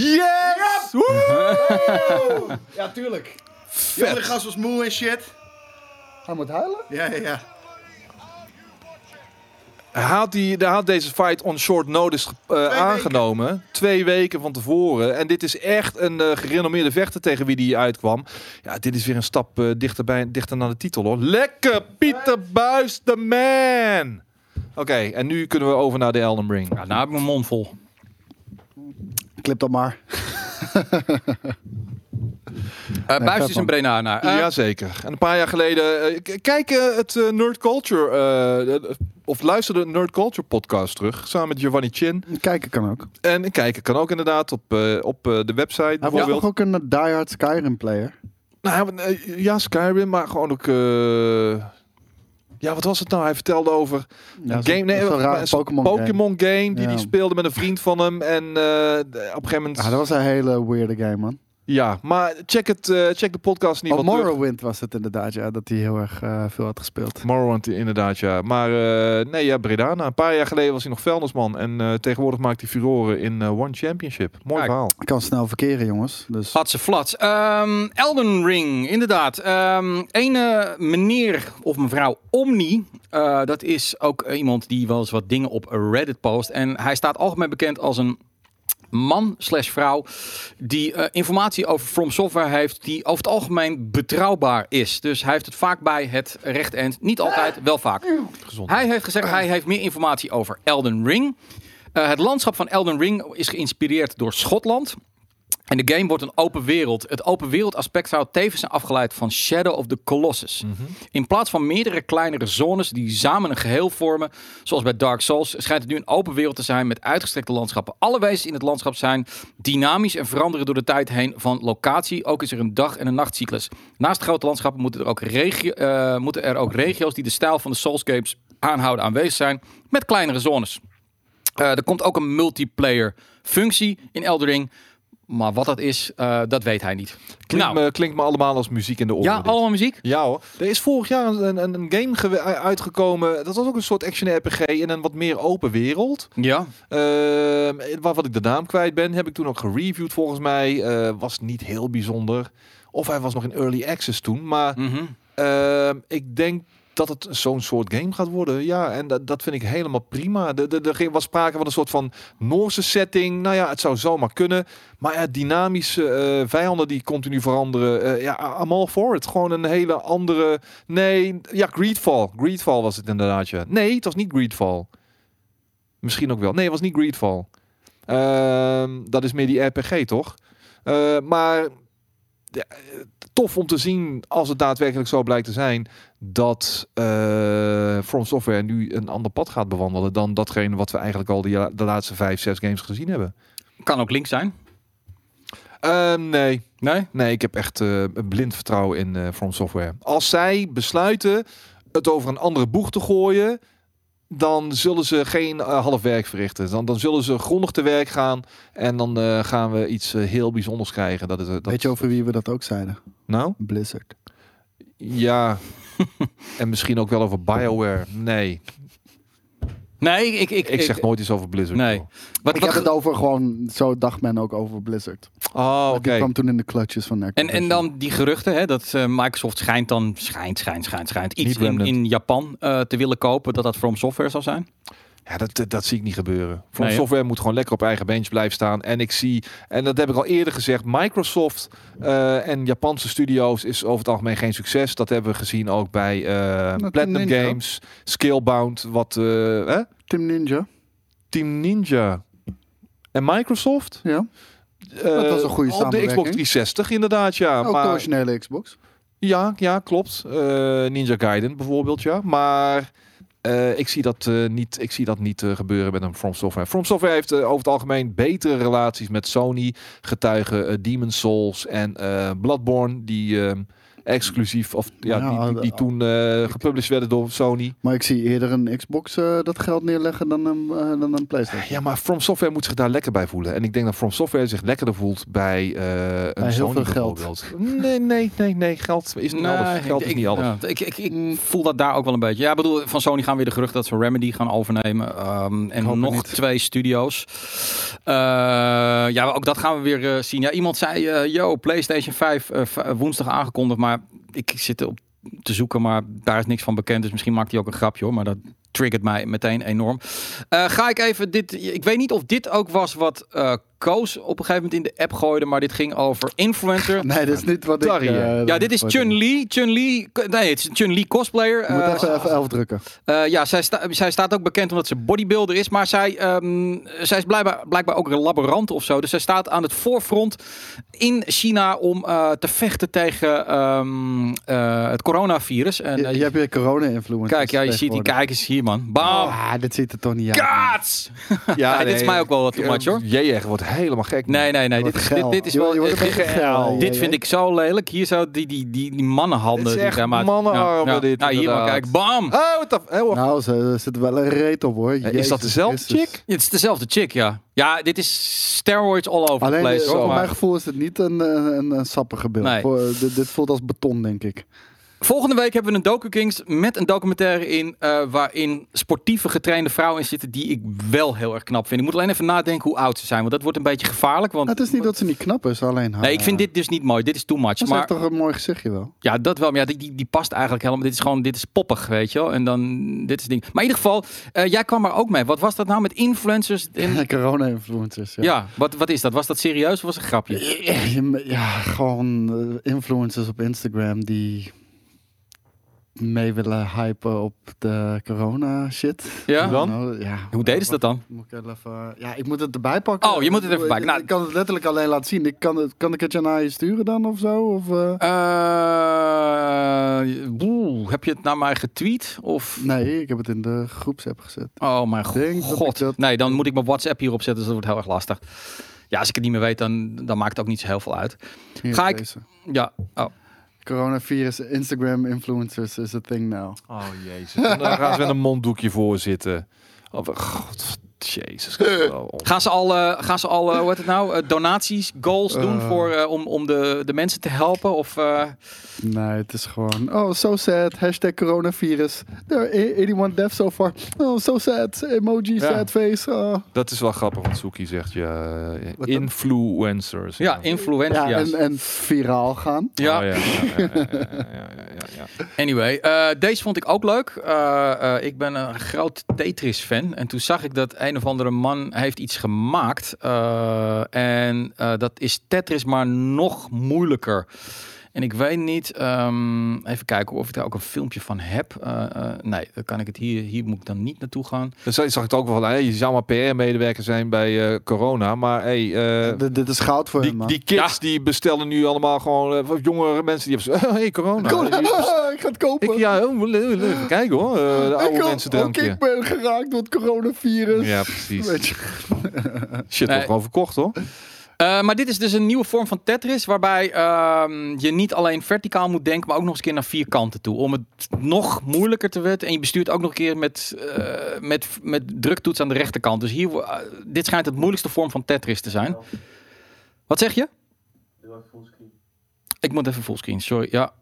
B: Yes! Woe!
D: Ja, tuurlijk. Die andere gast was moe en shit.
C: Hij moet huilen?
D: Ja, ja, ja.
B: Hij had, die, hij had deze fight on short notice eh, aangenomen. Twee weken van tevoren. En dit is echt een eh, gerenommeerde vechter tegen wie die uitkwam. Ja, dit is weer een stap eh, dichter, bij, dichter naar de titel hoor. Lekker Pieter Buis, de man! Oké, en nu kunnen we over naar de Elden Ring.
A: Ja, nou heb ik mijn mond vol.
C: Clip dat maar.
A: Uh, Buis is een
C: man.
A: Brenaar. Uh,
B: Jazeker. En een paar jaar geleden... eh, k- kijk eh, het eh, Nerd Culture... eh, eh, of luister de Nerd Culture podcast terug. Samen met Giovanni Chin.
C: Kijken kan ook.
B: En kijken kan ook inderdaad op, eh, op eh, de website
C: Hij was
B: bijvoorbeeld.
C: toch ook een diehard Skyrim player?
B: Nou, eh, ja, Skyrim, maar gewoon ook... ja, wat was het nou? Hij vertelde over
C: Ja,
B: een game, nee,
C: zo'n Pokémon game.
B: Die
C: Ja.
B: hij speelde met een vriend van hem. En eh, op een gegeven moment...
C: Ja, dat was een hele weirde game, man.
B: Ja, maar check, het, eh, check de podcast niet terug.
C: Morrowind was het inderdaad, ja, dat hij heel erg eh, veel had gespeeld.
B: Morrowind inderdaad, ja. Maar eh, nee, ja, Breda. Nou, een paar jaar geleden was hij nog vuilnisman. En eh, tegenwoordig maakt hij furoren in One Championship. Mooi
A: Kijk.
B: verhaal.
C: Ik kan snel verkeren, jongens. Dus
A: Had ze flats. Ehm, Elden Ring, inderdaad. Ehm ene meneer of mevrouw Omni. eh, dat is ook iemand die wel eens wat dingen op Reddit post. En hij staat algemeen bekend als een man slash vrouw die eh, informatie over From Software heeft die over het algemeen betrouwbaar is. Dus hij heeft het vaak bij het rechte eind. Niet altijd, wel vaak.
B: Gezond.
A: Hij heeft gezegd, hij heeft meer informatie over Elden Ring. Eh, het landschap van Elden Ring is geïnspireerd door Schotland. En de game wordt een open wereld. Het open wereld aspect zou tevens zijn afgeleid van Shadow of the Colossus. In plaats van meerdere kleinere zones die samen een geheel vormen, zoals bij Dark Souls, schijnt het nu een open wereld te zijn met uitgestrekte landschappen. Alle wezens in het landschap zijn dynamisch en veranderen door de tijd heen van locatie. Ook is er een dag- en een nachtcyclus. Naast grote landschappen moeten er ook, regio- eh, moeten er ook regio's die de stijl van de Souls games aanhouden aanwezig zijn, met kleinere zones. Eh, er komt ook een multiplayer functie in Elden Ring. Maar wat dat is, eh, dat weet hij niet.
B: Klinkt,
A: nou,
B: me, klinkt me allemaal als muziek in de oren.
A: ja,
B: dit.
A: allemaal muziek.
B: Ja hoor. Er is vorig jaar een, een, een game uitgekomen. Dat was ook een soort action RPG in een wat meer open wereld.
A: Ja.
B: Ehm waarvan ik de naam kwijt ben. Heb ik toen ook gereviewd volgens mij. Eh, was niet heel bijzonder. Of hij was nog in early access toen. Maar
A: Mhm.
B: Ehm, ik denk dat het zo'n soort game gaat worden. Ja, en dat, dat vind ik helemaal prima. Er was sprake van een soort van Noorse setting. Nou ja, het zou zomaar kunnen. Maar ja, dynamische eh, vijanden die continu veranderen. eh, ja, I'm all for it. Gewoon een hele andere... Nee, ja, Greedfall. Greedfall was het inderdaad, ja. Nee, het was niet Greedfall. Misschien ook wel. Nee, het was niet Greedfall. Ehm, dat is meer die RPG, toch? Eh, maar ja, eh, tof om te zien als het daadwerkelijk zo blijkt te zijn dat eh From Software nu een ander pad gaat bewandelen dan datgene wat we eigenlijk al de, de laatste vijf, zes games gezien hebben.
A: Kan ook links zijn.
B: Ehm, nee,
A: Nee?
B: nee, ik heb echt eh, een blind vertrouwen in eh From Software. Als zij besluiten het over een andere boeg te gooien, dan zullen ze geen eh, half werk verrichten. Dan, dan zullen ze grondig te werk gaan en dan eh, gaan we iets eh, heel bijzonders krijgen. Dat is, dat,
C: weet je over wie we dat ook zeiden?
B: Nou?
C: Blizzard.
B: Ja. en misschien ook wel over BioWare. Nee,
A: Nee, ik... Ik,
B: ik zeg nooit iets over Blizzard.
A: Nee.
B: joh.
A: Wat,
C: ik
A: wat,
C: heb het over gewoon, zo dacht men ook over Blizzard.
B: Oh, oké.
C: Die kwam toen in de clutches van
A: en,
C: Activision.
A: en dan die geruchten, hè, dat eh, Microsoft schijnt dan, schijnt, schijnt, schijnt, schijnt, iets in Japan eh, te willen kopen, dat dat From Software zou zijn.
B: Ja, dat, dat, dat zie ik niet gebeuren. From
A: Nee, hè?
B: Software moet gewoon lekker op eigen bench blijven staan. En ik zie, en dat heb ik al eerder gezegd, Microsoft eh, en Japanse studio's is over het algemeen geen succes. Dat hebben we gezien ook bij eh,
C: Team
B: Platinum
C: Ninja.
B: Games, Skillbound, wat eh, hè?
C: Team Ninja.
B: Team Ninja en Microsoft.
C: Ja.
B: Eh,
C: Dat was een goede
B: Op de Xbox
C: samenwerking.
B: 360 inderdaad, ja.
C: Ook de
B: maar,
C: originele Xbox.
B: ja, ja, klopt. Eh, Ninja Gaiden bijvoorbeeld, ja. Maar eh, ik zie dat eh, niet, ik zie dat niet eh, gebeuren met een From Software. From Software heeft over het algemeen betere relaties met Sony, getuigen Demon's Souls en Bloodborne, die eh, exclusief of ja,
C: Ja,
B: die, die, die
C: eh,
B: toen eh, gepubliceerd werden door Sony.
C: Maar ik zie eerder een Xbox eh, dat geld neerleggen dan een, dan een PlayStation.
B: Ja, maar From Software moet zich daar lekker bij voelen. En ik denk dat From Software zich lekkerder voelt bij eh een
C: heel
B: Sony
C: veel geld.
B: bijvoorbeeld. Nee, nee, nee, nee. Geld is niet alles. Geld
A: ik,
B: is niet alles.
A: ja, ik, ik, ik voel dat daar ook wel een beetje. Ja, ik bedoel, van Sony gaan weer de geruchten dat ze Remedy gaan overnemen. Ehm, en nog twee studio's. Eh, ja, ook dat gaan we weer eh, zien. Ja, iemand zei, eh yo, PlayStation 5 eh, v- woensdag aangekondigd. Maar ik zit erop te zoeken, maar daar is niks van bekend. Dus misschien maakt hij ook een grapje hoor. Maar dat triggert mij meteen enorm. Eh, ga ik even dit. Ik weet niet of dit ook was wat eh Koos op een gegeven moment in de app gooide. Maar dit ging over influencer.
C: Nee, dat is niet wat ik... Eh,
A: Ja, dit is
C: wat-
A: Chun-Li. Chun-Li. Nee, het is een Chun-Li cosplayer.
C: Moet even, even elf drukken.
A: ja, zij, sta- zij staat ook bekend omdat ze bodybuilder is. Maar zij, ehm, zij is blijkbaar, blijkbaar ook een laborant of zo. Dus zij staat aan het voorfront in China om te vechten tegen ehm, eh, het coronavirus. En,
C: Je, je hebt je corona-influence.
A: kijk, ja, je ziet die kijkers hier, man. Bam!
C: Ah, dit ziet er toch niet uit.
A: Kaats!
B: Ja,
A: Nee, dit is mij ook wel wat too much, hoor.
B: Jij wordt helemaal gek.
A: Nee, nee, nee. Dit is, dit, dit is wel...
C: je
A: eh,
C: geil.
A: dit vind ik zo lelijk. Hier zo die, die, die, die mannenhanden.
B: Het is
A: die
B: echt
A: zeg maar-
B: mannenarmen dit,
A: Nou, hier maar
B: inderdaad.
A: kijk. Bam!
B: Oh, wat. Oh,
C: Nou, ze zit wel een reet op hoor.
B: is dat dezelfde
C: Christus.
B: chick?
A: Het is dezelfde chick, ja. Ja, dit is steroids all over the
C: Alleen,
A: place.
C: eh,
A: hoor,
C: voor
A: maar-
C: mijn gevoel is het niet een, een, een, een sappige beeld.
A: Nee.
C: Voor, dit, dit voelt als beton, denk ik.
A: Volgende week hebben we een Doku Kings met een documentaire in eh, waarin sportieve getrainde vrouwen in zitten die ik wel heel erg knap vind. Ik moet alleen even nadenken hoe oud ze zijn, want dat wordt een beetje gevaarlijk. Want
C: het is niet dat ze niet knap is, alleen haar.
A: nee, ik vind dit dus niet mooi. Dit is too much.
C: Ze
A: Maar
C: heeft toch een mooi gezichtje wel.
A: ja, dat wel. Maar ja, die, die, die past eigenlijk helemaal. Dit is gewoon, dit is poppig, weet je wel. En dan, dit is ding. Maar in ieder geval, eh, jij kwam er ook mee. Wat was dat nou met influencers? In,
C: Corona-influencers. Ja.
A: ja, wat, wat is dat? Was dat serieus of was het een grapje?
C: Ja, gewoon eh, influencers op Instagram die mee willen hypen op de corona shit.
A: Ja?
B: Dan?
C: Nou, ja.
A: Hoe deden ze dat dan?
C: Moet ik wel even, ja, ik moet het erbij pakken.
A: Oh, je moet het even pakken. Nou-
C: ik kan het letterlijk alleen laten zien. Ik kan, het, kan ik het je naar je sturen dan of zo? Of, eh?
A: Eh, boe, heb je het naar mij getweet? Of...
C: Nee, ik heb het in de groepsapp gezet.
A: Oh mijn
C: denk dat ik
A: god.
C: dat-
A: Nee, dan moet ik mijn WhatsApp hierop zetten, dus dat wordt heel erg lastig. Ja, als ik het niet meer weet, dan, dan maakt het ook niet zo heel veel uit.
C: Hier,
A: Ga ik-
C: deze.
A: Ja, oh.
C: Coronavirus, Instagram influencers is a thing now.
B: Oh jezus. Dan gaan ze met een monddoekje voor zitten. Oh, god, Jezus.
A: gaan ze al, uh, gaan ze al hoe heet het nou, donaties, goals doen voor, om, om de, de mensen te helpen? Of,
C: Nee, het is gewoon, oh, so sad, hashtag coronavirus. There are one deaths so far. Oh, so sad, emoji,
B: ja.
C: sad face. Oh.
B: Dat is wel grappig want Suki zegt,
C: ja.
B: Influencers.
A: Ja,
C: ja
A: influencers.
C: Ja, en, en, viraal gaan.
A: Ja.
B: Oh,
A: Anyway, uh, deze vond ik ook leuk. Uh, uh, ik ben een groot Tetris-fan. En toen zag ik dat een of andere man heeft iets gemaakt. Eh, en eh, dat is Tetris, maar nog moeilijker. En ik weet niet, ehm, even kijken of ik daar ook een filmpje van heb. Eh, eh, nee, dan kan ik het hier, hier moet ik dan niet naartoe gaan.
B: Dan zag ik het ook wel van, hey, je zou maar PR-medewerker zijn bij eh, corona, maar hey, eh,
C: dit is goud voor hem,
B: die,
C: man.
B: die kids die bestellen nu allemaal gewoon, jongere mensen die hebben zo, hey, corona.
C: Ik ga het kopen.
B: Ik, ja, oh, even kijken hoor, de oude
C: Ik
B: mensen
C: Ook
B: drankje.
C: ik ben geraakt door het coronavirus.
B: Ja, precies.
C: Weet je.
B: Shit,
A: Nee.
B: wordt gewoon verkocht hoor.
A: Eh, maar dit is dus een nieuwe vorm van Tetris, waarbij ehm, je niet alleen verticaal moet denken, maar ook nog eens een keer naar vier kanten toe. Om het nog moeilijker te weten. En je bestuurt ook nog een keer met, eh, met, met druktoets aan de rechterkant. Dus hier, eh, dit schijnt het moeilijkste vorm van Tetris te zijn. Wat zeg je? Ik moet even fullscreen, sorry. Ja.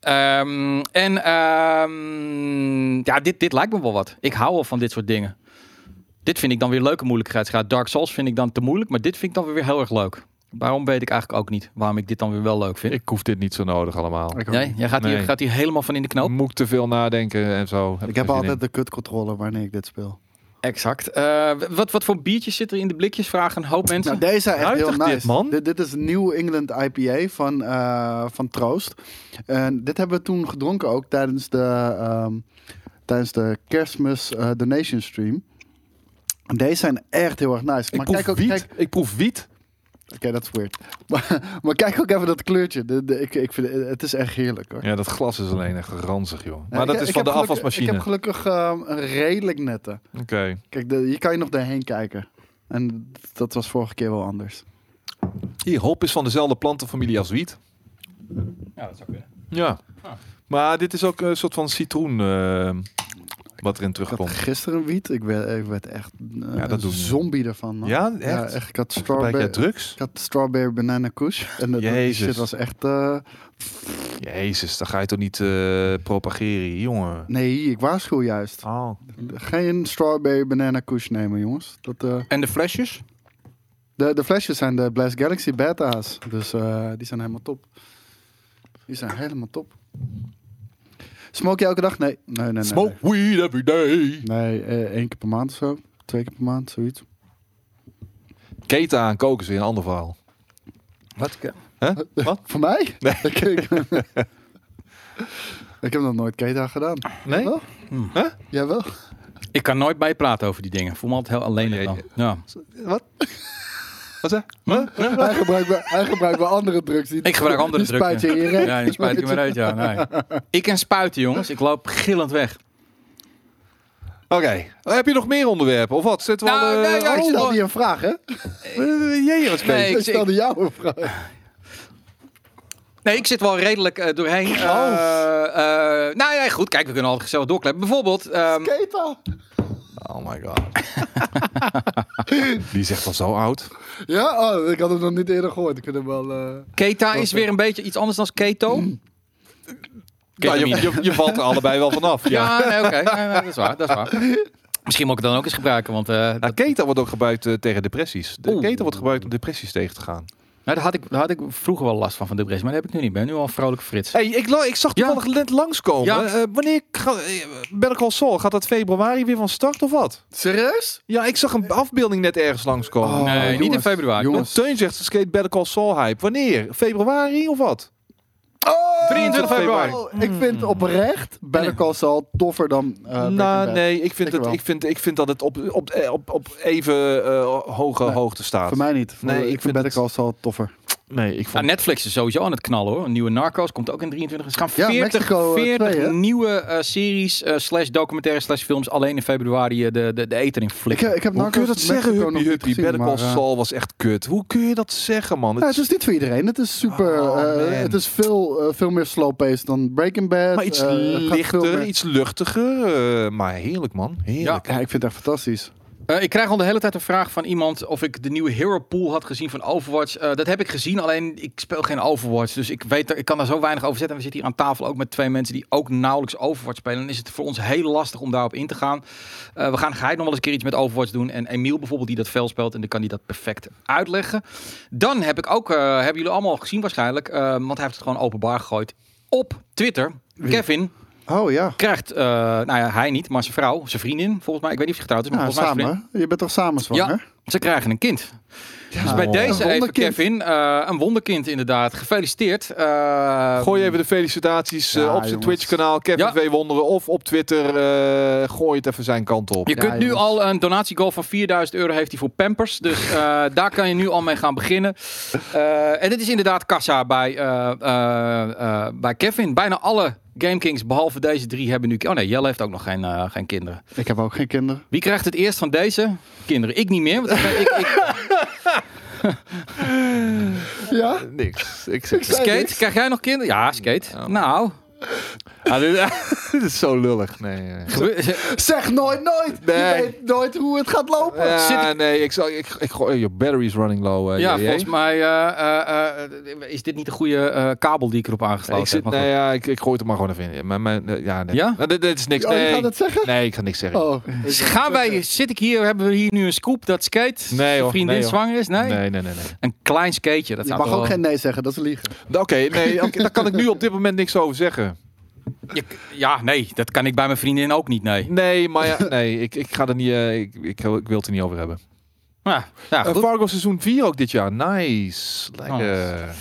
A: Ehm, en ehm, ja, dit, dit lijkt me wel wat. Ik hou wel van dit soort dingen. Dit vind ik dan weer leuke moeilijkheidsgraad. Dark Souls vind ik dan te moeilijk, maar dit vind ik dan weer heel erg leuk. Waarom weet ik eigenlijk ook niet waarom ik dit dan weer wel leuk vind.
B: Ik hoef dit niet zo nodig allemaal.
A: Nee, jij gaat, hier,
B: Nee.
A: gaat hier helemaal van in de knoop.
B: Moet ik te veel nadenken en zo.
C: ik heb
B: geen
C: altijd
B: in.
C: de kutcontrole wanneer ik dit speel.
A: Exact. Eh, wat, wat voor biertjes zit er in de blikjes? Vragen een hoop mensen.
C: Nou, deze zijn echt heel
B: Ruitig dit,
C: nice.
B: man.
C: Dit, dit is New England IPA van, eh, van Troost. En dit hebben we toen gedronken ook tijdens de, ehm, tijdens de kerstmis eh, donation stream. En Deze zijn echt heel erg nice.
B: Ik
C: Maar
B: proef
C: kijk ook,
B: wiet.
C: kijk,
B: Ik proef wiet.
C: oké, dat is weird. Maar, maar kijk ook even dat kleurtje. De, de- ik, ik vind, het is echt heerlijk hoor.
B: Ja, dat glas is alleen echt ranzig, joh.
C: Ja,
B: Maar
C: ik-
B: dat is
C: ik
B: van de afwasmachine.
C: Ik heb gelukkig ehm, een redelijk nette.
B: Oké.
C: Kijk, de, hier kan je nog doorheen kijken. En dat was vorige keer wel anders.
B: Hier, hop is van dezelfde plantenfamilie als wiet.
A: Ja, dat zou kunnen.
B: Ja.
A: Ah.
B: Maar dit is ook een soort van citroen eh, wat erin
C: Ik had
B: terugkomt.
C: gisteren wiet. Ik werd, ik werd echt
B: Ja, dat
C: een zombie ervan. Man.
B: Ja,
C: Ja,
B: echt?
C: echt. Ik had strawberry,
B: drugs?
C: ik had strawberry banana kush. En dat,
B: Jezus.
C: shit was echt... eh,
B: Jezus, dan ga je toch niet eh, propageren, jongen.
C: nee, ik waarschuw juist.
B: Oh.
C: Geen strawberry banana kush nemen, jongens. Dat, eh,
A: En de flesjes?
C: de, de flesjes zijn de Blast Galaxy beta's. Dus eh, die zijn helemaal top. Die zijn helemaal top. Smoke je elke dag? Nee. Nee, nee, nee.
B: Smoke weed every day.
C: Nee, eh, één keer per maand of zo. Twee keer per maand, zoiets.
B: Keten aan koken is weer een ander verhaal.
A: Wat?
B: Hè? Wat?
C: Voor mij?
B: Nee.
C: ik, heb nog nooit keta gedaan.
B: Nee?
C: Wel?
A: Hmm.
B: Huh?
C: Jij wel?
A: Ik kan nooit bijpraten over die dingen. Ik voel me altijd heel alleen dan. Ja.
B: Wat? Wat zeg?
C: Hij gebruikt, wel- hij gebruikt wel andere drugs. Die,
A: Ik gebruik andere
C: die spuit je
A: drugs,
C: in je reet.
A: Ja, die spuit ik uit, ja. Nee. Ik ken spuiten, jongens. Ik loop gillend weg.
B: Oké. Heb je nog meer onderwerpen of wat? Zit wel.
A: Nou,
B: eh,
A: nee, ja,
C: Ik stelde je een vraag, hè?
B: eh, Jee, wat
A: Nee,
C: Ik
A: ik-
C: stelde jou een vraag.
A: Nee, ik zit wel redelijk eh, doorheen.
C: Oh.
A: Eh, eh, nou ja, goed. Kijk, we kunnen altijd gezellig doorkleppen. Bijvoorbeeld, ehm!
B: Oh my god. Die is echt al zo oud.
C: Ja? Oh, ik had hem nog niet eerder gehoord. Ik vind hem wel... eh,
A: Keta is weer een beetje iets anders dan keto.
B: Nou, je, je, je valt er allebei wel vanaf. Ja.
A: Ja, nee, oké. Nee, nee, dat is waar. Dat is waar. Misschien moet ik het dan ook eens gebruiken, want eh,
B: Nou,
A: dat,
B: keta wordt ook gebruikt eh, tegen depressies. De
A: Oeh.
B: keta wordt gebruikt om depressies tegen te gaan.
A: Nou, daar, had ik, daar had ik vroeger wel last van, van depressie. Maar dat heb ik nu niet. Ik ben nu al een vrolijke frits.
B: Hey, ik, ik zag
A: Ja.
B: toevallig net langskomen.
A: Ja.
B: Eh, wanneer gaat uh, Better Call Saul? Gaat dat februari weer van start of wat?
C: Serieus?
B: Ja, ik zag een afbeelding net ergens langskomen.
C: Oh,
A: nee, niet in februari.
C: jongens.
B: Teun zegt, skate Better Call Saul hype. Wanneer? Februari of wat?
C: Oh,
A: 23 februari.
C: oh, ik vind oprecht Better Call Saul toffer dan eh Breaking
B: nou,
C: Bad.
B: nee, ik vind,
C: Ik
B: het, ik, vind, ik vind dat het op, op, eh, op, op even eh, hoge
C: Nee,
B: hoogte staat.
C: Voor mij niet. Voor-
B: Nee,
C: ik,
B: ik
C: vind
B: vind
C: Better
B: het-
C: Call Saul toffer.
B: Nee, ik vond...
A: Nou, Netflix is sowieso aan het knallen hoor. Een nieuwe Narcos komt ook in 23. Er gaan
C: Ja,
A: 40,
C: Mexico, eh,
A: 40
C: twee, hè?
A: nieuwe eh, series, eh, slash documentaires, slash films alleen in februari de, de, de eten in
C: Ik,
A: flikken.
C: heb- ik heb
B: Hoe kun je dat zeggen, Huppie Huppie? Better Call
C: maar,
B: Saul was echt kut. Hoe kun je dat zeggen, man? Het
C: Ja, het is niet voor iedereen. Het is super.
B: Oh,
C: eh, het is veel, eh, veel meer slow-paced dan Breaking Bad.
B: maar iets
C: Eh,
B: lichter, iets luchtiger. eh, maar heerlijk, man. Heerlijk.
C: Ja, ik vind het echt fantastisch.
A: Eh, ik krijg al de hele tijd een vraag van iemand of ik de nieuwe Hero Pool had gezien van Overwatch. Eh, dat heb ik gezien, alleen ik speel geen Overwatch. Dus ik, weet, er- ik kan daar zo weinig over zetten. En we zitten hier aan tafel ook met twee mensen die ook nauwelijks Overwatch spelen. Dan is het voor ons heel lastig om daarop in te gaan. Eh, we gaan geheid nog wel eens een keer iets met Overwatch doen. En Emiel bijvoorbeeld, die dat fel speelt. En dan kan hij dat perfect uitleggen. Dan heb ik ook, hebben jullie allemaal gezien waarschijnlijk. want hij heeft het gewoon openbaar gegooid op Twitter.
C: Wie?
A: Kevin
C: Oh ja.
A: krijgt, eh, nou ja, hij niet, maar zijn vrouw, zijn vriendin, volgens mij. Ik weet niet of hij getrouwd is, maar
C: ja
A: volgens mij
C: samen. Je bent toch samen zwanger?
A: Ze krijgen een kind.
C: Ja.
A: Dus bij
B: Oh.
A: deze
C: Een
A: even. Kevin, eh, een wonderkind inderdaad. Gefeliciteerd. Eh,
B: Gooi even de felicitaties eh,
C: Ja,
B: op zijn. Twitch-kanaal, Kevin
A: Ja.
B: V. Wonderen. Of op Twitter, eh, gooi het even zijn kant op.
A: Je
C: Ja,
A: kunt nu
C: jongens.
A: al een donatiegoal van 4000 euro heeft hij voor Pampers. Dus eh, daar kan je nu al mee gaan beginnen. Eh, en dit is inderdaad kassa bij, eh, eh, eh, bij Kevin. Bijna alle GameKings, behalve deze drie, hebben nu... Oh nee, Jelle heeft ook nog geen, eh, geen kinderen.
C: Ik heb ook geen kinderen.
A: Wie krijgt het eerst van deze kinderen? Ik niet meer. Want ik, ik,
C: Ja?
B: Niks. Ik zeg
A: skate, krijg jij nog kinderen? Ja, skate. Nou,
B: Ah, dit, dit is zo lullig. Nee.
C: Zeg nooit nooit.
B: Nee.
C: Je weet nooit hoe het gaat lopen.
B: Ja,
A: Zit ik-
B: nee, ik zal, ik, ik gooi, your battery is running low. eh,
A: Ja, volgens mij eh, eh, eh, is dit niet de goede eh, kabel die ik erop aangesloten heb.
B: nee, ja, ik, ik gooi het er maar gewoon even in. Maar, mijn, ja, nee.
A: Ja?
B: Nou, dit, dit is niks.
C: Oh, je
B: Nee.
C: gaat het zeggen?
B: nee, ik ga niks zeggen.
C: Oh.
A: Dus Gaan wij, zit ik hier, hebben we hier nu een scoop dat skate
B: Nee,
A: zijn
B: hoor.
A: vriendin
B: Nee,
A: zwanger is? Nee?
B: Nee, nee, nee. nee.
A: Een klein skateje. Dat
C: Je mag ook
A: wel-
C: geen nee zeggen, dat is liegen.
B: Oké, nee, oké, daar kan ik nu op dit moment niks over zeggen.
A: Je- ja, nee, dat kan ik bij mijn vriendin ook niet, nee.
B: Nee, maar ja, nee, ik, ik ga er niet, eh, ik, ik, ik wil het er niet over hebben.
A: Ja, ja
B: Eh,
A: goed.
B: Fargo seizoen 4 ook dit jaar. Nice. Lekker.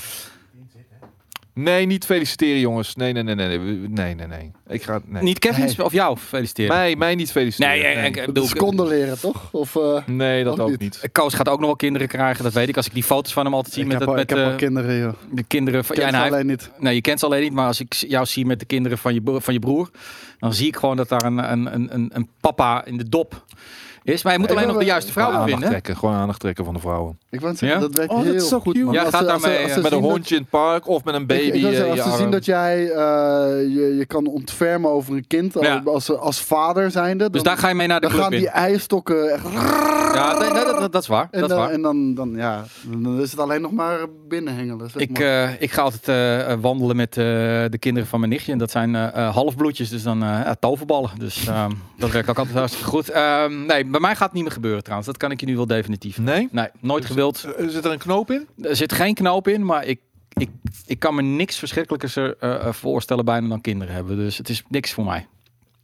B: Nee, niet feliciteren jongens. Nee, nee, nee, nee, nee, nee, nee. Ik ga, nee.
A: Niet Kevin
C: Nee.
A: of jou feliciteren.
B: Mij, mij niet feliciteren.
A: nee,
B: nee.
A: ik
C: Dat
A: bedoel,
C: condoleren, toch? Of, eh,
B: Nee, dat
C: Ook
B: ook
C: niet.
B: niet.
A: Koos gaat ook nog wel kinderen krijgen, dat weet ik. Als ik die foto's van hem altijd zie
C: ik
A: met,
C: heb,
A: het,
C: al-
A: met
C: ik heb al kinderen, joh.
A: de kinderen van... Ja,
C: ze
A: hij,
C: alleen niet.
A: nee, je kent ze alleen niet, maar als ik jou zie met de kinderen van je, van je broer, dan zie ik gewoon dat daar een, een, een, een, een papa in de dop is. Maar je moet
C: Ik
A: alleen nog de juiste vrouw
B: Gewoon aandacht
A: vinden.
B: trekken. Gewoon aandacht trekken van de vrouwen.
C: Ik wou zeggen,
A: Ja?
C: dat werkt
B: Oh, dat
C: heel
B: is zo
C: goed, man.
A: Ja, gaat daarmee, eh,
B: Met een
C: dat-
B: hondje in het park of met een
C: Ik-
B: baby
C: ik wil
B: eh,
C: als
B: je
C: ze zien dat jij eh, je, je kan ontfermen over een kind
A: Ja.
C: als, als vader zijnde, dan,
A: Dus daar ga je mee naar de
C: dan
A: club
C: gaan
A: in.
C: die eierstokken echt...
A: Ja, nee, nee, dat, dat, dat is waar.
C: En,
A: dat is
C: dan,
A: waar.
C: en dan, dan, ja, dan is het alleen nog maar binnenhengelen. zeg
A: Ik,
C: maar.
A: eh, ik ga altijd eh, eh, wandelen met eh, de kinderen van mijn nichtje. En dat zijn eh, eh, halfbloedjes, dus dan eh, ja, toverballen. Dus ehm, dat werkt ook altijd hartstikke goed. Ehm, nee, bij mij gaat het niet meer gebeuren trouwens. Dat kan ik je nu wel definitief.
B: Nee?
A: Nee, nooit gewild.
B: Eh, Zit er een knoop in?
A: Er zit geen knoop in, maar ik, ik, ik kan me niks verschrikkelijkers eh, eh, voorstellen bijna dan kinderen hebben. Dus het is niks voor mij.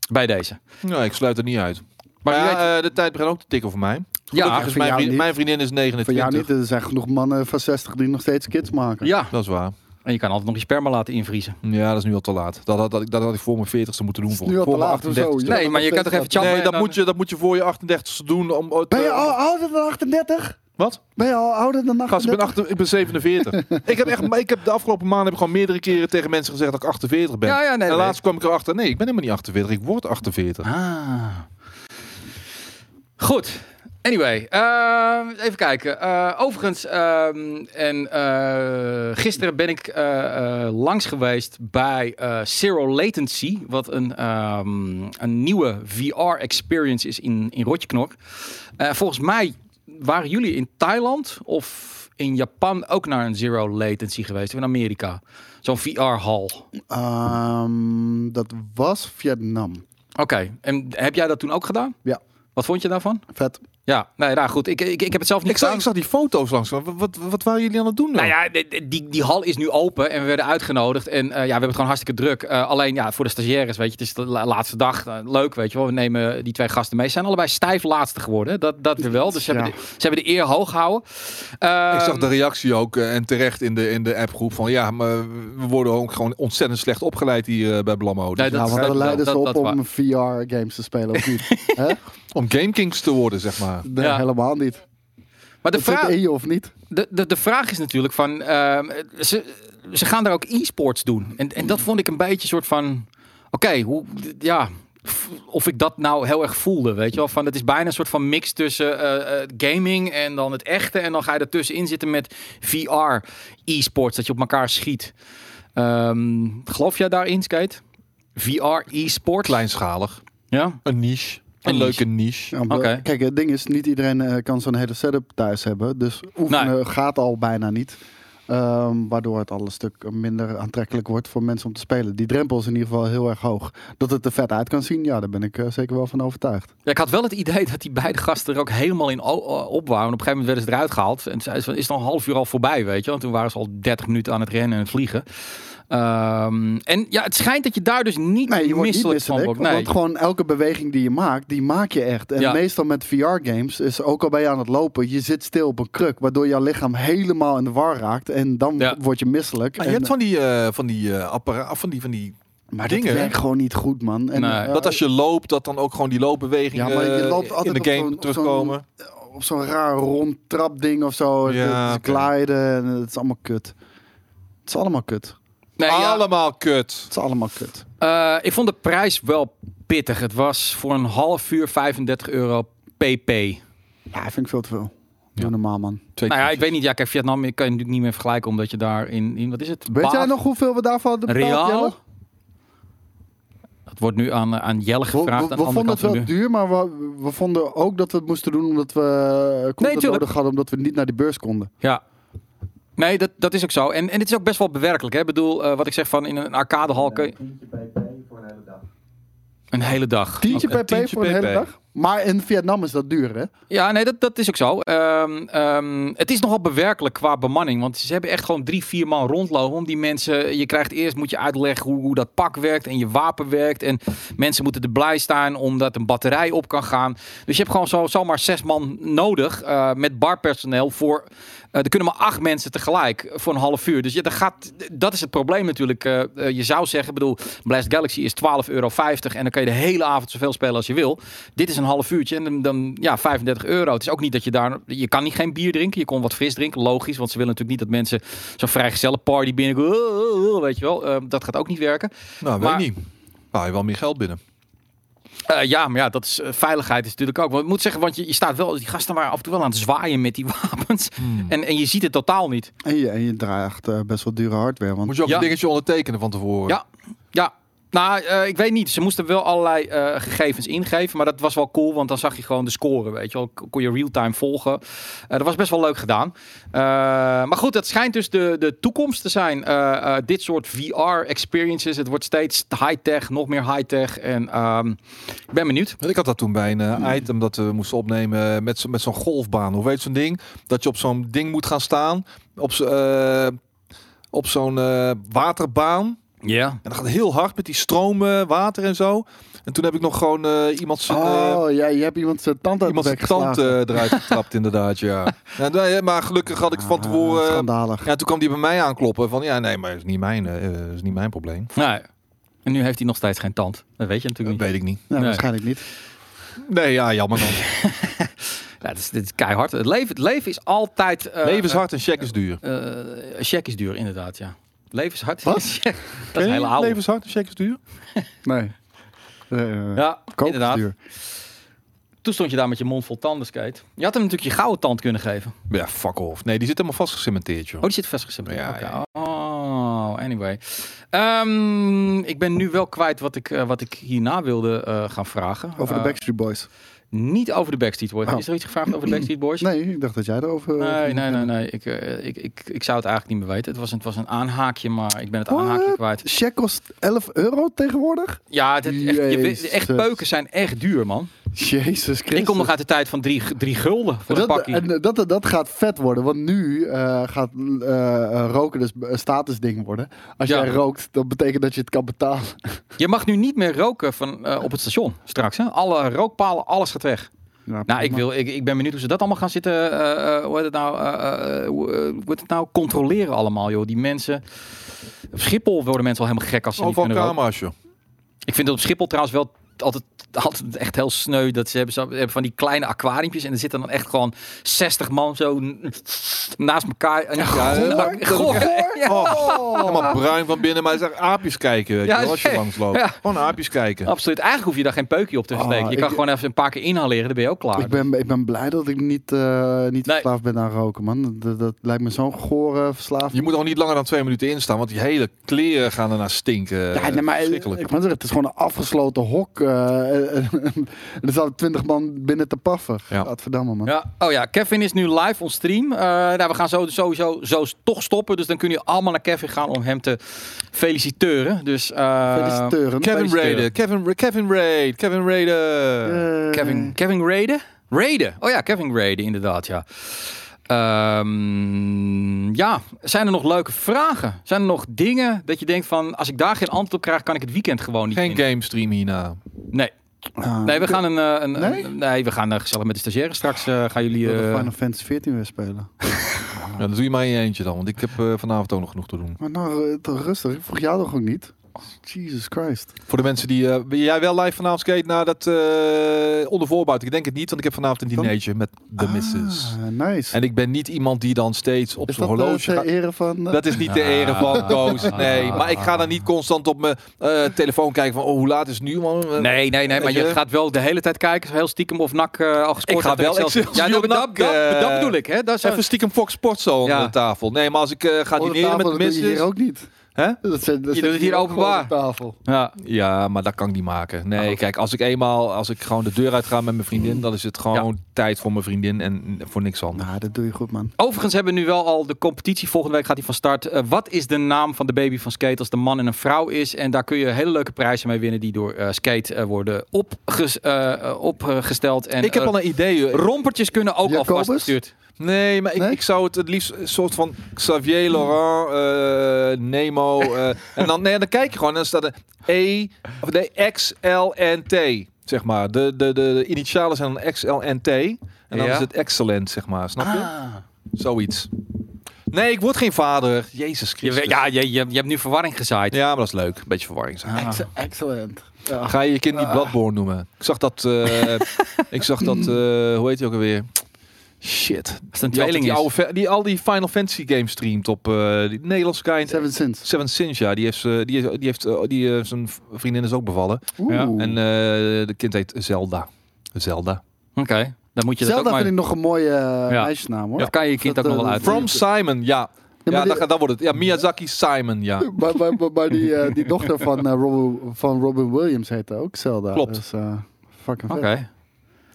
A: Bij deze.
B: Nee, ik sluit er niet uit.
A: Maar weet-
B: eh, de tijd begint ook te tikken voor mij.
A: ja,
B: is mijn, vriendin, mijn vriendin is
C: Voor jou
B: 29.
C: niet, er zijn genoeg mannen van 60 die nog steeds kids maken.
A: ja,
B: Dat is waar.
A: En je kan altijd nog je sperma laten invriezen.
B: Ja, dat is nu al te laat. Dat had, dat, dat had ik voor mijn 40ste moeten doen. Voor,
C: nu al
B: voor mijn
C: laat of zo.
B: 38ste.
C: Ja,
A: nee,
C: nog
A: maar je kan toch even chatten
B: Nee, dat
A: dan-
B: moet, je, dat moet je voor je 38ste doen. Om, ooit,
C: Ben je
B: eh,
C: al ouder dan 38?
B: Wat?
C: Ben je al ouder dan
B: Gast, ik
C: 38?
B: ben, achter, ik ben 47. ik, heb echt, maar ik heb de afgelopen maanden heb ik gewoon meerdere keren tegen mensen gezegd dat ik 48 ben.
A: Ja, ja, nee.
B: en
A: nee.
B: laatst kwam ik erachter, nee, ik ben helemaal niet 48. Ik word 48.
A: Ah. Goed. Anyway, ehm, even kijken. Eh, overigens, ehm, en eh, gisteren ben ik eh, langs geweest bij Zero Latency, wat een, ehm, een nieuwe VR-experience is in, in Rotjeknok. Eh, volgens mij waren jullie in Thailand of in Japan ook naar een Zero Latency geweest, of in Amerika. Zo'n VR-hal.
C: Dat was Vietnam.
A: Oké, en heb jij dat toen ook gedaan?
C: Ja.
A: Wat vond je daarvan?
C: Vet.
A: Ja, nee, nou goed. Ik, ik, ik heb het zelf niet
B: Ik zag, ik zag die foto's langs. Wat, wat, wat waren jullie aan het doen dan?
A: Nou ja, die, die hal is nu open en we werden uitgenodigd. En eh, ja, we hebben het gewoon hartstikke druk. Eh, alleen ja, voor de stagiaires, weet je, het is de la- laatste dag. Eh, leuk, weet je wel. We nemen die twee gasten mee. Ze zijn allebei stijf laatste geworden. Dat, dat weer wel. Dus ze,
C: Ja.
A: hebben, de, ze hebben de eer hoog gehouden. Ehm,
B: Ik zag de reactie ook en terecht in de, in de appgroep van ja, maar we worden ook gewoon ontzettend slecht opgeleid hier eh, bij Blammo. Dus
A: Nee, dat
C: Ja,
A: is-
C: want we
A: dat-
C: leiden ze
A: dat-
C: op
A: dat
C: om VR-games te spelen, of niet?
B: Om GameKings te worden, zeg maar.
C: Nee,
A: Ja.
C: helemaal niet.
A: maar de vraag,
C: in je of niet?
A: de, de, de vraag is natuurlijk van... ehm, ze, ze gaan daar ook e-sports doen. En, en dat vond ik een beetje een soort van... Oké, hoe... Ja... Of ik dat nou heel erg voelde, weet je wel. Van, het is bijna een soort van mix tussen eh, eh, gaming en dan het echte. En dan ga je ertussenin zitten met VR, e-sports, dat je op elkaar schiet. Ehm, geloof jij daarin, Skate? VR, e-sport?
B: Kleinschalig.
A: Ja?
B: Een niche.
A: Een
B: Een, leuke niche.
C: Ja. Kijk, het ding is, niet iedereen eh, kan zo'n hele setup thuis hebben. Dus oefenen gaat al bijna niet. Ehm, waardoor het al een stuk minder aantrekkelijk wordt voor mensen om te spelen. Die drempel is in ieder geval heel erg hoog. Dat het er vet uit kan zien, ja, daar ben ik eh, zeker wel van overtuigd.
A: Ja, ik had wel het idee dat die beide gasten er ook helemaal in op waren. Op een gegeven moment werden ze eruit gehaald. En is al een half uur al voorbij, weet je. Want toen waren ze al 30 minuten aan het rennen en het vliegen. Ehm, en ja, het schijnt dat je daar dus niet
C: Nee, je wordt niet
A: misselijk van
C: misselijk.
A: wordt. Nee.
C: Want gewoon elke beweging die je maakt, die maak je echt. En
A: Ja.
C: meestal met VR-games is ook al ben je aan het lopen, je zit stil op een kruk. Waardoor jouw lichaam helemaal in de war raakt. En dan
A: Ja.
C: word je misselijk.
B: Maar je
C: En-
B: hebt van die, eh van die eh appara- van die, van die
C: maar
B: dingen,
C: dat werkt gewoon niet goed, man. En,
A: Nee.
C: eh,
B: dat als je loopt, dat dan ook gewoon die loopbewegingen
C: Ja, maar je
B: eh,
C: loopt
B: in
C: altijd
B: de
C: op
B: game terugkomen.
C: op zo'n raar rond trapding of zo.
B: Ja,
C: het
B: oké.
C: glijden en het is allemaal kut. Het is allemaal kut.
A: Nee, ja,
B: Allemaal kut.
C: Het is allemaal kut.
A: eh, ik vond de prijs wel pittig. Het was voor een half uur 35 euro pp.
C: Ja, vind ik veel te veel.
B: Ja.
C: Doe normaal, man.
B: Twee
A: Nou ja, ik weet niet. Ja, kijk, Vietnam kan je natuurlijk niet meer vergelijken. Omdat je daar in, in wat is het?
C: Weet jij nog hoeveel we daarvan hadden betaald,
A: Real? Het wordt nu aan, aan Jelle
C: We,
A: gevraagd.
C: we,
A: aan de
C: we
A: andere
C: vonden het wel
A: nu.
C: duur, maar we, we vonden ook dat we het moesten doen omdat we eh, content
A: tuurlijk.
C: nodig hadden, omdat we niet naar die beurs konden.
A: Ja. Nee, dat, dat is ook zo. En, en het is ook best wel bewerkelijk. Hè? Ik bedoel, eh, wat ik zeg van in een arcadehal kun je... Een hele dag.
C: Tientje
B: Oké,
C: per
B: tientje
C: P voor een hele dag? Maar in Vietnam is dat duur, hè?
A: Ja, nee, dat, dat is ook zo. Ehm, ehm, het is nogal bewerkelijk qua bemanning. Want ze hebben echt gewoon drie, vier man rondlopen. Om die mensen. Je krijgt eerst moet je uitleggen hoe, dat pak werkt en je wapen werkt. En mensen moeten er blij staan omdat een batterij op kan gaan. Dus je hebt gewoon zo, zomaar zes man nodig eh, met barpersoneel voor. eh, er kunnen maar acht mensen tegelijk voor een half uur. Dus ja, dat, gaat, dat is het probleem natuurlijk. Eh, je zou zeggen, bedoel, Blast Galaxy is 12,50 euro. En dan kan je de hele avond zoveel spelen als je wil. Dit is een half uurtje en dan, dan ja, 35 euro. Het is ook niet dat je daar... Je kan niet geen bier drinken. Je kon wat fris drinken, logisch. Want ze willen natuurlijk niet dat mensen zo'n vrijgezelle party binnenkomen. Weet je wel, Eh, dat gaat ook niet werken.
B: Nou, weet
A: Maar-
B: niet. Nou, je wel meer geld binnen.
A: Eh, ja, maar ja, dat is, eh, veiligheid is natuurlijk ook. Want ik moet zeggen, want je, je staat wel... Die gasten waren af en toe wel aan het zwaaien met die wapens. En, en je ziet het totaal niet.
C: En je, en je draagt eh, best wel dure hardware. Want
B: Moet je ook
A: Ja.
B: een dingetje ondertekenen van tevoren?
A: Ja, ja. Nou, eh, ik weet niet. Ze moesten wel allerlei eh, gegevens ingeven. Maar dat was wel cool, want dan zag je gewoon de score. Weet je wel, kon je real-time volgen. Eh, dat was best wel leuk gedaan. Maar goed, het schijnt dus de, de toekomst te zijn. Dit soort VR-experiences. Het wordt steeds high-tech, nog meer high-tech. En ehm, ik ben benieuwd.
B: Ik had dat toen bij een eh, item dat we moesten opnemen met, zo, met zo'n golfbaan. Hoe weet zo'n ding? Dat je op zo'n ding moet gaan staan. Op, zo- eh, op zo'n waterbaan.
A: Ja.
B: En dat gaat heel hard met die stromen, water en zo. En toen heb ik nog gewoon eh, iemand zijn, eh,
C: Oh, ja, je hebt iemand zijn tand uit
B: iemand
C: de
B: zijn tand eh, eruit getrapt, inderdaad. Ja. ja. nee, maar gelukkig had ik van
C: Ah,
B: tevoren.
C: schandalig.
B: ja, toen kwam die bij mij aankloppen. Van ja, nee, maar dat is niet mijn, eh, dat is niet mijn probleem.
A: Nee. En nu heeft hij nog steeds geen tand. Dat weet je
B: Dat
A: natuurlijk niet.
B: weet ik niet.
C: Ja,
A: Nee.
C: waarschijnlijk niet.
B: Nee, ja, jammer dan.
A: Ja, dit, is, dit is keihard. Het leven, het leven is altijd... eh,
B: Leven is hard en check is duur.
A: eh, check is duur, inderdaad, ja. Leven is hard.
C: Wat?
A: dat is een hele oude.
B: Leven is hard en check is duur.
C: Nee. Uh,
A: Ja,
C: Koop
A: inderdaad.
C: is duur.
A: Toen stond je daar met je mond vol tanden, skate. Je had hem natuurlijk je gouden tand kunnen geven.
B: Ja, fuck off. Nee, die zit helemaal vastgecementeerd, joh.
A: Oh, die zit vastgezet.
B: Ja,
A: Oké.
B: ja.
A: Oh, anyway. Ehm, ik ben nu wel kwijt wat ik, eh, wat ik hierna wilde eh, gaan vragen.
C: Over de
A: Eh,
C: Backstreet Boys.
A: Niet over de Backstreet Boys.
C: Oh.
A: Is er iets gevraagd over de Backstreet Boys?
C: Nee, ik dacht dat jij erover...
A: Nee, nee, nee, nee. Ik, eh, ik, ik, ik zou het eigenlijk niet meer weten. Het was een, het was een aanhaakje, maar ik ben het
C: What?
A: aanhaakje kwijt.
C: Check kost 11 euro tegenwoordig?
A: Ja, het, het echt, je, echt peuken zijn echt duur, man.
C: Jezus Christus.
A: Ik kom nog uit de tijd van drie, drie gulden voor een
C: dat,
A: pakje.
C: en dat, dat, dat gaat vet worden, want nu eh, gaat eh, eh, roken dus een statusding worden. Als
A: Ja.
C: jij rookt, dan betekent dat je het kan betalen.
A: Je mag nu niet meer roken van, eh, op het station straks. Hè? Alle rookpalen, alles gaat weg.
C: Ja,
A: Nou, ik, wil, ik, ik ben benieuwd hoe ze dat allemaal gaan zitten. eh, eh, hoe heet het nou? eh, eh, hoe, eh, hoe heet het nou? Controleren allemaal, joh. Die mensen. Op Schiphol worden mensen al helemaal gek als ze niet
B: Overal
A: kunnen roken.
B: camera's, joh.
A: Ik vind het op Schiphol trouwens wel altijd, altijd echt heel sneu. Dat ze hebben, zo, hebben van die kleine aquariumpjes. En er zitten dan echt gewoon 60 man zo naast elkaar. En, ja,
C: goor.
A: goor. Ja.
B: Oh, helemaal bruin van binnen, maar het is echt aapjes kijken, weet je
A: Ja,
B: als je langs loopt.
A: Ja.
B: Gewoon aapjes kijken.
A: Absoluut. Eigenlijk hoef je daar geen peukje op te
C: Oh,
A: steken. je kan
C: ik-
A: gewoon even een paar keer inhaleren. Dan ben je ook klaar.
C: Ik ben, ik ben blij dat ik niet, eh, niet
A: Nee.
C: verslaafd ben aan roken, man. Dat, dat lijkt me zo'n gore verslaving.
B: Je moet er niet langer dan twee minuten in staan, want die hele kleren gaan ernaar stinken.
C: Ja, nee, maar het is gewoon een afgesloten hok. eh, en er zaten twintig man binnen te paffen.
B: Ja.
C: Godverdamme, man.
A: Ja. Oh ja, Kevin is nu live on stream. Eh, nou, we gaan zo, sowieso zo toch stoppen. Dus dan kunnen jullie allemaal naar Kevin gaan om hem te feliciteren. Dus, eh,
C: Feliciteuren.
B: Kevin
A: feliciteren.
B: Raider, Kevin, Kevin Raid, Kevin Raider.
C: Eh,
A: Kevin, Kevin Raiden? Raiden. Oh ja, Kevin Raiden, inderdaad, ja. Ehm, ja, zijn er nog leuke vragen? Zijn er nog dingen dat je denkt van... als ik daar geen antwoord op krijg, kan ik het weekend gewoon niet
B: Geen
A: in?
B: game stream hierna.
A: Nee.
C: ah,
A: Nee, we gaan een... eh, een,
C: Nee?
A: een- nee, we gaan eh, gezellig met de stagiaires straks. eh, gaan jullie... eh,
C: Final Fantasy 14 weer spelen.
B: Ja, dat doe je maar in je eentje dan, want ik heb vanavond ook nog genoeg te doen.
C: Maar nou, toch rustig. Ik vroeg jou toch ook niet? Jesus Christ.
B: Voor de mensen die... eh, wil jij wel live vanavond skate naar dat eh onder voorbuiten? Ik denk het niet, want ik heb vanavond een dinertje met de missus.
C: Ah, nice.
B: En ik ben niet iemand die dan steeds op
C: is
B: zijn
C: dat de
B: horloge
C: ere van... eh,
B: Dat is niet de ere van Koos. Nee, maar ik ga dan niet constant op mijn eh, telefoon kijken van oh, hoe laat is het nu man? Eh,
A: Nee, nee, nee, maar je
B: je?
A: gaat wel de hele tijd kijken, heel stiekem of NAC eh, al gescoord
B: Ik ga wel
A: Ja, maar dat, dat,
B: eh,
A: dat bedoel ik, hè? Dat is
B: Even stiekem Fox Sports zo
A: Ja.
B: onder de tafel. Nee, maar als ik eh, ga dineren met de missus...
C: hier ook niet.
B: Hè?
C: Dat zit, dat
A: Je
C: zit
A: doet het hier openbaar.
C: op tafel.
A: Ja.
B: Ja, maar dat kan ik niet maken. Nee,
A: Oh.
B: kijk, als ik eenmaal, als ik gewoon de deur uit ga met mijn vriendin, dan is het gewoon tijd voor mijn vriendin en voor niks anders.
C: Nou, dat doe je goed, man.
A: Overigens hebben we nu wel al de competitie. Volgende week gaat die van start. Eh, wat is de naam van de baby van Skate als de man en een vrouw is? En daar kun je hele leuke prijzen mee winnen die door eh, Skate eh, worden opges- opgesteld. En
B: ik heb al een idee.
A: rompertjes kunnen ook
C: Jacobus?
A: alvast gestuurd.
B: Nee, maar ik,
C: Nee?
B: ik zou het het liefst een soort van Xavier Laurent, eh, Nemo. eh, en dan, nee, dan kijk je gewoon en dan staat er E, of de X, L en T. Zeg maar. De, de, de, de initialen zijn dan X, L en T. En dan
A: Ja.
B: is het excellent, zeg maar. Snap je?
A: Ah.
B: Zoiets. Nee, ik word geen vader. Jezus
A: Je,
B: Christus.
A: weet- ja, je, je, je hebt nu verwarring gezaaid.
B: Ja, maar dat is leuk. Een beetje verwarring zijn.
A: Ah.
C: Ex- excellent. Ja.
B: Ga je je kind niet
C: Ah.
B: Bloodborne noemen? Ik zag dat, eh, ik zag dat, eh, hoe heet hij ook alweer? Shit.
A: Als het een
B: Die,
A: tweeling
B: die,
A: is.
B: oude, die al die Final Fantasy games streamt op eh die Nederlandse guy.
C: Seven Sins.
B: Seven Sins, ja. Die heeft, eh, die, die heeft, die, eh, zijn vriendin is ook bevallen.
C: Oeh.
A: Ja.
B: En eh, de kind heet Zelda. Zelda.
A: Oké, dan moet je dat
C: Zelda
A: ook maar...
C: vind ik nog een mooie eh,
A: Ja.
C: meisjesnaam, hoor.
A: Dat kan je je kind
C: Dat,
A: ook nog wel uit.
B: From Simon, ja.
C: maar
B: Ja,
C: die-
B: dat, dat wordt het. Ja, Miyazaki Simon, ja.
C: Maar, maar, maar, maar die, die dochter van, Robin, van Robin Williams heette ook Zelda.
B: Klopt.
C: Dus, eh, fucking
A: Oké.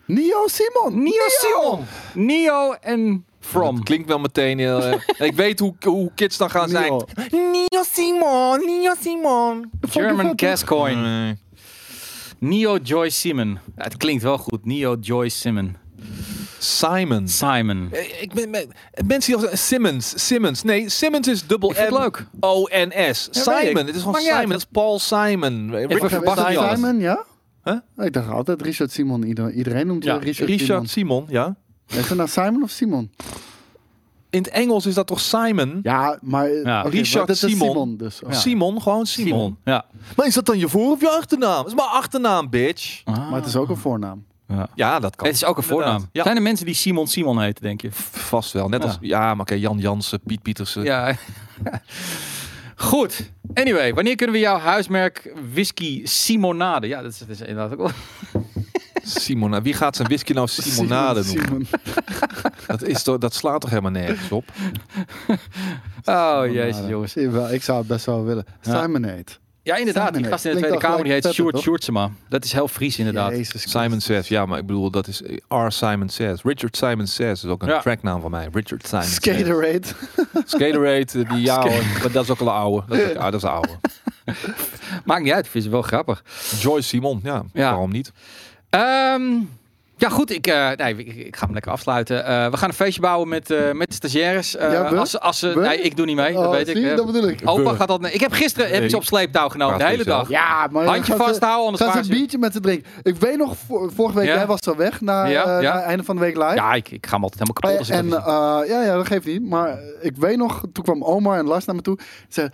C: Neo Simon!
A: Neo Simon! Neo en From.
B: Dat klinkt wel meteen heel... eh, ik weet hoe, hoe kids dan gaan zijn.
C: Neo.
B: Neo Simon, Neo Simon.
A: German. Gascoigne.
B: Nee.
A: Neo Joy Simon. Ja, het klinkt wel goed. Neo Joy Simon.
B: Simon.
A: Simon.
B: Eh, Ik ben, ben- mensen die al Simmons, Simmons. Nee, Simmons is dubbel
A: Ik vind het leuk.
B: O N S.
A: Ja, weet ik.
B: Simon, het is gewoon
A: Maakt niet
B: Simon.
A: uit.
B: Dat is Paul Simon.
A: Even
B: Richard.
C: Simon, ja?
B: Huh?
C: Ik dacht altijd Richard Simon. Iedereen, iedereen noemt
A: Ja,
C: ja, Richard,
B: Richard
C: Simon.
B: Simon, ja.
C: Is het nou Simon of Simon?
B: In het Engels is dat toch Simon?
C: Ja, maar...
A: Ja.
B: Richard
C: maar is
B: Simon.
C: dus. Oh.
A: Ja.
B: Simon, gewoon Simon.
A: Simon. Ja.
B: Maar is dat dan je voor- of je achternaam? Dat is mijn achternaam, bitch.
C: Maar het is ook een voornaam.
A: Ja.
B: Ja, dat kan.
A: Het is ook een voornaam.
B: Ja.
A: Zijn er mensen die Simon Simon heten, denk je?
B: Vast wel. Net
A: Ja.
B: als, ja, maar oké, Jan Jansen, Piet Pietersen.
A: Ja. Goed. Anyway, wanneer kunnen we jouw huismerk whisky Simonade? Ja, dat is, dat is inderdaad ook wel...
B: Simona. Wie gaat zijn whisky nou Simonade
C: Simon,
B: noemen?
C: Simon.
B: Dat, is toch, dat slaat toch helemaal nergens op?
A: Oh, jezus,
C: Simonade.
A: jongens.
C: Ik zou het best wel willen.
A: Ja.
C: Simonade.
A: Ja, inderdaad. Die gast in de Tweede Kamer, die heet Sjoerd Sjoerdsema. Dat is heel Fries, inderdaad.
B: Simon Says. Ja, maar ik bedoel, dat is R. Simon Says. Richard Simon Says is ook een
A: Ja.
B: tracknaam van mij. Richard Simon Says.
C: Skaterade.
B: Skaterade, die ja, hoor, maar dat is ook al een oude. Dat is, ook, ah, dat is een oude.
A: Maakt niet uit, ik vind ze wel grappig.
B: Joyce Simon, ja,
A: Ja.
B: waarom niet?
A: Ja, goed. Ik, eh, nee, ik, ik ga hem lekker afsluiten. Eh, we gaan een feestje bouwen met, eh, met de stagiaires. Eh,
C: Ja,
A: als, ze- als ze, nee, ik doe niet mee. dat
C: Oh,
A: weet
C: zie
A: ik.
C: dat bedoel ik.
A: Opa gaat dat. Ik heb gisteren heb ze op sleeptouw genomen,
B: Praat
A: de hele dag.
C: Ja, maar
A: Handje vasthouden, anders
C: Gaan ze een biertje met ze drinken. Ik weet nog, vor- vorige week,
A: Ja?
C: jij was zo weg na,
A: Ja,
C: eh,
A: ja.
C: na het einde van de week live.
A: Ja, ik, ik ga hem altijd helemaal kapot. Als ik
C: en eh, ja, ja, dat geeft niet. Maar ik weet nog, toen kwam Omar en Lars naar me toe. Ze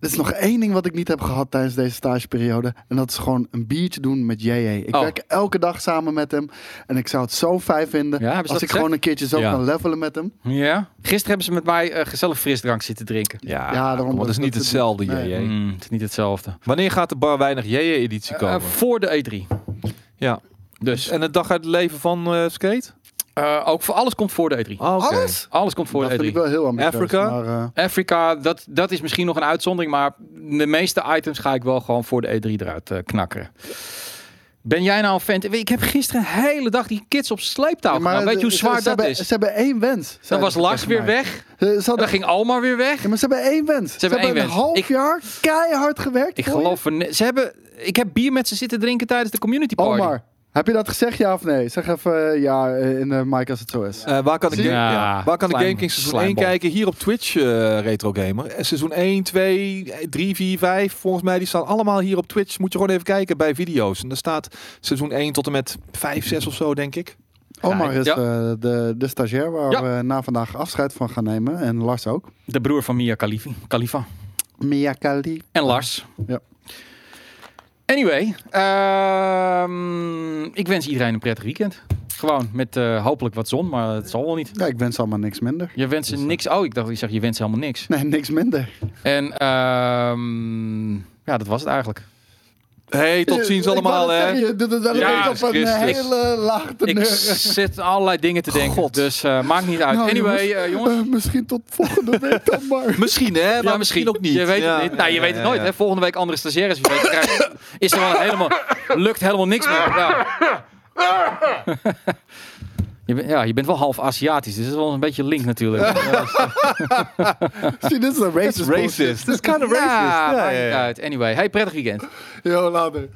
C: er is nog één ding wat ik niet heb gehad tijdens deze stageperiode. En dat is gewoon een biertje doen met JJ. Ik
A: Oh.
C: werk elke dag samen met hem. En ik zou het zo fijn vinden
A: Ja,
C: als ik gewoon een keertje zo
B: Ja.
C: kan levelen met hem.
A: ja. Gisteren hebben ze met mij eh, gezellig frisdrank zitten drinken.
B: Ja,
C: Ja, daarom
B: kom op, dat is niet
C: dat-
B: hetzelfde,
C: nee.
B: JJ.
A: Mm, het is niet hetzelfde.
B: Wanneer gaat de bar weinig JJ-editie
A: Eh,
B: komen?
A: voor de E3.
B: ja.
A: Dus
B: En het dag uit het leven van eh, Skate?
A: Eh, ook voor alles komt voor de E3.
B: Ah, oké.
C: Alles?
A: Alles komt voor
C: dat
A: de
C: vind ik
A: E3.
C: wel heel ambitieus.
B: Afrika?
C: Maar, eh,
A: Afrika, dat, dat is misschien nog een uitzondering, maar de meeste items ga ik wel gewoon voor de E3 eruit eh, knakkeren. Ben jij nou een fan? Ik heb gisteren een hele dag die kids op sleeptouw
C: ja, maar
A: gedaan. Weet je hoe zwaar
C: ze
A: dat
C: hebben,
A: is?
C: Ze hebben één wens.
A: Dan
C: zeiden
A: was Lars weer
C: mij.
A: weg.
C: Ze, ze
A: Dan ging Almar weer weg.
C: ja, maar ze hebben één wens. Ze,
A: hebben één
C: hebben een
A: wens.
C: half
A: Ik-
C: jaar keihard gewerkt.
A: Ik geloof... er Ze hebben... Ik heb bier met ze zitten drinken tijdens de community party.
C: Omar, heb je dat gezegd ja of nee? Zeg even eh, ja eh, in de mic als het zo is.
B: Eh, waar kan ik, ja.
A: Ja,
B: waar kan ik
A: slijm-
B: Game King seizoen 1
A: slijmbal.
B: kijken? Hier op Twitch, eh, Retro Gamer. Seizoen 1, 2, 3, 4, 5. Volgens mij, die staan allemaal hier op Twitch. Moet je gewoon even kijken bij video's. En daar staat seizoen 1 tot en met 5, 6 of zo, denk ik.
C: Omar is
A: Ja.
C: eh, de, de stagiair waar
A: Ja.
C: we na vandaag afscheid van gaan nemen. En Lars ook.
A: De broer van Mia Khalifa. Khalifa.
C: Mia Kali.
A: En Lars.
C: Ja.
A: Anyway, ehm, ik wens iedereen een prettig weekend. Gewoon met eh, hopelijk wat zon, maar het zal wel niet.
C: Ja, ik wens allemaal niks minder.
A: Je wenst
C: Dus, eh,
A: niks. Oh, ik dacht, je zegt je wenst helemaal niks.
C: Nee, niks minder.
A: En ehm, ja, dat was het eigenlijk.
B: Hey, tot ziens allemaal, hè.
C: zeggen, Je doet het wel
A: Ja,
C: op een hele laag
A: Ik zit allerlei dingen te denken.
B: God.
A: Dus eh, maakt niet uit.
C: Nou,
A: anyway,
C: jongens,
A: eh, jongens.
C: Eh, misschien tot volgende week dan maar.
B: Misschien, hè? Maar
A: Ja,
B: misschien ook niet.
A: Je weet
B: Ja.
A: het niet. Nou, je weet het
B: Ja,
A: nooit.
B: ja.
A: Hè? Volgende week andere stagiaires. Weet, krijg- is er wel helemaal, lukt helemaal niks meer. Ja. Je, bent- ja, je bent wel half Aziatisch. Dus dat is wel een beetje link natuurlijk.
C: Zie, dit is een
B: It's
C: racist.
B: racist. It's kind of racist.
A: ja,
B: Ja, ja, ja.
A: uit. Anyway, hey, prettig weekend.
C: Yo, later.